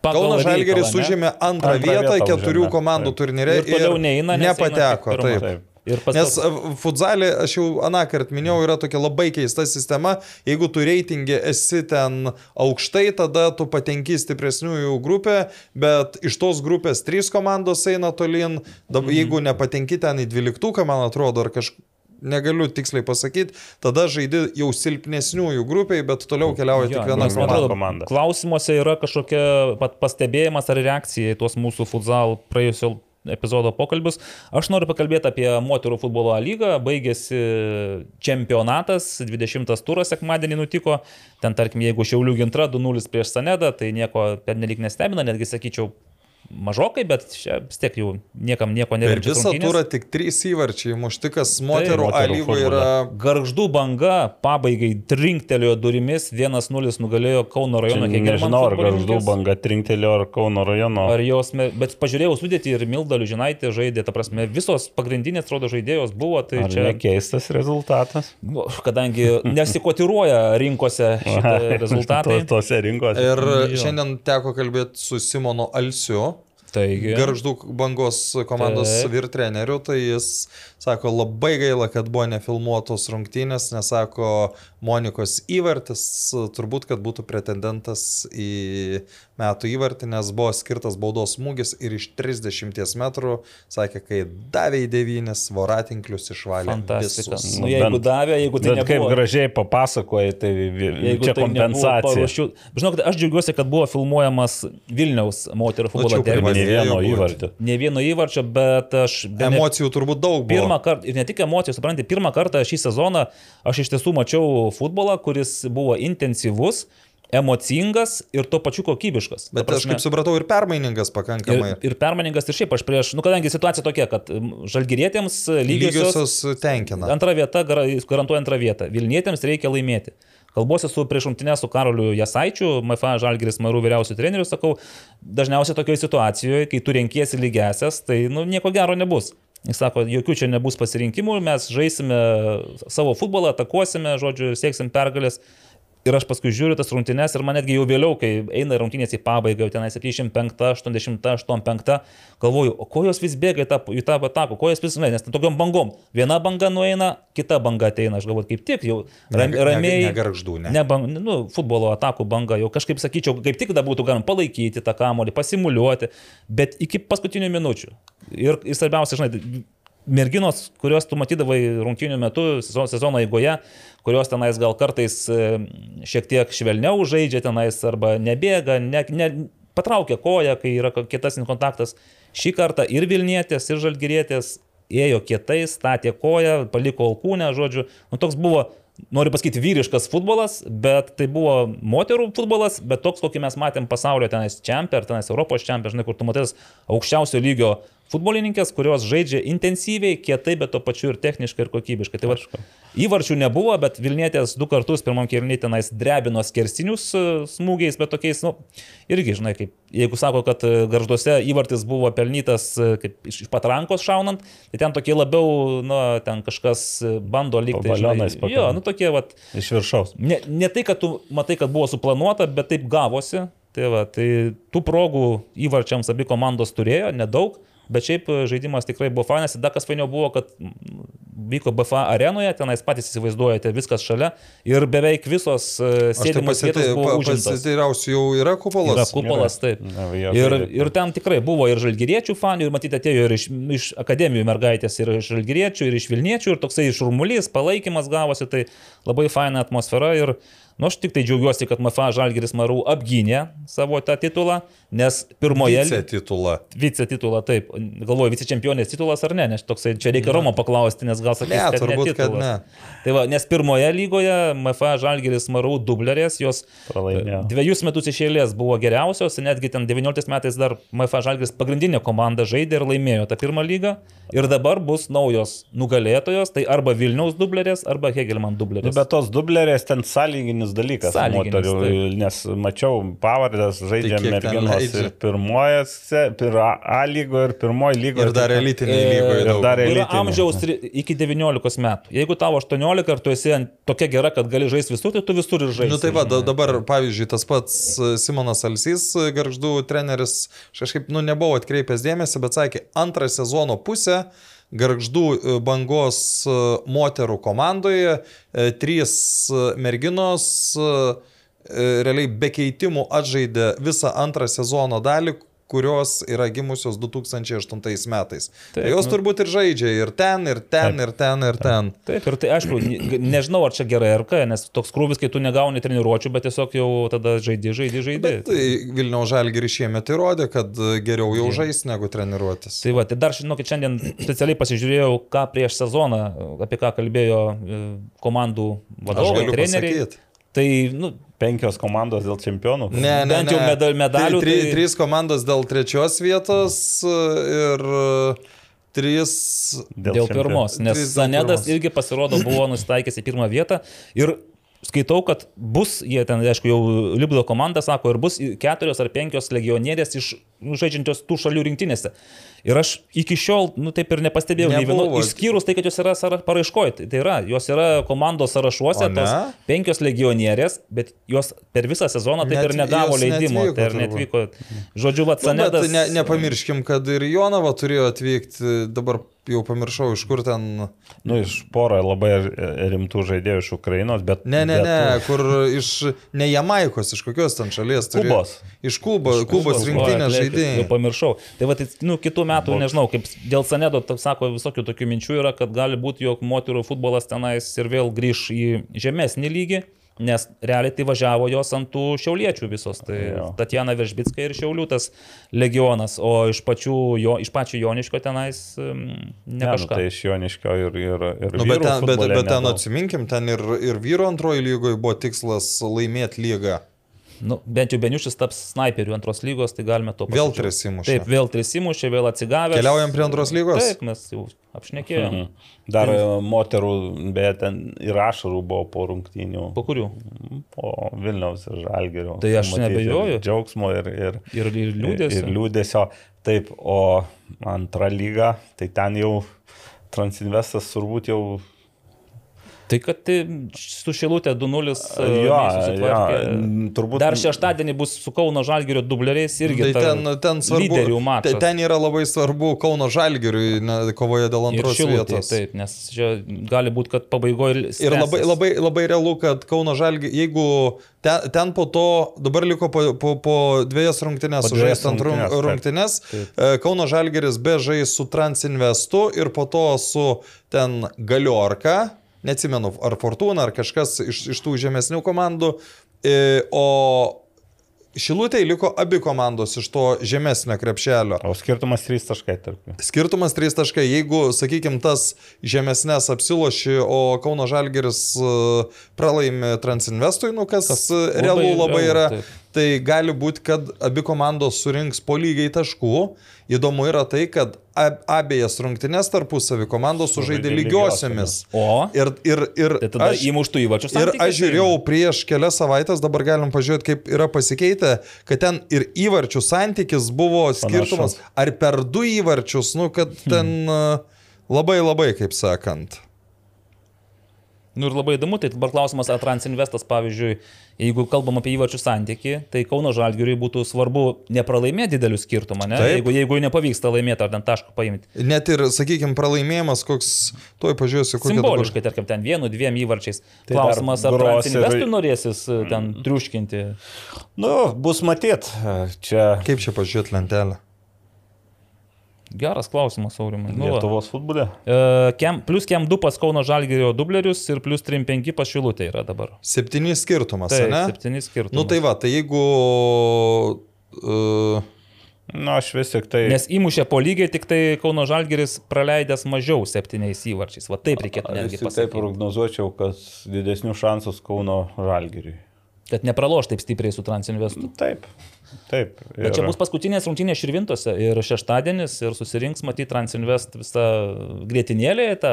Kauno Žalgeris užėmė antrą Antrą vietą vietą keturių užėmė, komandų turnyre Ir toliau neina, eina nepateko. pirma. Taip. Nes e, futzalį, aš jau aną kartą minėjau, yra tokia labai keista sistema. Jeigu tu reitingė esi ten aukštai, tada tu patenki stipresniųjų grupę, bet iš tos grupės trys komandos eina tolin. Dabar, Mhm. jeigu nepatenki ten į dvyliktuką, man atrodo, ar kažkaip negaliu tiksliai pasakyti, tada žaidi jau silpnesniųjų grupiai, bet toliau keliauja tik viena nes man komanda. komanda. Klausimuose yra kažkokia pastebėjimas ar reakcija į tuos mūsų futsal praėjusio epizodo pokalbius. Aš noriu pakalbėti apie moterų futbolo lygą. Baigėsi čempionatas, 20 turas sekmadienį nutiko. Ten, tarkim, jeigu Šiaulių gintra 2-0 prieš Sanedą, tai nieko per nelik nestebina, netgi sakyčiau mažokai, bet čia vis tiek jau niekam nieko Per nereikia. visą turą tik trys įvarčiai, muštikas moterų A moterų lygoje yra Garždų banga pabaigai trinktelėjo durimis, 1-0 nugalėjo Kauno rajono Hegelmann Nežinau, ar garždų banga trinktelio ar Kauno rajono. Ar jos, bet pažiūrėjau sudėti ir Milda Liužinaitė žaidė, ta prasme, visos pagrindinės, atrodo, žaidėjos buvo, tai Ar čia, nekeistas rezultatas? nu, kadangi nesikotiruoja rinkose šitie rezultatai, To- Tose rinkose. Ir Jo. šiandien teko kalbėti su Simonu Alsiu, taigi, Garždų bangos komandos Taip. vyr treneriu, tai jis sako, labai gaila, kad buvo nefilmuotos rungtynės, nes sako, Monikos įvartis turbūt, kad būtų pretendentas į metų įvartį, nes buvo skirtas baudos smūgis ir iš 30 metrų, sakė, kai davė į devynis, voratinklius išvalė. fantastika. visus. Nu, jeigu bent- davė, jeigu tai Bet kaip nebuvo. gražiai papasakojai, tai Jeigu čia tai nebuvo kompensacija. paruošių- Žinok, aš džiaugiuosi, kad buvo filmuojamas Vilniaus moterų futbolo jau derbis. Ne vieno būt. įvartio. Ne vieno įvarčio, bet aš... bene- Emocijų turbūt daug buvo. Pirmą kartą, ir ne tik emocijų, suprantate, pirmą kartą šį sezoną aš iš tiesų mačiau futbolą, kuris buvo intensyvus, emocingas ir tuo pačiu kokybiškas. Bet Ta aš kaip supratau ir permainingas pakankamai. Ir, ir permaningas ir šiaip aš prieš, nu kadangi situacija tokia, kad žalgyrėtėms lygiosios, Lygiosios tenkina. antra vieta gara- garantuoja antrą vietą, Vilnietėms reikia laimėti. Kalbuosi su priešumtinė su Karoliu Jasaičiu, MFA Žalgiris Marų vyriausių trenerių, sakau, dažniausiai tokioje situacijoje, kai tu renkiesi lygesias, tai nu, nieko gero nebus. Jis sako, jokių čia nebus pasirinkimų, mes žaisime savo futbolą, atakuosime, žodžiu, sieksim pergalės. Ir aš paskui žiūriu tas rungtynes ir man netgi jau vėliau, kai eina rungtynės į pabaigą, jau tenai 75, 80, 85, galvoju, o ko jos vis bėga į tą, į tą ataką, ko jos vis, ne, nes tokiam bangom. Viena banga nueina, kita banga ateina, aš galvoju, kaip tik jau ram, Ne- ramiai. negarždų, ne. Ne, bang, nu, futbolo atakų banga, jau kažkaip sakyčiau, kaip tik tada būtų galima palaikyti tą kamolį, pasimuliuoti, bet iki paskutinių minučių. Ir, ir svarbiausia, žinai, merginos, kurios tu matydavai rungtynių metu, sezono, sezono eigoje, kurios tenais gal kartais e, šiek tiek švelniau žaidžia tenais arba nebėga, ne, ne, patraukia koją, kai yra kietasis kontaktas. Šį kartą ir Vilnietės, ir Žalgirėtės ėjo kietai, statė koją, paliko alkūnę, žodžiu. Nu, toks buvo, noriu pasakyti, vyriškas futbolas, bet tai buvo moterų futbolas, bet toks, kokį mes matėm pasaulio tenais čempionai, tenais Europos čempionai, žinai, kur tu matai tas aukščiausio lygio futbolininkės, kurios žaidžia intensyviai, kietai, bet tuo pačiu ir techniškai, ir kokybiškai. Tai va, įvarčių nebuvo, bet Vilnietės du kartus pirmam kėlinį tenais drebino skersinius e, smūgiais, bet tokiais, nu, irgi, žinai, kaip jeigu sako, kad e, garžduose įvartis buvo pelnytas e, kaip iš, patrankos šaunant, tai ten tokie labiau, nu, ten kažkas bando likti. balionais Jo, pakabint. nu tokie, va, Iš viršaus. ne, ne tai, kad tu matai, kad buvo suplanuota, bet taip gavosi. Tai, va, tai tų progų įvarčiams abi komandos turėjo, nedaug, bet šiaip e, žaidimas tikrai buvo fainas. Dar kas fainiau buvo, kad vyko BFA arenoje, tenais patys įsivaizduojate, viskas šalia ir beveik visos e, Aš tai sėdimos vietos buvo užimtos. pasiteirausiu, jau yra kupolas. Yra kupolas, taip. Na, jo, Ir, ir ten tikrai buvo ir žalgyriečių fanų, ir matyti atėjo ir iš, iš akademijų mergaitės, ir iš žalgyriečių, ir iš Vilniečių, ir toksai šurmulys, palaikymas gavosi, tai labai faina atmosfera. Ir, nu, aš tik tai džiaugiuosi, kad MFA Žalgiris Marų apgynė savo tą titulą, nes pirmoje... Vice titulą. Vice titulą, taip. Galvoju, vice čempionės titulas ar ne, nes toksai čia reikia Romo paklausti, nes gal Ne, kad turbūt, ne kad ne. Tai va, nes pirmoje lygoje MFA Žalgiris Marų dublerės, jos Pralaimėjo. dviejus metus iš eilės buvo geriausios, netgi ten 19 metais dar MFA Žalgiris pagrindinė komanda žaidė ir laimėjo tą pirmą lygą. Ir dabar bus naujos nugalėtojos, tai arba Vilniaus dublerės, arba Hegelman Nu, dublerės. bet tos dublerės ten sąlyginis dalykas. Sąlyginis, moterių, taip. nes mačiau pavardės žaidžia Tai merginos leidžia? ir pirmojose, ir A lygoje, ir pirmoji lygoje. Ir dar elitinėje lygoje. ir daug. dar Yra elitinė. amžiaus iki 19 metų. Jeigu tavo 18 ir tu esi ant- tokia gera, kad gali žaisti visur, tai tu visur ir žaisi. Nu tai va, da, dabar, pavyzdžiui, tas pats e, Simonas Alsys, e, garždų treneris, kažkaip, nu, nebuvau atkreipęs dėmesį, bet sakė, antrą sezono pusę garždų e, bangos moterų komandoje, trys merginos realiai be keitimų atžaidė visą antrą sezono dalį, kurios yra gimusios 2008 metais. Taip, Taip, jos nu. turbūt ir žaidžia ir ten, ir ten, ir ten, ir ten. Taip, ir tai aišku, ne- nežinau, ar čia gerai ar ką, nes toks krūvis, kai tu negauni treniruočių, bet tiesiog jau tada žaidži, žaidži, žaidži. Tai Vilniaus Žalgiris šiemet įrodė, kad geriau jau žais negu treniruotis. Tai va, tai dar, žinokit, šiandien specialiai pasižiūrėjau, ką prieš sezoną, apie ką kalbėjo e, komandų vadovai, treneriai. pasakyti. Tai, nu, Penkios komandos dėl čempionų. Ne, ne, Bent jau medal- medalių, tri, tai- Trys komandos dėl trečios vietos ir e, trys. dėl čempionų. pirmos, nes Trys dėl Zanedas irgi pasirodo buvo nustaikęs į pirmą vietą ir skaitau, kad bus, jie ten, aišku, jau Libdo komanda sako, ir bus keturios ar penkios legionierės iš nu, žaidžiančios tų šalių rinktinėse. Ir aš iki šiol, nu taip ir nepastebėjau, nei vieno, išskyrus tai, kad jos yra sąra- paraiškoj. Tai, tai yra, jos yra komandos sąrašuose, tos penkios legionierės, bet jos per visą sezoną taip ir Net- negavo jos leidimo. neatvyko Tai ir netvyko. Žodžiu, Nu, Vatsanedas. ne, nepamirškim, kad ir Jonava turėjo atvykti, dabar jau pamiršau, iš kur ten. Nu, iš porą labai rimtų žaidėjų iš Ukrainos, bet... Ne, ne, bet ne, kur iš ne Jamaikos, iš kokios ten šalies. turėjo- Kubos. Iš Kubo, Kubos rinktinės Jau žaidėjai. pamiršau. Tai va, tai, nu, kitų metų, Boks. nežinau, kaip dėl Sanedo, taip sako, visokių tokių minčių yra, kad gali būti, jog moterų futbolas tenais ir vėl grįž į žemesnį lygį, nes realiai tai važiavo jos ant tų šiauliečių visos. Tai Jo. Tatjana Veržbitska ir šiaulių tas legionas, o iš, pačių, jo, iš pačio Joniško tenais um, ne Ne, nu, kažką. tai iš Joniškio ir... ir, ir Nu, bet, ten, bet, bet ten atsiminkim, ten ir, ir vyro antroji lygoje buvo tikslas laimėti lygą. Nu, bent jau Beniušis taps snaiperiu antros lygos, tai galime to Vėl pasidžiaugti. tris įmušė. Taip, vėl tris įmušė, vėl atsigavęs. Keliaujam prie antros lygos? Taip, mes jau apšnekėjome. Mhm. Dar e, moterų, beje, ten ir ašarų buvo po rungtynių. Po kurių? Po Vilniaus ir Žalgerio. Tai aš neabejoju. Džiaugsmo ir, ir, Ir, ir liūdės. ir liūdėsio. Taip, o antra lyga, tai ten jau Transinvestas turbūt jau... Tai kad tai su Šilutė 2-0 Jo, jo, turbūt... Dar šeštadienį bus su Kauno Žalgirio dubleriais irgi. Tai ten, ten svarbu. Lyderių mačas. te- Ten yra labai svarbu Kauno Žalgiriui ne, kovoje dėl ir antros Šilutė, vietos. taip, nes čia gali būti, kad pabaigoje Ir labai, labai, labai realu, kad Kauno Žalgiris, jeigu ten, ten po to, dabar liko po, po, po dviejas rungtynės, sužaistant rung- rungtynes, rungtynės, e, Kauno Žalgiris be žais su Transinvestu ir po to su ten Galiorka, neatsimenu, ar Fortuna, ar kažkas iš, iš tų žemesnių komandų, e, o Šilutėje liko abi komandos iš to žemesnio krepšelio. O skirtumas 3 taškai tarp jų. Skirtumas 3 taškai. Jeigu, sakykime, tas žemesnės apsiloši, o Kauno Žalgeris e, pralaimi Transinvestui, nu kas, Kas labai realu labai realu, yra, taip. Tai gali būti, kad abi komandos surinks po lygiai taškų. Įdomu yra tai, kad ab- abiejas rungtynės tarpusavį komandos sužaidė lygiosiomis. O, Ir, ir, ir tai tada aš- įmuštų įvačių Ir aš žiūrėjau prieš kelias savaitės, dabar galim pažiūrėti, kaip yra pasikeitę, kad ten ir įvarčių santykis buvo skirtumas. Ar per du įvarčius, nu, kad ten uh, labai labai, kaip sakant. Nu ir labai įdomu, tai dabar klausimas, ar Transinvestas, pavyzdžiui, jeigu kalbam apie įvarčių santyki, tai Kauno Žalgiriui būtų svarbu nepralaimėti didelių skirtumą, ne? Taip. Jeigu, jeigu nepavyksta laimėti ar ten tašką paimti. Net ir, sakykime, pralaimėjimas, koks, tuoj pažiūrėsiu, kokia Simboliškai, tarkim, ten vienu, dviem įvarčiais. Tai Klausimas, ar gros ir- Transinvestui norėsis e, ten triuškinti. Nu, bus matyt. Čia dabar. Kaip čia pažiūrėti lentelę? Geras klausimas, Aurimai. Nu. Lietuvos futbole. E, kem, plus kem 2 pas Kauno Žalgirio dublerius ir plus 3-5 pas Šilutė yra dabar. Septyni skirtumas, Taip, ne? septyni skirtumai. Nu tai va, tai jeigu... Uh, Nu, aš vis tik tai... Nes įmušė po lygiai, tik tai Kauno Žalgiris praleidęs mažiau septyniais įvarčiais. Va taip reikėtų netgi Aš taip pasakyti. prognozuočiau, kad didesnių šansus Kauno Žalgiriui. Kad nepraloš taip stipriai su Transinvestu. Taip, taip. Bet čia bus paskutinės rungtynės Širvintose ir šeštadienis ir susirinks, matyt, Transinvest visą grėtinėlį, tą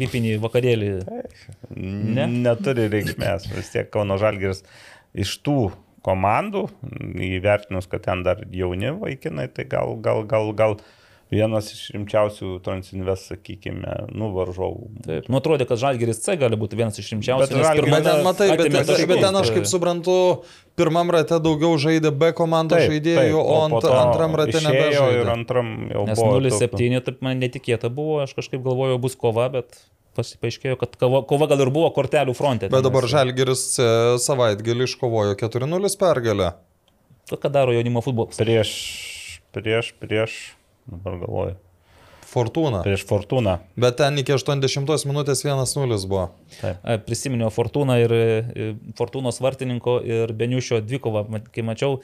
vipinį vakarėlį. ne? neturi reikšmės. Vis tiek Kauno Žalgiris iš tų komandų, įvertinus, kad ten dar jauni vaikinai, tai gal, gal, gal, gal vienas iš rimčiausių Transinvest, sakykime, nu, varžovų. Taip, nu atrodė, kad Žalgeris C gali būti vienas iš rimčiausių. Bet Bet ten, matai, bet, bet, bet ten aš kaip tai- suprantu, pirmam rate daugiau žaidė B komandos žaidėjų, o po ant, to antram rate išėjo Ir nebežaidė. antram jau Nes buvo. 0-7, taip man netikėta buvo, aš kažkaip galvojau, bus kova, bet pasi- paaiškėjo, kad kova, kova gal ir buvo kortelių fronte. Bet dabar Nes- Žalgiris C savaitgalį iškovojo 4-0 pergalę. Ką daro jaunimo futbolas. Prieš, prieš, prieš, dabar galvoju, Fortūna. prieš Fortūną. Bet ten iki 80 minutės 1-0 buvo. A, Prisiminiau Fortūną ir e, Fortūnos vartininko ir Beniušio dvikovą, kai mačiau.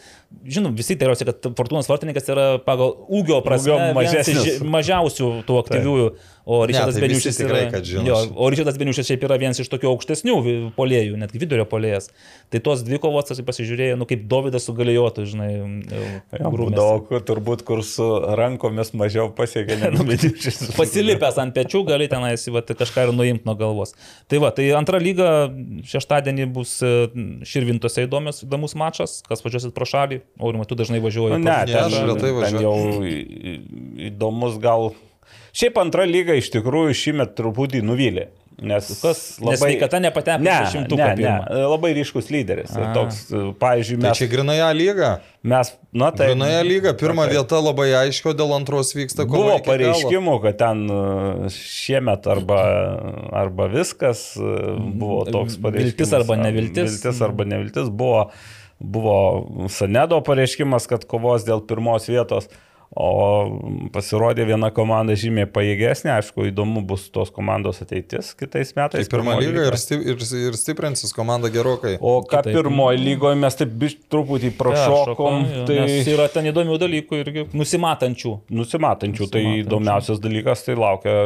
Žinom, visi rausia, kad Fortūnos vartininkas yra pagal ūgio prasme Ūgio vienas iš mažesnis. mažiausių tų aktyviųjų. O Ryčiardas tai Beniušis tikrai, yra, kad žino jo, o Ryčiardas Beniušis šiaip yra vienas iš tokių aukštesnių polėjų, netgi vidurio polėjas. Tai tos dvikovos aš pasižiūrėjau, nu kaip Davidas su Galijotu, žinai, jau grūmėsi. Būdavo turbūt, kur su rankomis mažiau pasiekė, viduršis. Pasilipęs ant pečių gali tenais va, kažką ir nuimti nuo galvos. Tai va, tai antra lyga šeštadienį bus e, Širvintose įdomus, įdomus mačas, kas važiuosit pro šalį, o ir tu dažnai važiuoji. Nu, ne, Ne, ten, ten važiuoju. jau įdomus gal. Šiaip antra lyga iš tikrųjų šįmet truputį nuvylė. Nes Kas labai... Nes sveikata nepateko Ne, ne, šimtuką ne, pirmą. labai ryškus lyderis. Ir A. Toks, pavyzdžiui, Tai mes, čia grinai A lyga. mes na tai... Grinoje lyga, pirma taip. vieta labai aiški, o dėl antros vyksta kova. Buvo pareiškimų, kad ten uh, šiemet arba, arba viskas uh, buvo toks pareiškimas. Viltis arba neviltis. Viltis arba neviltis buvo, buvo Sanedo pareiškimas, kad kovos dėl pirmos vietos. O pasirodė viena komanda žymiai pajėgesnė, aišku, įdomu bus tos komandos ateitis kitais Tai metais. pirma Pirmoj lyga ir, sti ir, ir stiprinsis komanda gerokai. O ką Kitaip. pirmoji lygoje mes taip biš, truputį prašokom, Peršokom, tai Nes yra ten įdomių dalykų irgi nusimatančių. nusimatančių. Tai Nusimatančių. įdomiausias dalykas tai laukia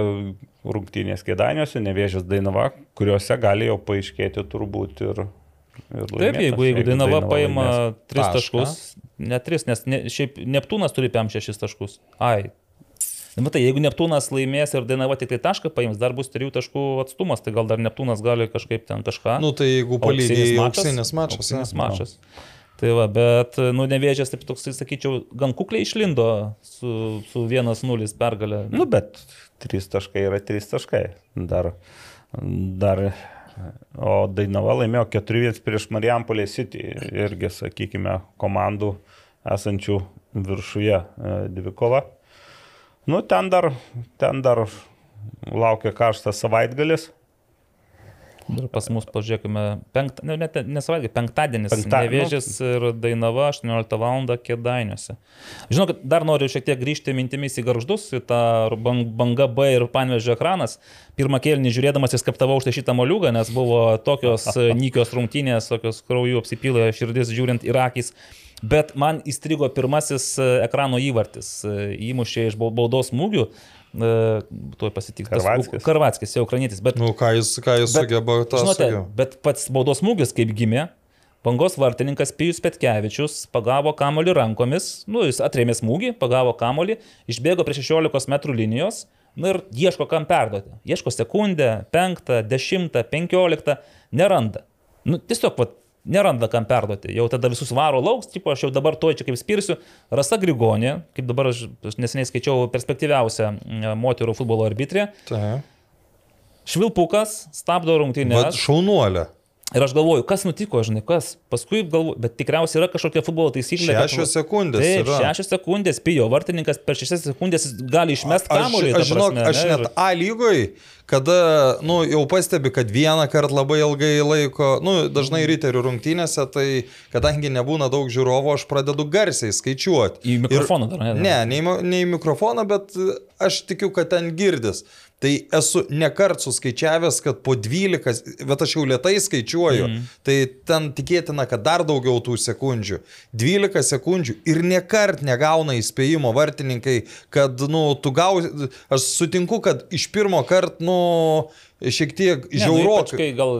rungtynės kėdainiuose, nevėžės Dainava, kuriuose gali jau paaiškėti turbūt ir... Taip, jeigu, jeigu Dainava paima laimės. 3 Tašką. taškus, ne 3, nes ne, šiaip Neptūnas turi 5-6 taškus. Ai. Na, Matai, jeigu Neptūnas laimės ir Dainava tik tai tašką paims, dar bus 3 taškų atstumas, tai gal dar Neptūnas gali kažkaip ten kažką. Nu tai jeigu palygiai auksinis mačas. Auksinis ne? mačas. Tai va, bet, nu, nevėžės, taip toks, sakyčiau, gan kukliai išlindo su, su 1-0 pergalė. Nu, bet 3 taškai yra 3 taškai. Dar, dar, o Dainava laimėjo 4-1 prieš Marijampolė City, irgi, sakykime, komandų esančių viršuje e, dvikova. Nu, ten dar, ten dar laukia karštas savaitgalis. Ir pas mus, pažiūrėkime, penkt, ne, net nesavaitė, penktadienis. Penktad- Nevėžės ir Dainava 18 val. kėdainiuose. Žinau, kad dar noriu šiek tiek grįžti mintimis į garždus, į tą bang, banga B ir panvežio ekranas. Pirmą kėlinį žiūrėdamas įskaptavau štai šitą moliūgą, nes buvo tokios e, nykios rungtynės, tokios kraujų apsipylė širdis žiūrint ir akis. Bet man įstrigo pirmasis e, ekrano įvartis. E, Įmušė iš bau- baudos smūgių. Tuoj pasitiktas. Karvatskis. Karvatskis, jau ukrainietis. Bet Nu ką jis, ką jis Bet, sugeba tą Žinote, sugeba. bet pats baudos smūgis kaip gimė. Bangos vartininkas Pijus Petkevičius pagavo kamolį rankomis, nu, jis atrėmė smūgį, pagavo kamolį, išbėgo prie 16 m linijos, nu ir ieško kam perduoti. Ieško sekundę, penktą, dešimtą, penkioliktą, neranda. Nu, tiesiog, vat, neranda kam perduoti. Jau tada visus varo lauks, tipo, aš jau dabar to čia kaip spirsiu. Rasa Grigonė, kaip dabar aš aš neseniai skaičiau perspektyviausią moterų futbolo arbitrę, Tai. Švilpukas stabdo Bet rungtynės. šaunuolė. Ir aš galvoju, kas nutiko, žinai, kas. Paskui galvoju, bet tikriausiai yra kažkokia futbolo taisyklė. kad- Šešios sekundės Taip, šešios sekundės, pijo, vartininkas per šešias sekundės gali išmesti kamuolį. Aš, aš žinok, prasme, aš ne, net ir- A lygoj, kada, nu, jau pastebi, kad vieną kartą labai ilgai laiko, nu, dažnai riterių rungtynėse, tai kadangi nebūna daug žiūrovų, aš pradedu garsiai skaičiuoti. Į mikrofoną dar, ne? Ne, ne į, ne į mikrofoną, bet aš tikiu, kad ten girdis. Tai esu nekart suskaičiavęs, kad po 12, bet aš jau lietai skaičiuoju, mm. tai ten tikėtina, kad dar daugiau tų sekundžių. 12 sekundžių ir nekart negauna įspėjimo vartininkai, kad, nu, tu gausi, aš sutinku, kad iš pirmo karto, nu, šiek tiek Ne, nu, ypač žiaurokai. gal,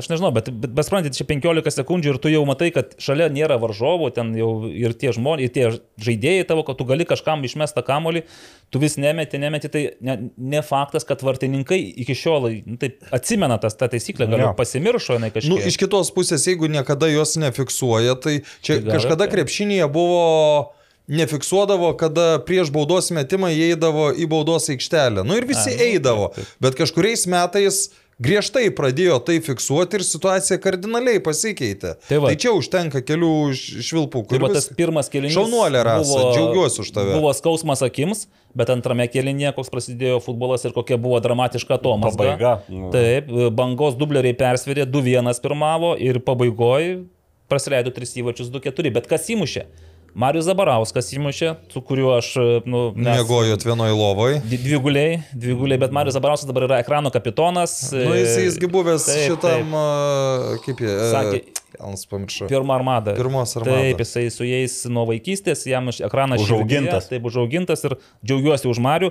aš nežinau, bet, bet, suprantate, čia 15 sekundžių ir tu jau matai, kad šalia nėra varžovų, ten jau ir tie žmonės, ir tie žaidėjai tavo, kad tu gali kažkam išmestą kamolį, tu vis nemeti, nemeti, tai ne, ne faktas, kad vartininkai iki šiol nu, taip, atsimena tas tą taisyklę, gal jau pasimiršo jinai kažkiek. Nu, iš kitos pusės, jeigu niekada jos nefiksuoja, tai čia Tai gal kažkada taip. krepšinėje buvo nefiksuodavo, kada prieš baudos metimą įeidavo į baudos aikštelę. Nu ir visi eidavo, bet kažkuriais metais griežtai pradėjo tai fiksuoti ir situacija kardinaliai pasikeitė. Tai va. tai čia užtenka kelių švilpų, Tai kur va tas pirmas kelinys. Šaunuolė rasa, džiaugiuosi už tave. Buvo skausmas akims, bet antrame kelinėje, koks prasidėjo futbolas ir kokia buvo dramatiška Tomas. Pabaiga. Nu. Taip, bangos dubleriai persvėrė, 2-1 pirmavo ir pabaigoje praleido 3 įvačius 2-4. Bet kas įmušė? Marius Zabarauskas įmušė, su kuriuo aš, nu, mes- Miegojot vienoje lovoje. Dviguliai, dviguliai, bet Marius Zabarauskas dabar yra ekrano kapitonas. Nu, jis, jisgi buvęs Taip, šitam, a, kaip jie. Sakė- Jans pamiršau. Pirmą armadą. Pirmos armadą. Taip, jisai su jais nuo vaikystės, jam iš ekraną Užaugintas. širdyje, Taip, užaugintas ir džiaugiuosi už Marių.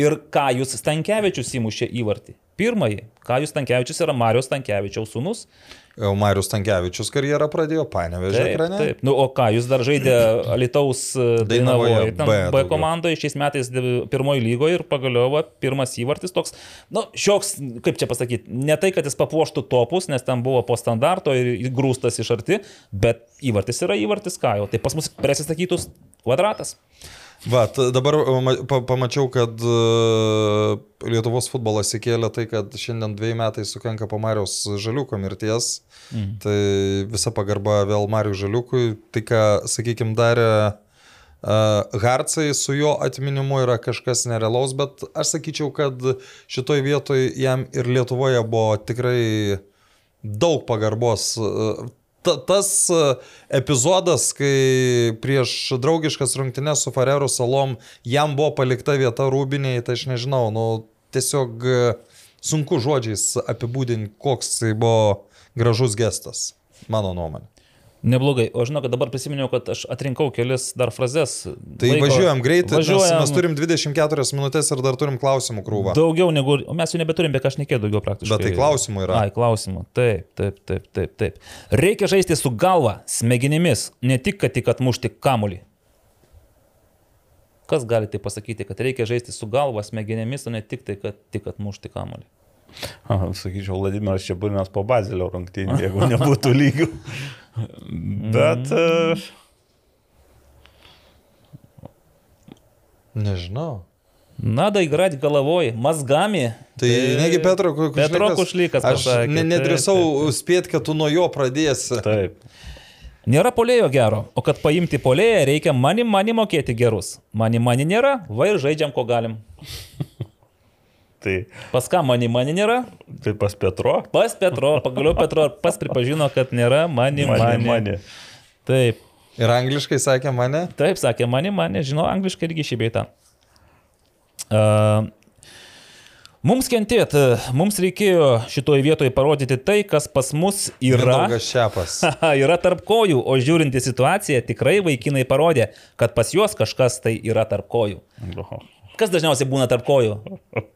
Ir Kajus Stankievičius įmušė įvartį. Pirmąjį. Kajus Stankievičius yra Marijos Stankievičiaus sūnus. Jau Marius Tankievičius karjerą pradėjo Panevežė ekrane. taip. Nu, o ką, jūs dar žaidė Alitaus Dainavoje Dainavoje, B B komandoje šiais metais pirmoji lygoje ir pagaliau va, pirmas įvartis toks, nu, šioks, kaip čia pasakyti, ne tai, kad jis papuoštų topus, nes ten buvo po standarto ir grūstas iš arti, bet įvartis yra įvartis, ką jau. Tai pas mus prisistatytus kvadratas. Va, dabar ma- pa, pamačiau, kad uh, Lietuvos futbolas įkėlė tai, kad šiandien dviejai metai sukanka po Marijos Žaliuko mirties. Mhm. Tai visa pagarba vėl Marijų Žaliukui. Tai, ką, sakykime, darė uh, Harcai su jo atminimu yra kažkas nerealaus, bet aš sakyčiau, kad šitoj vietoj jam ir Lietuvoje buvo tikrai daug pagarbos. Ta, tas uh, epizodas, kai prieš draugiškas rungtynes su Farerų salom jam buvo palikta vieta rūbiniai, tai aš nežinau, nu tiesiog uh, sunku žodžiais apibūdinti, koks tai buvo gražus gestas, mano nuomonė. Neblogai. O žinau, kad dabar prisiminiau, kad aš atrinkau kelis dar frazes. Tai Laiko, važiuojam greitai, važiuojam. Mes, turim 24 minutės ir dar turim klausimų krūvą. Daugiau negu, o mes jų nebeturim, bet aš nekėjau daugiau praktiškai. Bet tai klausimų yra. Ai, klausimų. Taip, taip, taip, taip, taip. Reikia žaisti su galva, smegenimis, ne tik, kad tik atmušti kamulį. Kas gali tai pasakyti, kad reikia žaisti su galva, smegenimis, o ne tik tai, kad tik atmušti kamulį Aha, Sakyčiau, Vladimiras Čiaburinas po Bazilio rungtynį, jeigu nebūtų lygių. Bet... e, Nežinau. Надо играть головой, мозгами. Tai negi Petro Kušlykas. Petro Kušlykas Aš pasakė, ne, taip, nedrįsau spėti, kad tu nuo jo pradėsi. Taip. Nėra polėjo gero, o kad paimti polėją reikia mani mani mokėti gerus. Mani mani nėra, va ir žaidžiam, ko galim. Tai, Pas ką mani mani nėra? tai pas Petro. Pas Petro, pagaliau Petro pas pripažino, kad nėra mani mani. Mane, mane. Taip, Ir angliškai sakė mane. taip sakė mani mani, žinau angliškai irgi šį beitą. Uh, mums kentėt, mums reikėjo šitoje vietoje parodyti tai, kas pas mus yra. Yra tarp kojų, o žiūrint į situaciją, tikrai vaikinai parodė, kad pas juos kažkas tai yra tarp kojų. Oho. Kas dažniausiai būna tarp kojų?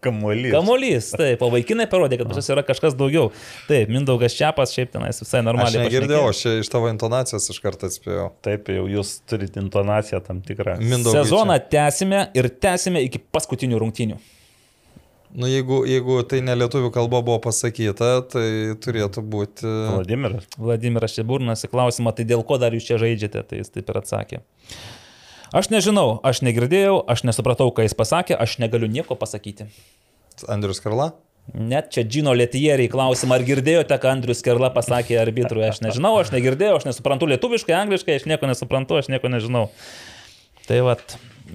Kamuolys. Kamuolys, taip, o vaikinai parodė, kad pas juos yra kažkas daugiau. Taip, Mindaugas Čiapas šiaip tenais visai Aš normaliai. negirdėjau, pašnekėjo. aš čia iš tavo intonacijos iš karto atspėjau. Taip, jau jūs turite intonaciją tam tikrą. Mindaugai. Sezoną tęsime ir tęsime iki paskutinių rungtynių. Nu, jeigu, jeigu tai ne lietuvių kalba buvo pasakyta, tai turėtų būti... Vladimiras. Vladimiras Šeburnas į klausimą, tai dėl ko dar jūs čia žaidžiate, tai jis taip ir atsakė. Aš nežinau, aš negirdėjau, aš nesupratau, ką jis pasakė, aš negaliu nieko pasakyti. Andrius Karla? Net čia Džino Letieriai klausimą, ar girdėjote, ką Andrius Kerla pasakė arbitrui, aš nežinau, aš negirdėjau, aš nesuprantu lietuviškai, angliškai, aš nieko nesuprantu, aš nieko nežinau. Tai vad,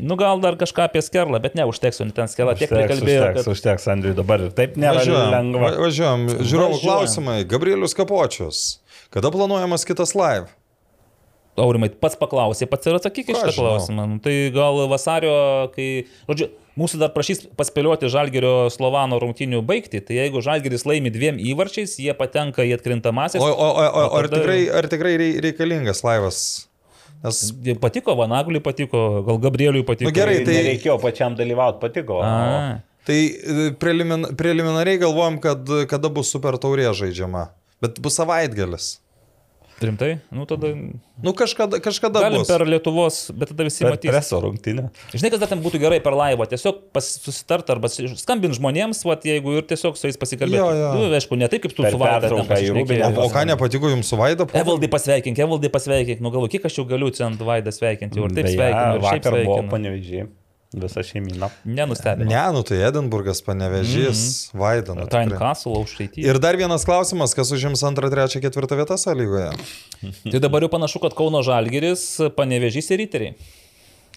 nu gal dar kažką apie Skerlą, bet ne, užteksiu, ten Skerla tiek Užteks, prikalbėjo, užteks, kad... užteks, Andriui dabar ir taip nėra Važiuojam. lengva. Va- Važiuojam. Žiūrovų klausimai. Gabrielius Kapočius. Kada planuojamas kitas live? Aurimai, pats paklausė, pats ir atsakyk iš šitą klausimą. Nu, tai gal vasario, kai... Žodžiu, mūsų dar prašys paspėlioti Žalgerio Slovano rungtinių baigti, tai jeigu Žalgeris laimi dviem įvarčiais, jie patenka į atkrintamasis. O, o, o, o ar, tikrai, ar tikrai rei- reikalingas laivas? Nes Patiko Vanaguliui, patiko, gal Gabrieliui patiko. Nu, gerai, tai- Nereikėjo pačiam dalyvauti, patiko. A, Tai e, prelimin, preliminariai galvojam, kad kada bus super taurė žaidžiama. Bet bus savaitgalis. Rimtai? Nu tada Nu kažkada, kažkada galim bus. per Lietuvos, bet tada visi Per matys. preso rungtynę. Žinai, kas dar ten būtų gerai per laivą, tiesiog susitart arba skambint žmonėms, vat, jeigu ir tiesiog su jais pasikalbėti. Jo, jo. Nu, aišku, ne taip kaip tu Per su Vaida. ten O ką nepatiko jums su Vaida? Evaldai pasveikink, Evaldai pasveikink, nu galvo, kiek aš jau galiu čia ant Vaidą sveikinti, jau ir taip Beje, sveikinu, ir šiaip Vakar buvo sveikinu. panevežiai. Visa šeimina. Nenustebino. Ne, nu tai Edinburgas, panevežys, mm -hmm. Vaida. Nu, Tain. Castle aukštaitį. Ir dar vienas klausimas, kas užims antrą, trečią, ketvirtą vietą sąlygoje? Tai dabar jau panašu, kad Kauno Žalgiris, panevežys ir riteriai.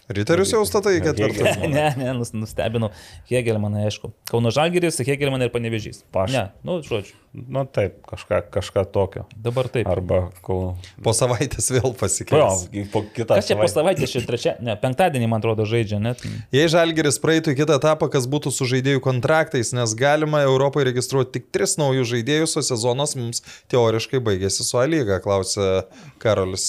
Riterius jau statai ketvirtą. Ne, ne, ne, nus- nustebino. Hegelmanai, aišku. Kauno Žalgiris, Hegelmanai ir panevežys. Paš- Ne, nu, žodžiu. Nu taip, kažką, kažką tokio. Dabar taip. Arba kol... Po savaitės vėl Jo, pasikeis. po kitą Kas čia po savaitę. savaitės, čia trečia, ne, penktadienį, man atrodo, žaidžia, net. Jei Žalgeris praeitų į kitą etapą, kas būtų su žaidėjų kontraktais, nes galima Europoje registruoti tik tris naujus žaidėjus, o sezonas mums teoriškai baigėsi su A lyga, klausė Karolis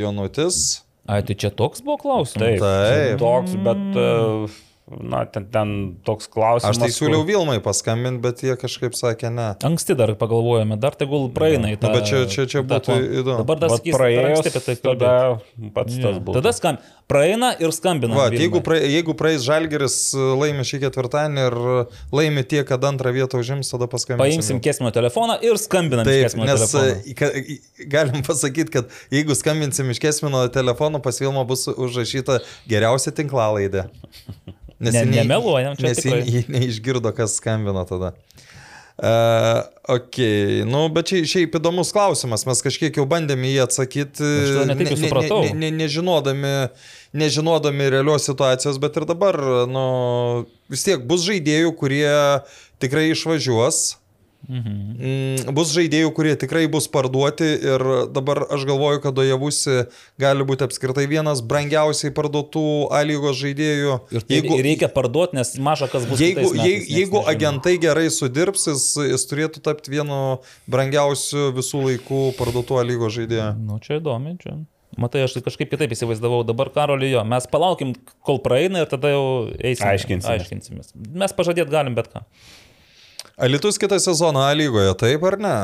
Jonutis. Ai, tai čia toks buvo klausimas. Taip, Taip. toks, bet, e, na, ten, ten toks klausimas. Aš tai siūliau kur- Vilmai paskambinti, bet jie kažkaip sakė ne. Anksti dar pagalvojome, dar tegul praeina į tą. Nu, bet čia- čia- čia būtų kon- įdomu. Dabar dar Vat sakys, praėjus, apie tai tada pats Jo. tas buvo. Tada skam. Praeina ir skambina. Va, Vilmai. jeigu, pra, jeigu praeis Žalgeris laimi šį ketvirtadienį ir laimi tiek, kad antrą vietą užims, tada paskambinsim. Paimsim Kesmino telefoną ir skambinam iš Taip, nes telefoną. e, galim pasakyti, kad jeigu skambinsim iš Kesmino telefono, pas Vilmą bus užrašyta geriausia tinklalaidė. Nes Ne- nemeluojam, čia Nes ji tikrai. neišgirdo, kas skambino tada. Uh, ok, nu, bet čia šiaip įdomus klausimas, mes kažkiek jau bandėme jį atsakyti, ne jau supratau. ne, ne, nežinodami, nežinodami realios situacijos, bet ir dabar, nu, vis tiek bus žaidėjų, kurie tikrai išvažiuos. Mhm. Bus žaidėjų, kurie tikrai bus parduoti ir dabar aš galvoju, kad Dojavusi gali būti apskritai vienas brangiausiai parduotų A lygos žaidėjų. Ir tai jeigu, reikia parduoti, nes maža kas bus. Jeigu, metais, jeigu, jeigu agentai gerai sudirbs, jis, jis turėtų tapti vienu brangiausių visų laikų parduotų A lygos žaidėjų. Nu, čia įdomi, čia. Matai, aš kažkaip kitaip įsivaizdavau. Dabar karolį jo. Mes palaukim, kol praeina ir tada jau eisim. Aiškinsimės. Aiškinsimės. Mes pažadėt galim bet ką. Alitus kitą sezoną A lygoje, taip ar ne?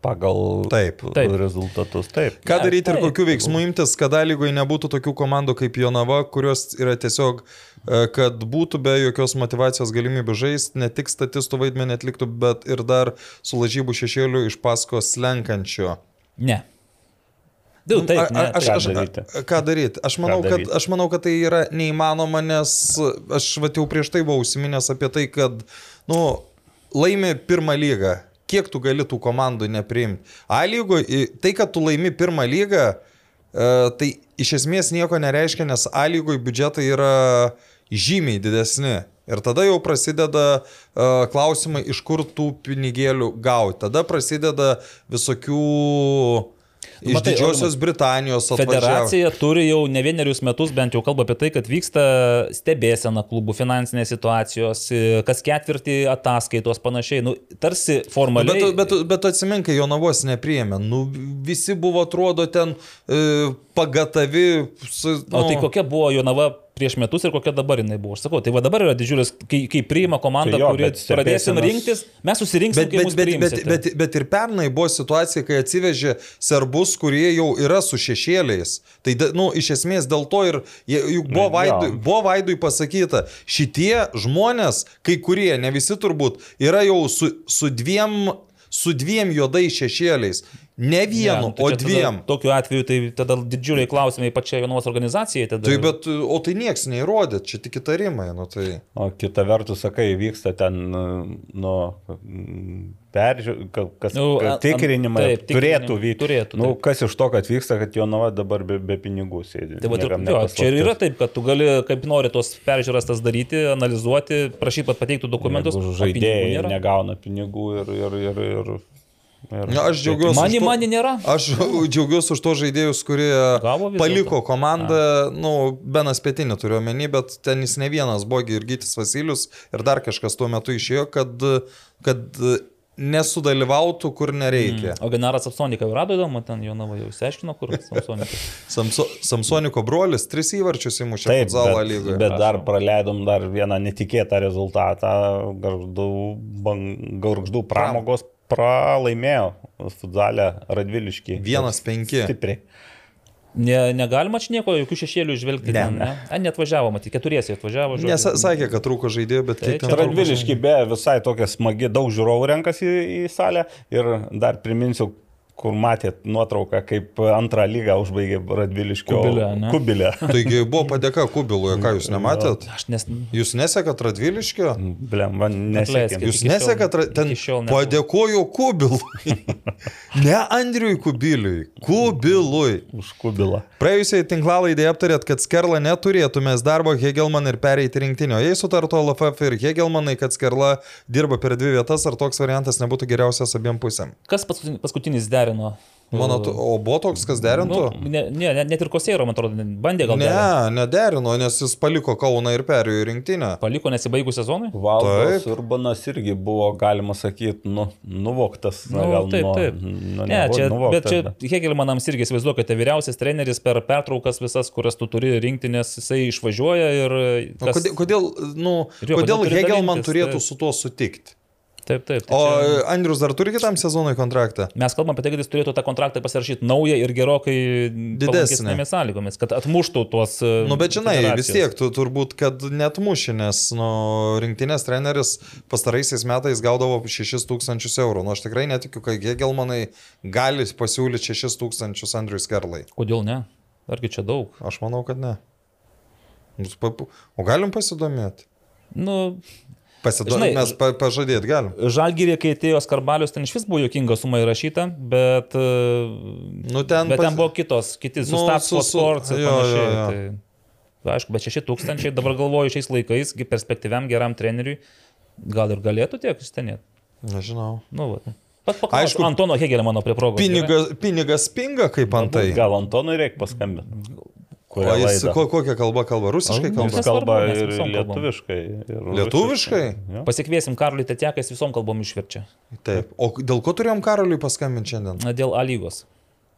Pagal Taip. Taip. rezultatus, taip. Ką daryti ir taip. kokių veiksmų imtis, kad A lygoje nebūtų tokių komandų kaip Jonava, kurios yra tiesiog, e, kad būtų be jokios motivacijos galimybių žaisti, ne tik statistų vaidmenį atliktų, bet ir dar su lažybų šešėliu iš paskos slenkančio. Ne. Du, taip, A- ne. a- aš, ką aš, daryti? a- ką daryti? Aš manau, kad, daryti? aš manau, kad tai yra neįmanoma, nes aš va, jau prieš tai buvau užsiminęs apie tai, kad nu, laimi pirmą lygą. Kiek tu gali tų komandų nepriimti? A lygo, tai, kad tu laimi pirmą lygą, e, tai iš esmės nieko nereiškia, nes A lygoje biudžetai yra žymiai didesni. Ir tada jau prasideda uh, klausimai, iš kur tų pinigėlių gauti. Tada prasideda visokių iš matai, Didžiosios Britanijos atvažiavę. Federacija turi jau ne vienerius metus bent jau kalba apie tai, kad vyksta stebėsena klubų finansinės situacijos, e, kas ketvirtį ataskaitos panašiai. Nu, tarsi formaliai. Bet, bet, bet atsiminkai, Jonavos nepriėmė. Nu, visi buvo, atrodo, ten e, pagatavi. Su, nu, O tai kokia buvo Jonava prieš metus ir kokia dabar jinai buvo. Aš sakau, tai va dabar yra didžiulis, kai, kai priima komanda, Tai jo, kuri bet pradėsim rinktis, mes susirinksim, Bet, kai bet, bet, bet, bet, bet ir pernai buvo situacija, kai atsivežė serbus, kurie jau yra su šešėliais. Tai, da- nu, iš esmės dėl to ir juk buvo Vaidui, buvo Vaidui pasakyta, šitie žmonės, kai kurie, ne visi turbūt, yra jau su, su, dviem, su dviem juodais šešėliais. Ne vienu, Ja, tai o čia tada dviem. Tokiu atveju tai tada didžiuliai klausimai pačiai Jonavos organizacijai. Tada... Tai bet, o tai nieks neįrodė, čia tik įtarimai, nu tai. O kita vertus, sakai, vyksta ten, nu, peržiūrė, kas Nu, nu, tikrinimai taip, turėtų vykti. Turėtų, Nu, taip. kas iš to, kad vyksta, kad Jonava dabar be, be pinigų sėdi. Tai va, Niekam jo, čia ir yra taip, kad tu gali, kaip nori, tos peržiūras tas daryti, analizuoti, prašyti, kad pateiktų dokumentus. Jeigu pinigų Žaidėjai nėra. negauna pinigų ir... ir, ir, ir, ir Na, aš džiaugiuosi. Mani, už to- mani nėra. Aš džiaugiuosi už to žaidėjus, kurie paliko komandą, nu, Benas Pietinį turiu omeny, bet ten jis ne vienas, buvo ir Gytis Vasilius ir dar kažkas tuo metu išėjo, kad, kad nesudalyvautų, kur nereikia. O Genaras Apsoniką jau rado įdomu, ten Jonava jau išsiaiškino, kur Apsonikas. Samso, Samsoniko brolis tris įvarčius įmušė bet, lygoje. bet dar praleidom dar vieną netikėtą rezultatą. Garždų, bang, garždų pramogos pralaimėjo futzalę Radviliškį. Vienas penki. Stipriai. Ne, negalima čia nieko, jokių šešėlių išvelgti. Ne, ne. ne? A, net važiavo, matyti, keturiesi atvažiavo. žodžiu. Nes sakė, kad trūko žaidėjų, bet Tai ten Radviliški be visai tokia smagi, daug žiūrovų renkasi į, į salę ir dar priminsiu, kur matėt nuotrauką, kaip antrą lygą užbaigė Radviliškio Kubilę, ne? Kubilę. Taigi buvo padėka Kubilui, ką jūs nematėt? Aš nes... Jūs nesekat Radviliškio? Blem, man nesikė. Jūs šiol- nesekat, ra- ten šiol nebuvo. padėkojo Kubilui. ne Andriui Kubiliui, Kubilui. Už Kubilą. Praėjusiai tinklalaidėje aptarėt, kad Skerla neturėtumės darbo Hegelman ir pereiti rinktinio. Jei sutarto LFF ir Hegelmanai, kad Skerla dirba per dvi vietas, ar toks variantas nebūtų geriausias abiem pusėm? Kas paskutinis, paskutinis derino? Mano, tu- o buvo toks, kas derintų? Nu, ne, ne, ne- net ir Kosėro, man atrodo, bandė gal Ne, derint. nederino, nes jis paliko Kauną ir perėjo į rinktinę. Paliko nesibaigus sezonui? Valdas Taip. Urbanas irgi buvo, galima sakyti, nu, nuvoktas. Na, Nu, gal taip, nuo- taip. Nu, Ne, nebuvo čia, nuvogtas, bet čia Hegelmanams irgi įsivaizduokite, vyriausias treneris per pertraukas visas, kurias tu turi rinktinės, jisai išvažiuoja ir... O Kodėl, kodėl, nu, jo, kodėl kodėl Hegelman dalintis, turėtų taip. su tuo sutikti? Taip, taip. Tai O čia... Andrius dar turi kitam sezonui kontraktą? Mes kalbam apie tai, kad jis turėtų tą kontraktą pasirašyti naują ir gerokai Didesnį. palankesnėmis sąlygomis, kad atmuštų tuos... e, Nu, bet žinai, vis tiek, tu turbūt, kad net muši, nes nu, rinktinės treneris pastaraisiais metais gaudavo 6000 eurų. Nu, aš tikrai netikiu, kad Hegelmanai gali pasiūlyti 6000 Andriui Skerlai. Kodėl ne? Argi čia daug? Aš manau, kad ne. O galim pasidomėti? Nu, Žinai, mes pa pažadėti galim. Žalgyrė, kai atėjo Skarbalius, ten iš vis buvo jokinga suma įrašyta, bet, e, Nu, ten bet pas- ten buvo kitos, kiti Nu, su Stats su- su- Sports ir jo, panašiai. jo, jo. Tai, aišku, bet 6 tūkstančiai dabar galvoju šiais laikais, perspektyviam geram treneriui, gal ir galėtų tiek įstenėti. Nežinau. Nu, va. Pat paklausiu Aišku, Antono Hegelio mano prie progos. Pinigas, pinigas pinga kaip antai. Gal Antonui reikia paskambinti. O jis ko, kokią kalbą kalba? Rusiškai kalba? Jis kalba ir lietuviškai. Ir Lietuviškai? Jo. Pasikviesim Karlį Tetieką, jis visom kalbom išverčia. Taip. O dėl ko turėjom Karoliui paskambinti šiandien? Na, Dėl A lygos.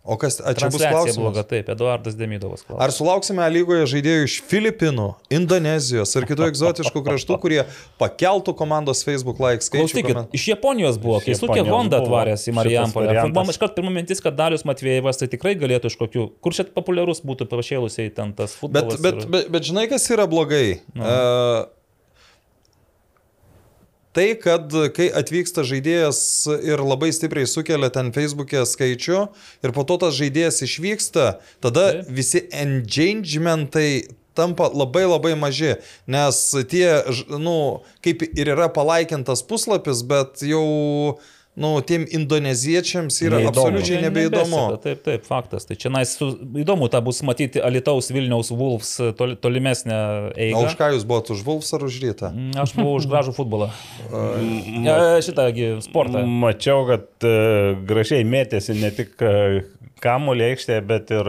O kas, a, čia bus klausimas? bloga, taip, Eduardas Demidovas klausia. Ar sulauksime lygoje žaidėjų iš Filipinų, Indonezijos ir kitų egzotiškų kraštų, kurie pakeltų komandos Facebook like skaičių? Klausykit, komen- iš Japonijos buvo, kai Sukė Honda buvo atvaręs į Marijampolę. Man iškart pirma mintis, kad Dalius Matvėjevas tai tikrai galėtų iš kokių, kur čia populiarus būtų pašėlusiai ten tas Bet, futbolas. bet, ir- bet, bet žinai, kas yra blogai? Uh, tai, kad kai atvyksta žaidėjas ir labai stipriai sukelia ten Facebook'e skaičių ir po to tas žaidėjas išvyksta, tada Taip. visi engagementai tampa labai labai maži, nes tie, nu, kaip ir yra palaikintas puslapis, bet jau, nu, tiem indoneziečiams yra Neįdomu. absoliučiai Ne- nebeįdomu. nebeseka, Taip, taip, faktas. Tai čia nais, įdomu tą bus matyti Alitaus Vilniaus Wolves toli, tolimesnę O eigą. už ką jūs buvote, už Vulfs ar už Rytą? Mm, Aš buvau už gražų futbolą. E, Šitągi sportą. Mačiau, kad e, gražiai mėtėsi ne tik e, kamuolį aikštėje, bet ir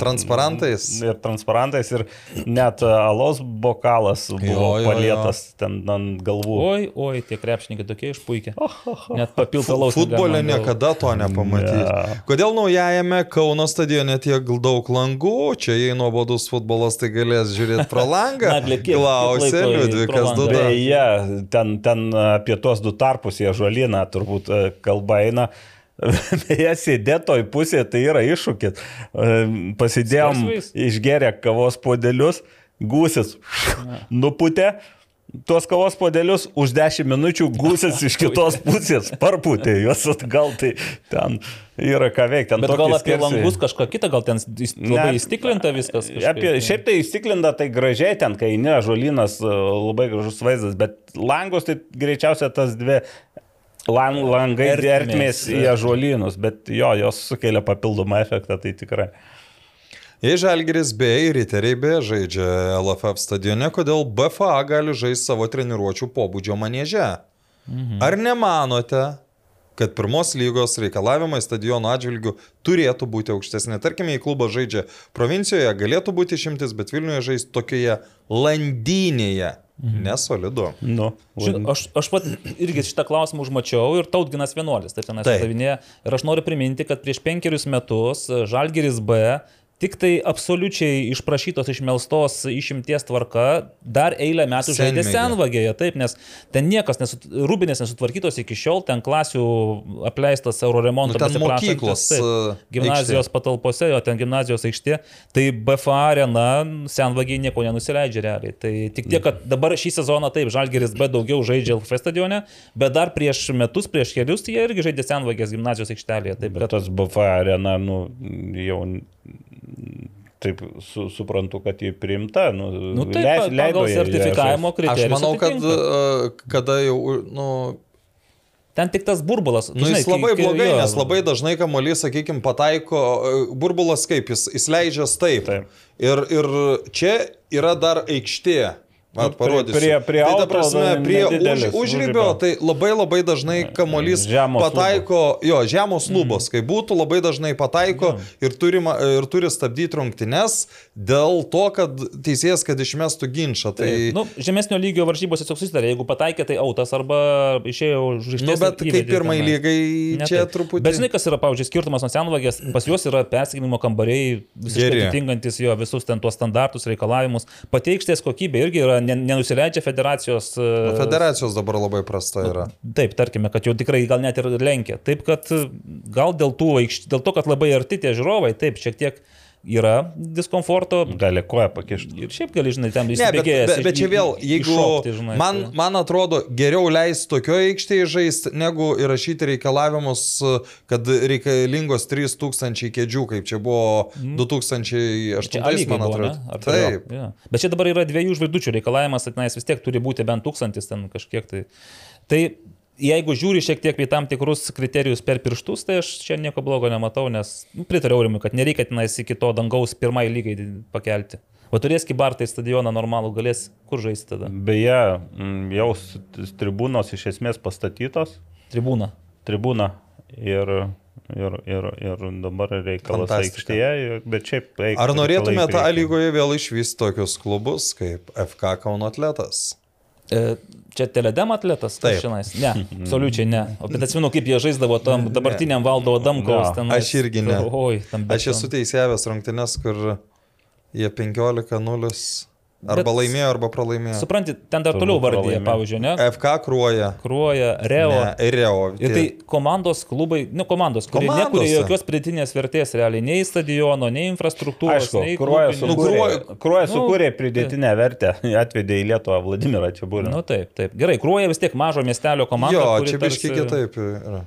Transparantais? Ir transparantais, ir net e, alos bokalas buvo Jo, jo, jo. palietas ten ant galvų. Oi, oi, tie krepšininkai tokie išpuikia. Net papildalos. Futbole niekada to nepamatys. Ne. Kodėl naujajame Kauno stadione tiek daug langų? Čia jei nuobodus futbolas, tai galės žiūrėti pro langą. Klausė Liudvikas? Duda. Beje, ten, ten apie tuos du tarpus į žolyną turbūt e, kalba eina. Beje, sėdėtoj pusėje tai yra iššūkis. E, Pasidėjom išgeria kavos podelius, gūsis nuputė. Tuos kavos podelius už 10 minučių gūsis iš kitos pusės parputė juos atgal, tai ten yra ką veikti. Bet gal apie langus kažką kitą, gal ten labai įstiklinta viskas. kažkaip. Apie, šiaip tai įstiklinda tai gražiai ten, kai ne, žolynas e, labai gražus vaizdas, bet langus tai greičiausiai tas dvi lang, langai Ertmės. ertmės į žolynus, bet jo, jos sukelia papildomą efektą, tai tikrai. Jei Žalgiris B ir Riteriai B žaidžia LFF stadione, kodėl BFA gali žaisti savo treniruočio pobūdžio manėže? Mhm. Ar nemanote, kad pirmos lygos reikalavimai stadiono atžvilgių turėtų būti aukštesni? Tarkime, jei klubas žaidžia provincijoje, galėtų būti išimtis, bet Vilniuje žaisti tokioje landynėje. Mhm. Nesolidu. Nu, Žin, aš, aš pat irgi šitą klausimą užmačiau ir tautginas vienuolis, taip ten Taip. atsidavinėja. Ir aš noriu priminti, kad prieš penkerius metus Žalgeris B Tik tai absoliučiai išprašytos, išmelstos išimties tvarka dar eilę metų žaidė Senmėgė. senvagėje, taip, nes ten niekas, nesut, rūbinės nesutvarkytos iki šiol, ten klasių apleistas euro remonto Nu, ten mokyklos, taip, e, gimnazijos patalpose, jo ten gimnazijos aikštė, tai BFA arena senvagiai nieko nenusileidžia realiai. Tai tik tiek, kad dabar šį sezoną taip, Žalgeris B daugiau žaidžia LF stadione, bet dar prieš metus, prieš kelius, tai jie irgi žaidė senvagės gimnazijos aikštelėje. Taip, Bet kad, tas BFA arena, nu, jau taip su, suprantu, kad jį priimta. Nu, nu, taip, leis- pagal sertifikavimo kriterijus. Aš manau, kad atitinka. e, kada jau, nu, Ten tik tas burbulas. Nu, jis žinai, labai kai- kai- blogai, jo. nes labai dažnai kamuolys, sakykime, pataiko, e, burbulas kaip, jis, jis leidžias taip. Taip. Ir, ir čia yra dar aikštė. Nu, Vat, parodysiu. prie- prie tai, ta prasme, prie už, užribio. tai labai labai dažnai kamuolys pataiko, jo, žemos lubos, kai būtų, labai dažnai pataiko ir, turima, ir turi stabdyti rungtynes dėl to, kad teisėjas, kad išmestų ginčą. Tai, Tai, nu, žemesnio lygio varžybose tiesiog susidarė, jeigu pataikė, tai autas arba išėjo už nu, bet kaip pirmai lygai Ne čia taip. truputį. Bet žinai, kas yra, pavyzdžiui, skirtumas nuo senvagės, pas juos yra persiginimo kambariai, visiškai atitinkantis jo visus ten tuos standartus, reikalavimus. Pateikštės kokybė irgi yra, nenusileidžia federacijos. Nu, e, Federacijos dabar labai prasta yra. Taip, tarkime, kad jau tikrai gal net ir lenkia. Taip, kad gal dėl, tų, dėl to, kad labai arti tie žiūrovai, taip, šiek tiek yra diskomforto. Gali koją pakišti. Ir šiaip gali, žinai, ten Ne, bet, įsibėgėjęs bet, bet čia vėl, jeigu iššokti, žinai, man, tai- man atrodo geriau leisti tokioje aikštėje žaisti, negu įrašyti reikalavimus, kad reikalingos 3000 kėdžių, kaip čia buvo 2008, Čia A lygai man buvo, atrodo. ne? Ar Taip. jo, jo. Bet čia dabar yra dviejų žvaigždučių reikalavimas, kad jis vis tiek turi būti bent tūkstantis ten kažkiek tai. Tai jeigu žiūri šiek tiek į tam tikrus kriterijus per pirštus, tai aš čia nieko blogo nematau, nes nu, pritariu Aurimui, kad nereikia tenais iki to dangaus pirmai lygai pakelti. O turės kibartai stadioną normalų, galės kur žaisti tada? Beje, mm, jau tribūnos iš esmės pastatytos. Tribūna. Tribūna ir, ir, ir, ir dabar reikalas aikštėje, bet šiaip Ar norėtumėte. A lygoje vėl išvysti tokius klubus kaip FK Kauno atletas? E, čia teledem atletas? Taip. Šiandien? Ne, absoliučiai ne. O bet atsimenu, kaip jie žaisdavo tam dabartiniam valdo Adamkaus. Ne, tenais. aš irgi ne. Oi, tam Aš esu teisėjęs rungtynes, kur jie 15-0 arba Bet- laimėjo, arba pralaimėjo. Supranti, ten dar toliau vardyje, pralaimėjo. pavyzdžiui, ne? FK kruoja. Kruoja, Reo. Ne, Reo. Ir tai komandos klubai, nu komandos, kurie Komandose. nekuria jokios pridėtinės vertės realiai, nei stadiono, nei infrastruktūros, Aišku, nei Kruoja klubinių- Nu, sukūrė, Kruoja- Kruoja nu, sukūrė pridėtinę vertę, atvedė į Lietuvą Vladimirą Čiabūrį. Nu taip, taip. Gerai, Kruoja vis tiek mažo miestelio komanda. Jo, kuri čia biški tarsi- kitaip yra.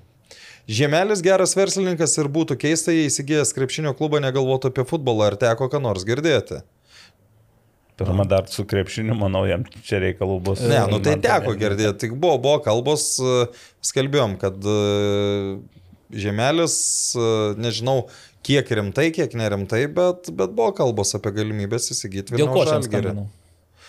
Žemelis geras verslininkas ir būtų keista, jei įsigijęs krepšinio klubą negalvotų apie futbolą, ar teko ką nors girdėti. Pirmą dar su krepšiniu, manau, jam čia reikalų bus. Ne, nu tai Man teko girdėti, tik buvo, buvo kalbos, e, skelbėjom, kad e, Žemelis, e, nežinau, kiek rimtai, kiek nerimtai, bet, bet buvo kalbos apie galimybės įsigyti Vilniaus žalgerį.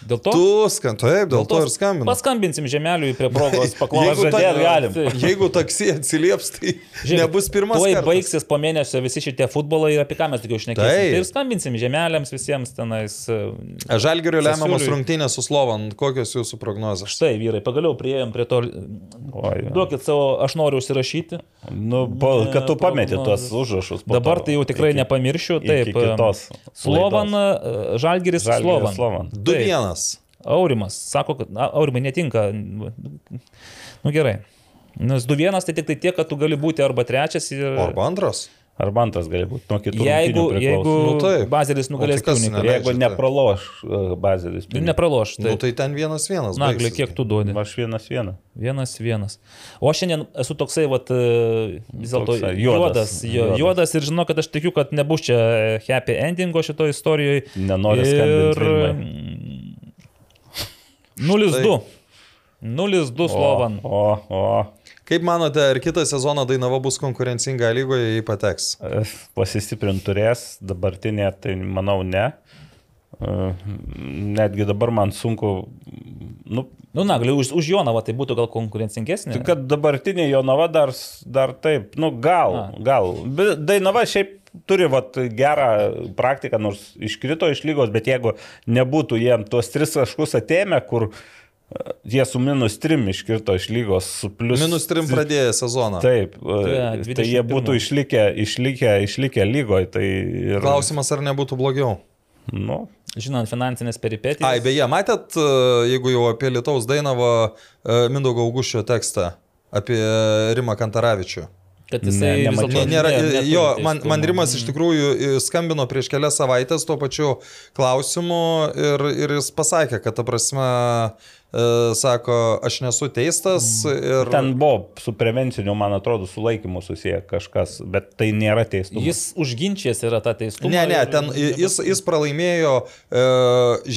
Dėl to? Tu skambini, taip, dėl, dėl to, to ir skambini. Paskambinsim žemeliui prie progos, paklausim, ar galim. Jeigu taksi atsilieps, tai Žiūrėk, nebus pirmas. Tuoj kartas. baigsis po mėnesio visi šitie futbolai ir apie ką mes daugiau šnekėsim. Tai ir skambinsim žemeliams visiems tenais. E, Žalgerio lemiamos rungtynės su Slovan, kokios jūsų prognozijos? Štai, vyrai, pagaliau prieėm prie to. Oi, Duokit savo, aš noriu užsirašyti. Nu, po, kad tu pametė nu, tuos užrašus. Dabar tai jau tikrai iki, nepamiršiu. Taip, kitos. E, Slovan, e, Žalgeris, Slovan. 2-1. Jonas. Aurimas sako, kad na, Aurimai netinka. Nu gerai. Nes 2-1 tai tik tai tiek, kad tu gali būti arba trečias ir... Arba antras. Arba antras gali būti nuo kitų. Jeigu, jeigu nu, taip. bazelis nugalės Tunikų, tai jeigu tai? nepraloš e, bazelis. Pinikų. Nu, nepraloš. Tai, nu, tai ten vienas vienas. Na, gali, kiek tu duodi? Aš vienas vienas. Vienas vienas. O aš šiandien esu toksai, vat, e, vis dėlto juodas. Juodas, juodas. juodas ir žinau, kad aš tikiu, kad nebus čia happy endingo šitoje istorijoje. Nenoriu skambinti. Ir... 0-2. 0-2 Slovan. O, o, Kaip manote, ar kitą sezoną Dainava bus konkurencinga lygoje, jei pateks? e, pasistiprint turės, dabartinė, tai manau ne. E, Netgi dabar man sunku, nu, Nu, na, gali už, už Jonavą tai būtų gal konkurencingesnė. Tai kad dabartinė Jonava dar, dar taip, nu gal, A. gal. Bet Dainava šiaip turi vat, gerą praktiką, nors iškrito iš lygos, bet jeigu nebūtų jiem tuos tris taškus atėmę, kur Jie su minus 3 iškirto iš lygos, su plus... Minus 3 pradėjo sezoną. Taip, Tai, tai, tai jie 21. būtų išlikę, išlikę, išlikę lygoje. Tai ir, Klausimas, ar nebūtų blogiau. Nu, Žinant finansinės peripetijas. Ai, beje, matėt, e, jeigu jau apie Lietuvos Dainavo Mindaugo Auguščio tekstą apie Rimą Kantaravičių. Kad jisai Ne, vis nemačiau. dėlto Ne, nėra, neturi jo, man, man Rimas iš tikrųjų skambino prieš kelias savaitės tuo pačiu klausimu ir, ir jis pasakė, kad ta prasme, sako, aš nesu teistas ir... ten buvo su prevenciniu, man atrodo, sulaikymu susiję kažkas, bet tai nėra teistumas. Jis užginčęs yra tą teistumą. Ne, ne, ir- ten jis, jis pralaimėjo e,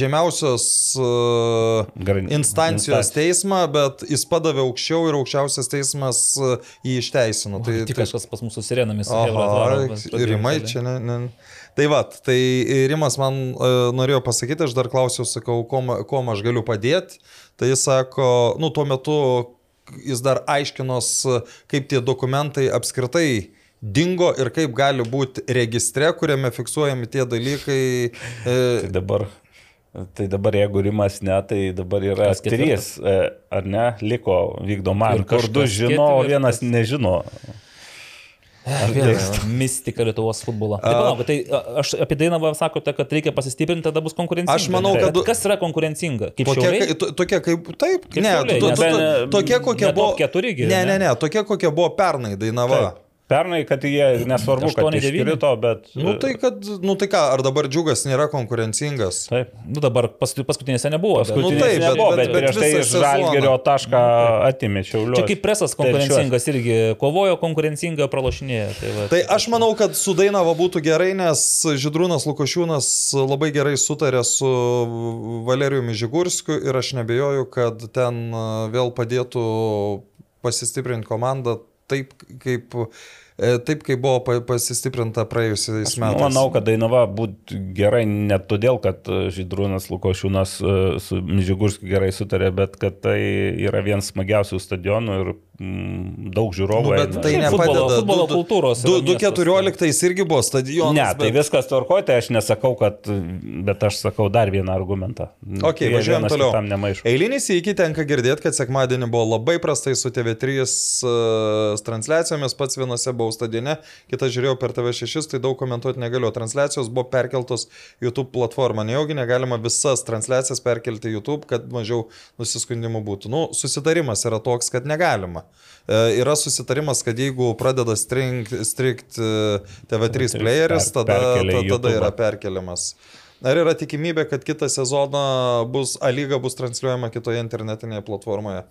žemiausios e, instancijos teismą, bet jis padavė aukščiau ir aukščiausias teismas e, jį išteisinų. Tai, Tik tai, kažkas pas mūsų sirenomis. Aha, rimai čia ne. ne. Tai va, tai Rimas man uh, norėjo pasakyti, aš dar klausiau, sakau, kom, kom aš galiu padėti. Tai jis sako, nu tuo metu jis dar aiškinos, kaip tie dokumentai apskritai dingo ir kaip gali būti registre, kuriame fiksuojami tie dalykai. E, Tai dabar, tai dabar jeigu rimas ne, tai dabar yra Kas trys, e, ar ne, liko vykdoma, Ir kur du žino, o vienas nežino. Mistika Lietuvos futbolo. Tai, palauk, tai aš apie Dainavą sakote, kad reikia pasistiprinti, tada bus konkurencinga. Aš manau, kad- Bet Kas yra konkurencinga? Kaip Tokia, šiauliai? kai- to- tokia kaip, taip, Kaip ne, Šiauliai, to- to- to- kokia ne buvo. top keturi gi, Ne, ne? ne, tokia kokia buvo pernai Dainava. Taip. Pernai, kad jie nesvarbu, kad Aštuoni, devyni? iškrito, bet... Nu tai, kad, nu tai ką, ar dabar džiugas nėra konkurencingas? Taip. Nu dabar pas, paskutinėse nebuvo. bet- Nu, taip, bet- nebuvo, bet- bet, bet prieš tai iš. Žalgerio tašką atimė Šiaulius. Čia kaip presas konkurencingas irgi kovojo konkurencinga, pralašinėjo. Tai, va, Tai aš manau, kad su Dainava būtų gerai, nes Židrūnas Lukošiūnas labai gerai sutarė su Valerijumi Žigurskiu ir aš nebejoju, kad ten a, vėl padėtų pasistiprinti komandą taip, kaip, e, taip, kaip buvo pa- pasistiprinta praėjusiais metais. manau, kad Dainava būtų gerai ne todėl, kad e, Žydrūnas Lukošiūnas e, su Žigurskiu gerai sutarė, bet kad tai yra vienas smagiausių stadionų ir daug žiūrovų. Nu, bet eina. tai nepadeda. futbolo- futbolo Du- kultūros du- yra miestas. 2014 irgi buvo stadionas. Ne, tai bet- viskas tvarkoja, tai aš nesakau, kad, bet aš sakau dar vieną argumentą. Ok, Jie važiuojam toliau. Eilinį įkį tenka girdėti, kad sekmadienį buvo labai prastai su TV3 uh, transliacijomis, pats vienose buvau stadione, kitą žiūrėjau per TV6, tai daug komentuoti negaliu. Transliacijos buvo perkeltos YouTube platformą. Nejaugi negalima visas transliacijas perkelti YouTube, kad mažiau nusiskundimų būtų. Nu, susitarimas yra toks, kad negalima. E, Yra susitarimas, kad jeigu pradeda strikt, strikt e, TV3 playeris, tada, tada, tada yra perkeliamas. Ar yra tikimybė, kad kitą sezoną bus A lyga bus transliuojama kitoje internetinėje platformoje?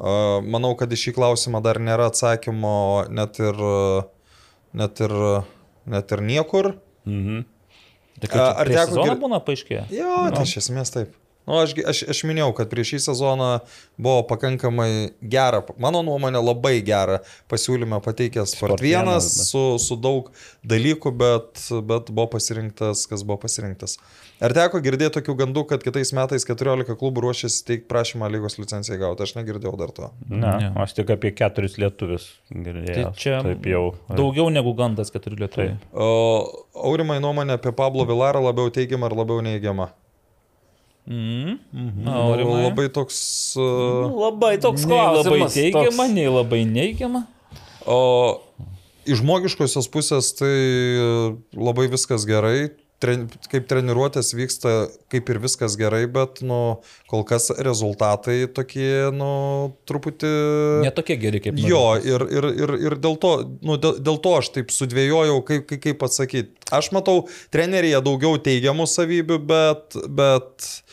A, Manau, kad į šį klausimą dar nėra atsakymo net ir, net ir, net ir niekur. Mhm. Tai Ar teko sezoną būna paaiškėjo? Jo, tai iš esmės taip. Nu, aš, aš, aš minėjau, kad prieš šį sezoną buvo pakankamai gera, mano nuomonė labai gera pasiūlymą pateikęs Sport vienas, 1 bet- su, su daug dalykų, bet, bet buvo pasirinktas, kas buvo pasirinktas. Ar teko girdėti tokių gandų, kad kitais metais 14 klubų ruošiasi teikti prašymą lygos licencijai gauti? Aš negirdėjau dar to. Ne, Ne. aš tik apie keturis lietuvius Tai girdėjau. čia Taip jau. daugiau negu gandas keturi lietuviai. O, Aurimai nuomonė apie Pablo Vilarą labiau teigiama ar labiau neigiama? Mm. Nu, Aurimai? labai toks... Uh, Labai toks Nei labai klausimas. teigiama, toks. nei labai neigiama. O iš žmogiškosios pusės tai e, labai viskas gerai. Tren, kaip treniruotės vyksta, kaip ir viskas gerai, bet nu, kol kas rezultatai tokie, nu, truputį... Netokie geri kaip Jo, ir, ir, ir, ir dėl, to, nu, dėl, dėl to aš taip sudvėjojau, kaip, kaip, kaip atsakyti. Aš matau treneryje daugiau teigiamų savybių, bet, bet e,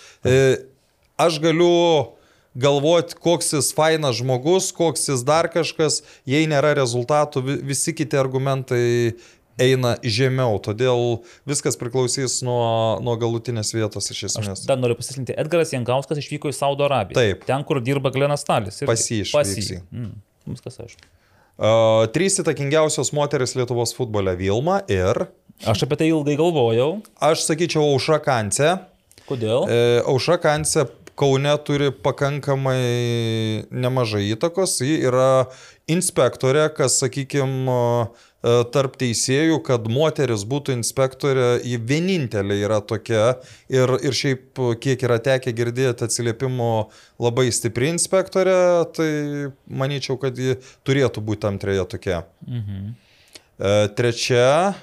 aš galiu galvoti, koks jis fainas žmogus, koks jis dar kažkas, jei nėra rezultatų, vi- visi kiti argumentai eina žemiau, todėl viskas priklausys nuo, nuo galutinės vietos iš Aš esmės. dar noriu pasislinti. Edgaras Jankauskas išvyko į Saudo Arabiją. Taip. Ten, kur dirba Glenas Stalis. irgi. Pas jį išvyks Pas jį. jį. Mm. Viskas aišku. Uh, trys įtakingiausios moteris Lietuvos futbole - Vilma ir, Aš apie tai ilgai galvojau. aš sakyčiau, Aušra Kancė. Kodėl? E, Aušra Kancė Kaune turi pakankamai nemažai įtakos. Ji yra inspektorė, kas, sakykime, tarp teisėjų, kad moteris būtų inspektorė, ji vienintelė yra tokia ir, ir šiaip kiek yra tekę girdėti atsiliepimų labai stipri inspektorė, tai manyčiau, kad ji turėtų būti tam treja tokia. Mhm. Trečia,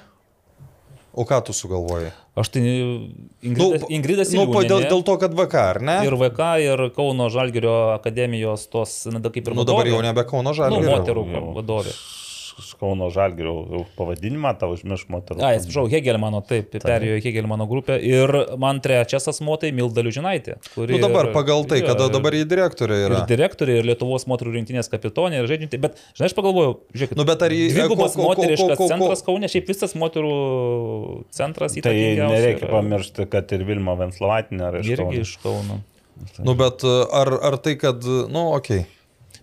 o ką tu sugalvoji? Aš tai Ingrida, nu, Ingrida Siliūnė. Nu, dėl, dėl to, kad VK, ar ne? Ir VK, ir Kauno Žalgirio akademijos tos, na, kaip ir vadovė. Nu, dabar jau nebe Kauno Žalgirio. Nu, moterų vadovė. Kauno Žalgirio pavadinimą, tau užmirš moterų. A, atsiprašau, Hegelmano, taip, taip. perėjo į Hegelmano grupę. Ir man trečias asmo tai Milda Liužinaitė. Nu dabar pagal tai, kada dabar jį direktorė yra. Ir direktorė, ir Lietuvos moterų rinktinės kapitonė, ir žaidžiantė. Bet, žinai, aš pagalvojau, žiūrėk, nu, bet ar jį... Dvigubas moteriškas centras Kaune, šiaip visas moterų centras įtakingas. Tai nereikia pamiršti, kad ir Vilma Venslovatinė yra iš Kauno. Irgi iš Kauno. Nu, bet ar, ar tai, kad, nu, okei. Okay.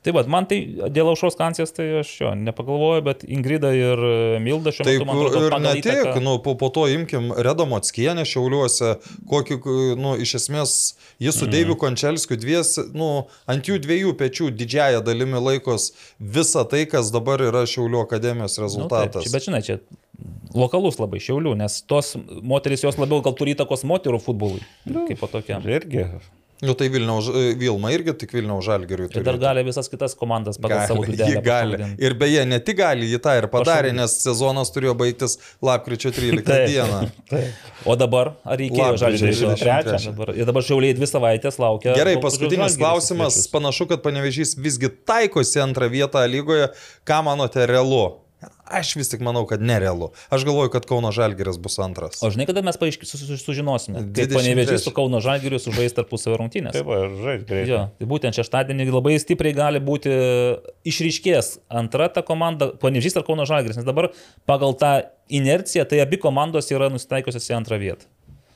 Tai vad, man tai dėl aušros kancės, tai aš jo nepagalvoju, bet Ingrida ir Milda šiuo metu man atrodo. Ir ne tik, įtaką... nu, po, po to imkim Redo Motskienę Šiauliuose, kokį, nu, iš esmės, jis su mm. Deiviu Končelskiu dvies, nu, ant jų dviejų pečių didžiaja dalimi laikos visą tai, kas dabar yra Šiaulių akademijos rezultatas. Nu, taip, bet žinai, čia lokalus labai Šiaulių, nes tos moteris jos labiau gal turi įtakos moterų futbolui. Nu, kaip po tokia. Irgi Nu tai Vilniaus, Vilma irgi tik Vilniaus žalgeriui. Ir dar gali visas kitas komandas pagal gali, savo. Ji gali. Pavadinti. Ir beje, ne tik gali, ji tą ir padarė, Pašau. nes sezonas turėjo baigtis lapkričio 13 taip, dieną. Taip. O dabar, ar reikėjo žalgeriui? Dabar, ir dabar šiauliai dvi savaitės laukia. Gerai, paskutinis klausimas. Panašu, kad panevežys visgi taikosi antrą vietą lygoje. Ką manote realu? Aš vis tik manau, kad nerealu. Aš galvoju, kad Kauno Žalgiris bus antras. O žinai, kada mes paaiškiai sužinosime, kaip panevežys su Kauno Žalgiriu sužais tarpusavio rungtynės. Taip, žais greitai. Jo, tai būtent šeštadienį labai stipriai gali būti išryškės antra ta komanda, panevežys ar Kauno Žalgiris, nes dabar pagal tą inerciją tai abi komandos yra nusitaikusios į antrą vietą.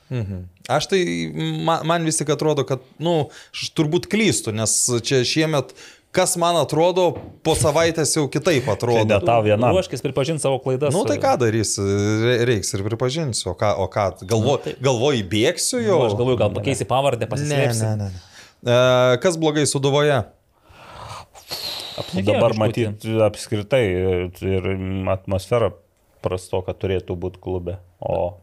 Mhm. Aš tai, man, man vis tik atrodo, kad, na, nu, aš turbūt klystu, nes čia šiemet uh, kas man atrodo, po savaitės jau kitaip atrodo. Ne tau viena. Ruoškis pripažinti savo klaidas. Na nu, tai ką darys, reiks ir pripažinsiu, o ką, o ką galvo, nu, galvoju, įbėgsiu jau. Nu, aš galvoju, gal pakeisi pavardę, pasislėpsi. Ne, ne, ne. E, kas blogai suduvoje? Apnikėjo Dabar matyti apskritai ir atmosfera prasto, kad turėtų būti klube. O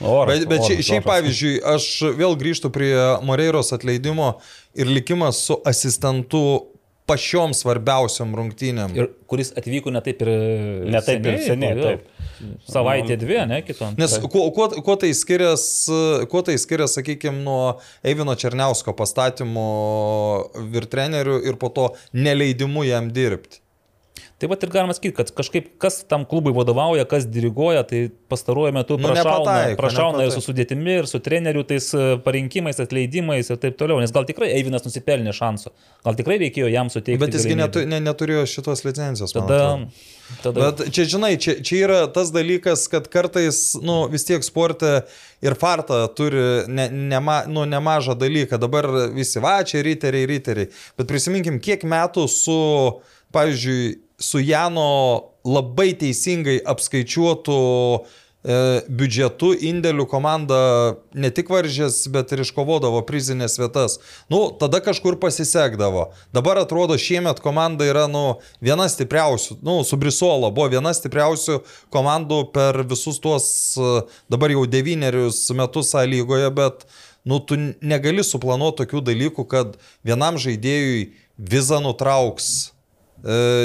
Oras, bet bet oras, šiaip, pavyzdžiui, aš vėl grįžtu prie Moreiros atleidimo ir likimas su asistentu pačiom svarbiausiom rungtynėm. Ir kuris atvyko ne taip ir, ne taip seniai, ir seniai. Taip. Savaitė dvi, ne kitom. Nes kuo, kuo, kuo tai skiriasi, kuo tai skiriasi, sakykime, nuo Eivino Černiausko pastatymo virtrenerių ir po to neleidimu jam dirbti. Tai va ir galima sakyti, kad kažkaip kas tam klubui vadovauja, kas diriguoja, tai pastaruoju metu nu, prašauna, nepataiko, prašauna nepataiko. ir su sudėtimi, ir su treneriu, tais e, parinkimais, atleidimais ir taip toliau. Nes gal tikrai Eivinas nusipelnė šansų, gal tikrai reikėjo jam suteikti. Bet jisgi netu, ne, neturėjo šitos licencijos. Tada, tada... Bet čia, žinai, čia, čia yra tas dalykas, kad kartais, nu, vis tiek sporte ir farta turi ne, nema, nu, nemažą dalyką. Dabar visi va, čia riteriai, riteriai. Bet prisiminkim, kiek metų su, pavyzdžiui, su Jano labai teisingai apskaičiuotų e, biudžetu indėlių komanda ne tik varžės, bet ir iškovodavo prizinės vietas. Nu, tada kažkur pasisekdavo. Dabar atrodo, šiemet komanda yra, nu, viena stipriausių, nu, su Brisola buvo viena stipriausių komandų per visus tuos e, dabar jau devynerius metus A lygoje, bet, nu, tu negali suplanuoti tokių dalykų, kad vienam žaidėjui vizą nutrauks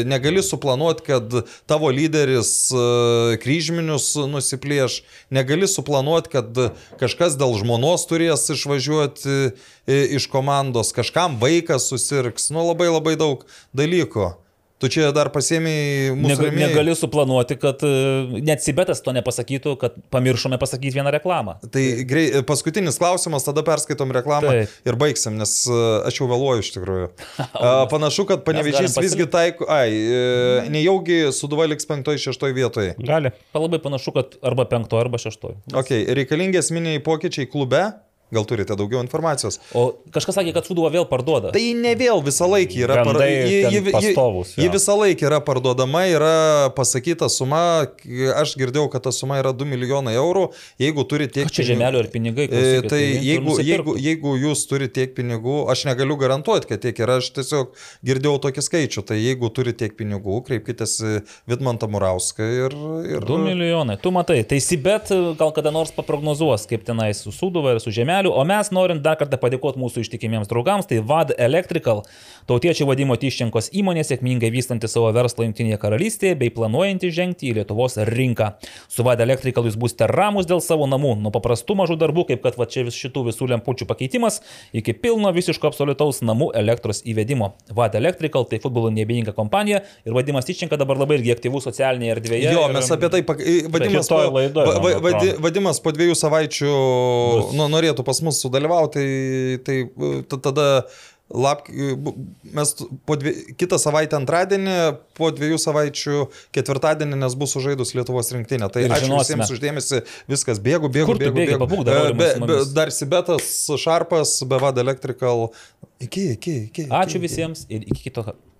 negali suplanuoti, kad tavo lyderis e, kryžminius nusiplieš, negali suplanuoti, kad kažkas dėl žmonos turės išvažiuoti e, iš komandos, kažkam vaikas susirgs, nu labai labai daug dalykų. Tu čia dar pasėmiai mūsų. Neg rėmėjai. negali suplanuoti, kad e, net Sibetas to nepasakytų, kad pamiršome pasakyti vieną reklamą. Tai grei, paskutinis klausimas, tada perskaitom reklamą tai. ir baigsim, nes e, aš jau vėluoju iš tikrųjų. Panašu, kad panevežys visgi taiko, ai, e, nejaugi Suduva liks 5-6 vietoje. Gali. Labai panašu, kad arba 5, arba 6. Ok, reikalingi esminiai pokyčiai klube. Gal turite daugiau informacijos? O kažkas sakė, kad Sūduva vėl parduoda. Tai ne vėl visą laiką yra ten ji, visą laiką yra parduodama, yra pasakyta suma, aš girdėjau, kad ta suma yra 2 milijonai eurų, jeigu turi tiek... Čia žemelių ar pinigai? E, klausykit, Tai imtų ir jeigu, jeigu, jeigu jūs turite tiek pinigų, aš negaliu garantuoti, kad tiek yra, aš tiesiog girdėjau tokį skaičių, tai jeigu turite tiek pinigų, kreipkitės Vidmantą Murauską ir... ir 2 milijonai. Tu matai, tai Sibet gal kada nors paprognozuos, kaip tenai su Sūduva ir su Žemeliu, o mes norim dar kartą padėkoti mūsų ištikimiems draugams, tai VAD Electrical, tautiečių vadimo Tyščenkos įmonė, sėkmingai vystanti savo verslą Junktinėje karalystėje bei planuojanti žengti į Lietuvos rinką. Su VAD Electrical jūs būsite ramus dėl savo namų, nuo paprastų mažų darbų, kaip kad va čia vis šitų visų lempučių pakeitimas, iki pilno visiško absoliutaus namų elektros įvedimo. VAD Electrical tai futbolo nebejinga kompanija ir vadimas Tyščenka dabar labai irgi aktyvus socialinėje erdvėje. Jo, mes apie tai, vadimas, po, laidoj, va- va- vadimas po dviejų savaičių nu, norėtų pas mus sudalyvauti, tai, tai ta- tada lap, bu- mes po dvi, kitą savaitę antradienį, po dviejų savaičių ketvirtadienį, nes bus sužaidus Lietuvos rinktinė. Tai Ir ačiū žinosime. visiems uždėmesi, viskas bėgu, bėgu, Kur bėgu. bėgi? bėgu. Pabūk dar, E, be, be, dar Sibetas, Šarpas, Bevad Electrical. Iki, iki, iki. Ačiū iki. visiems ir iki kito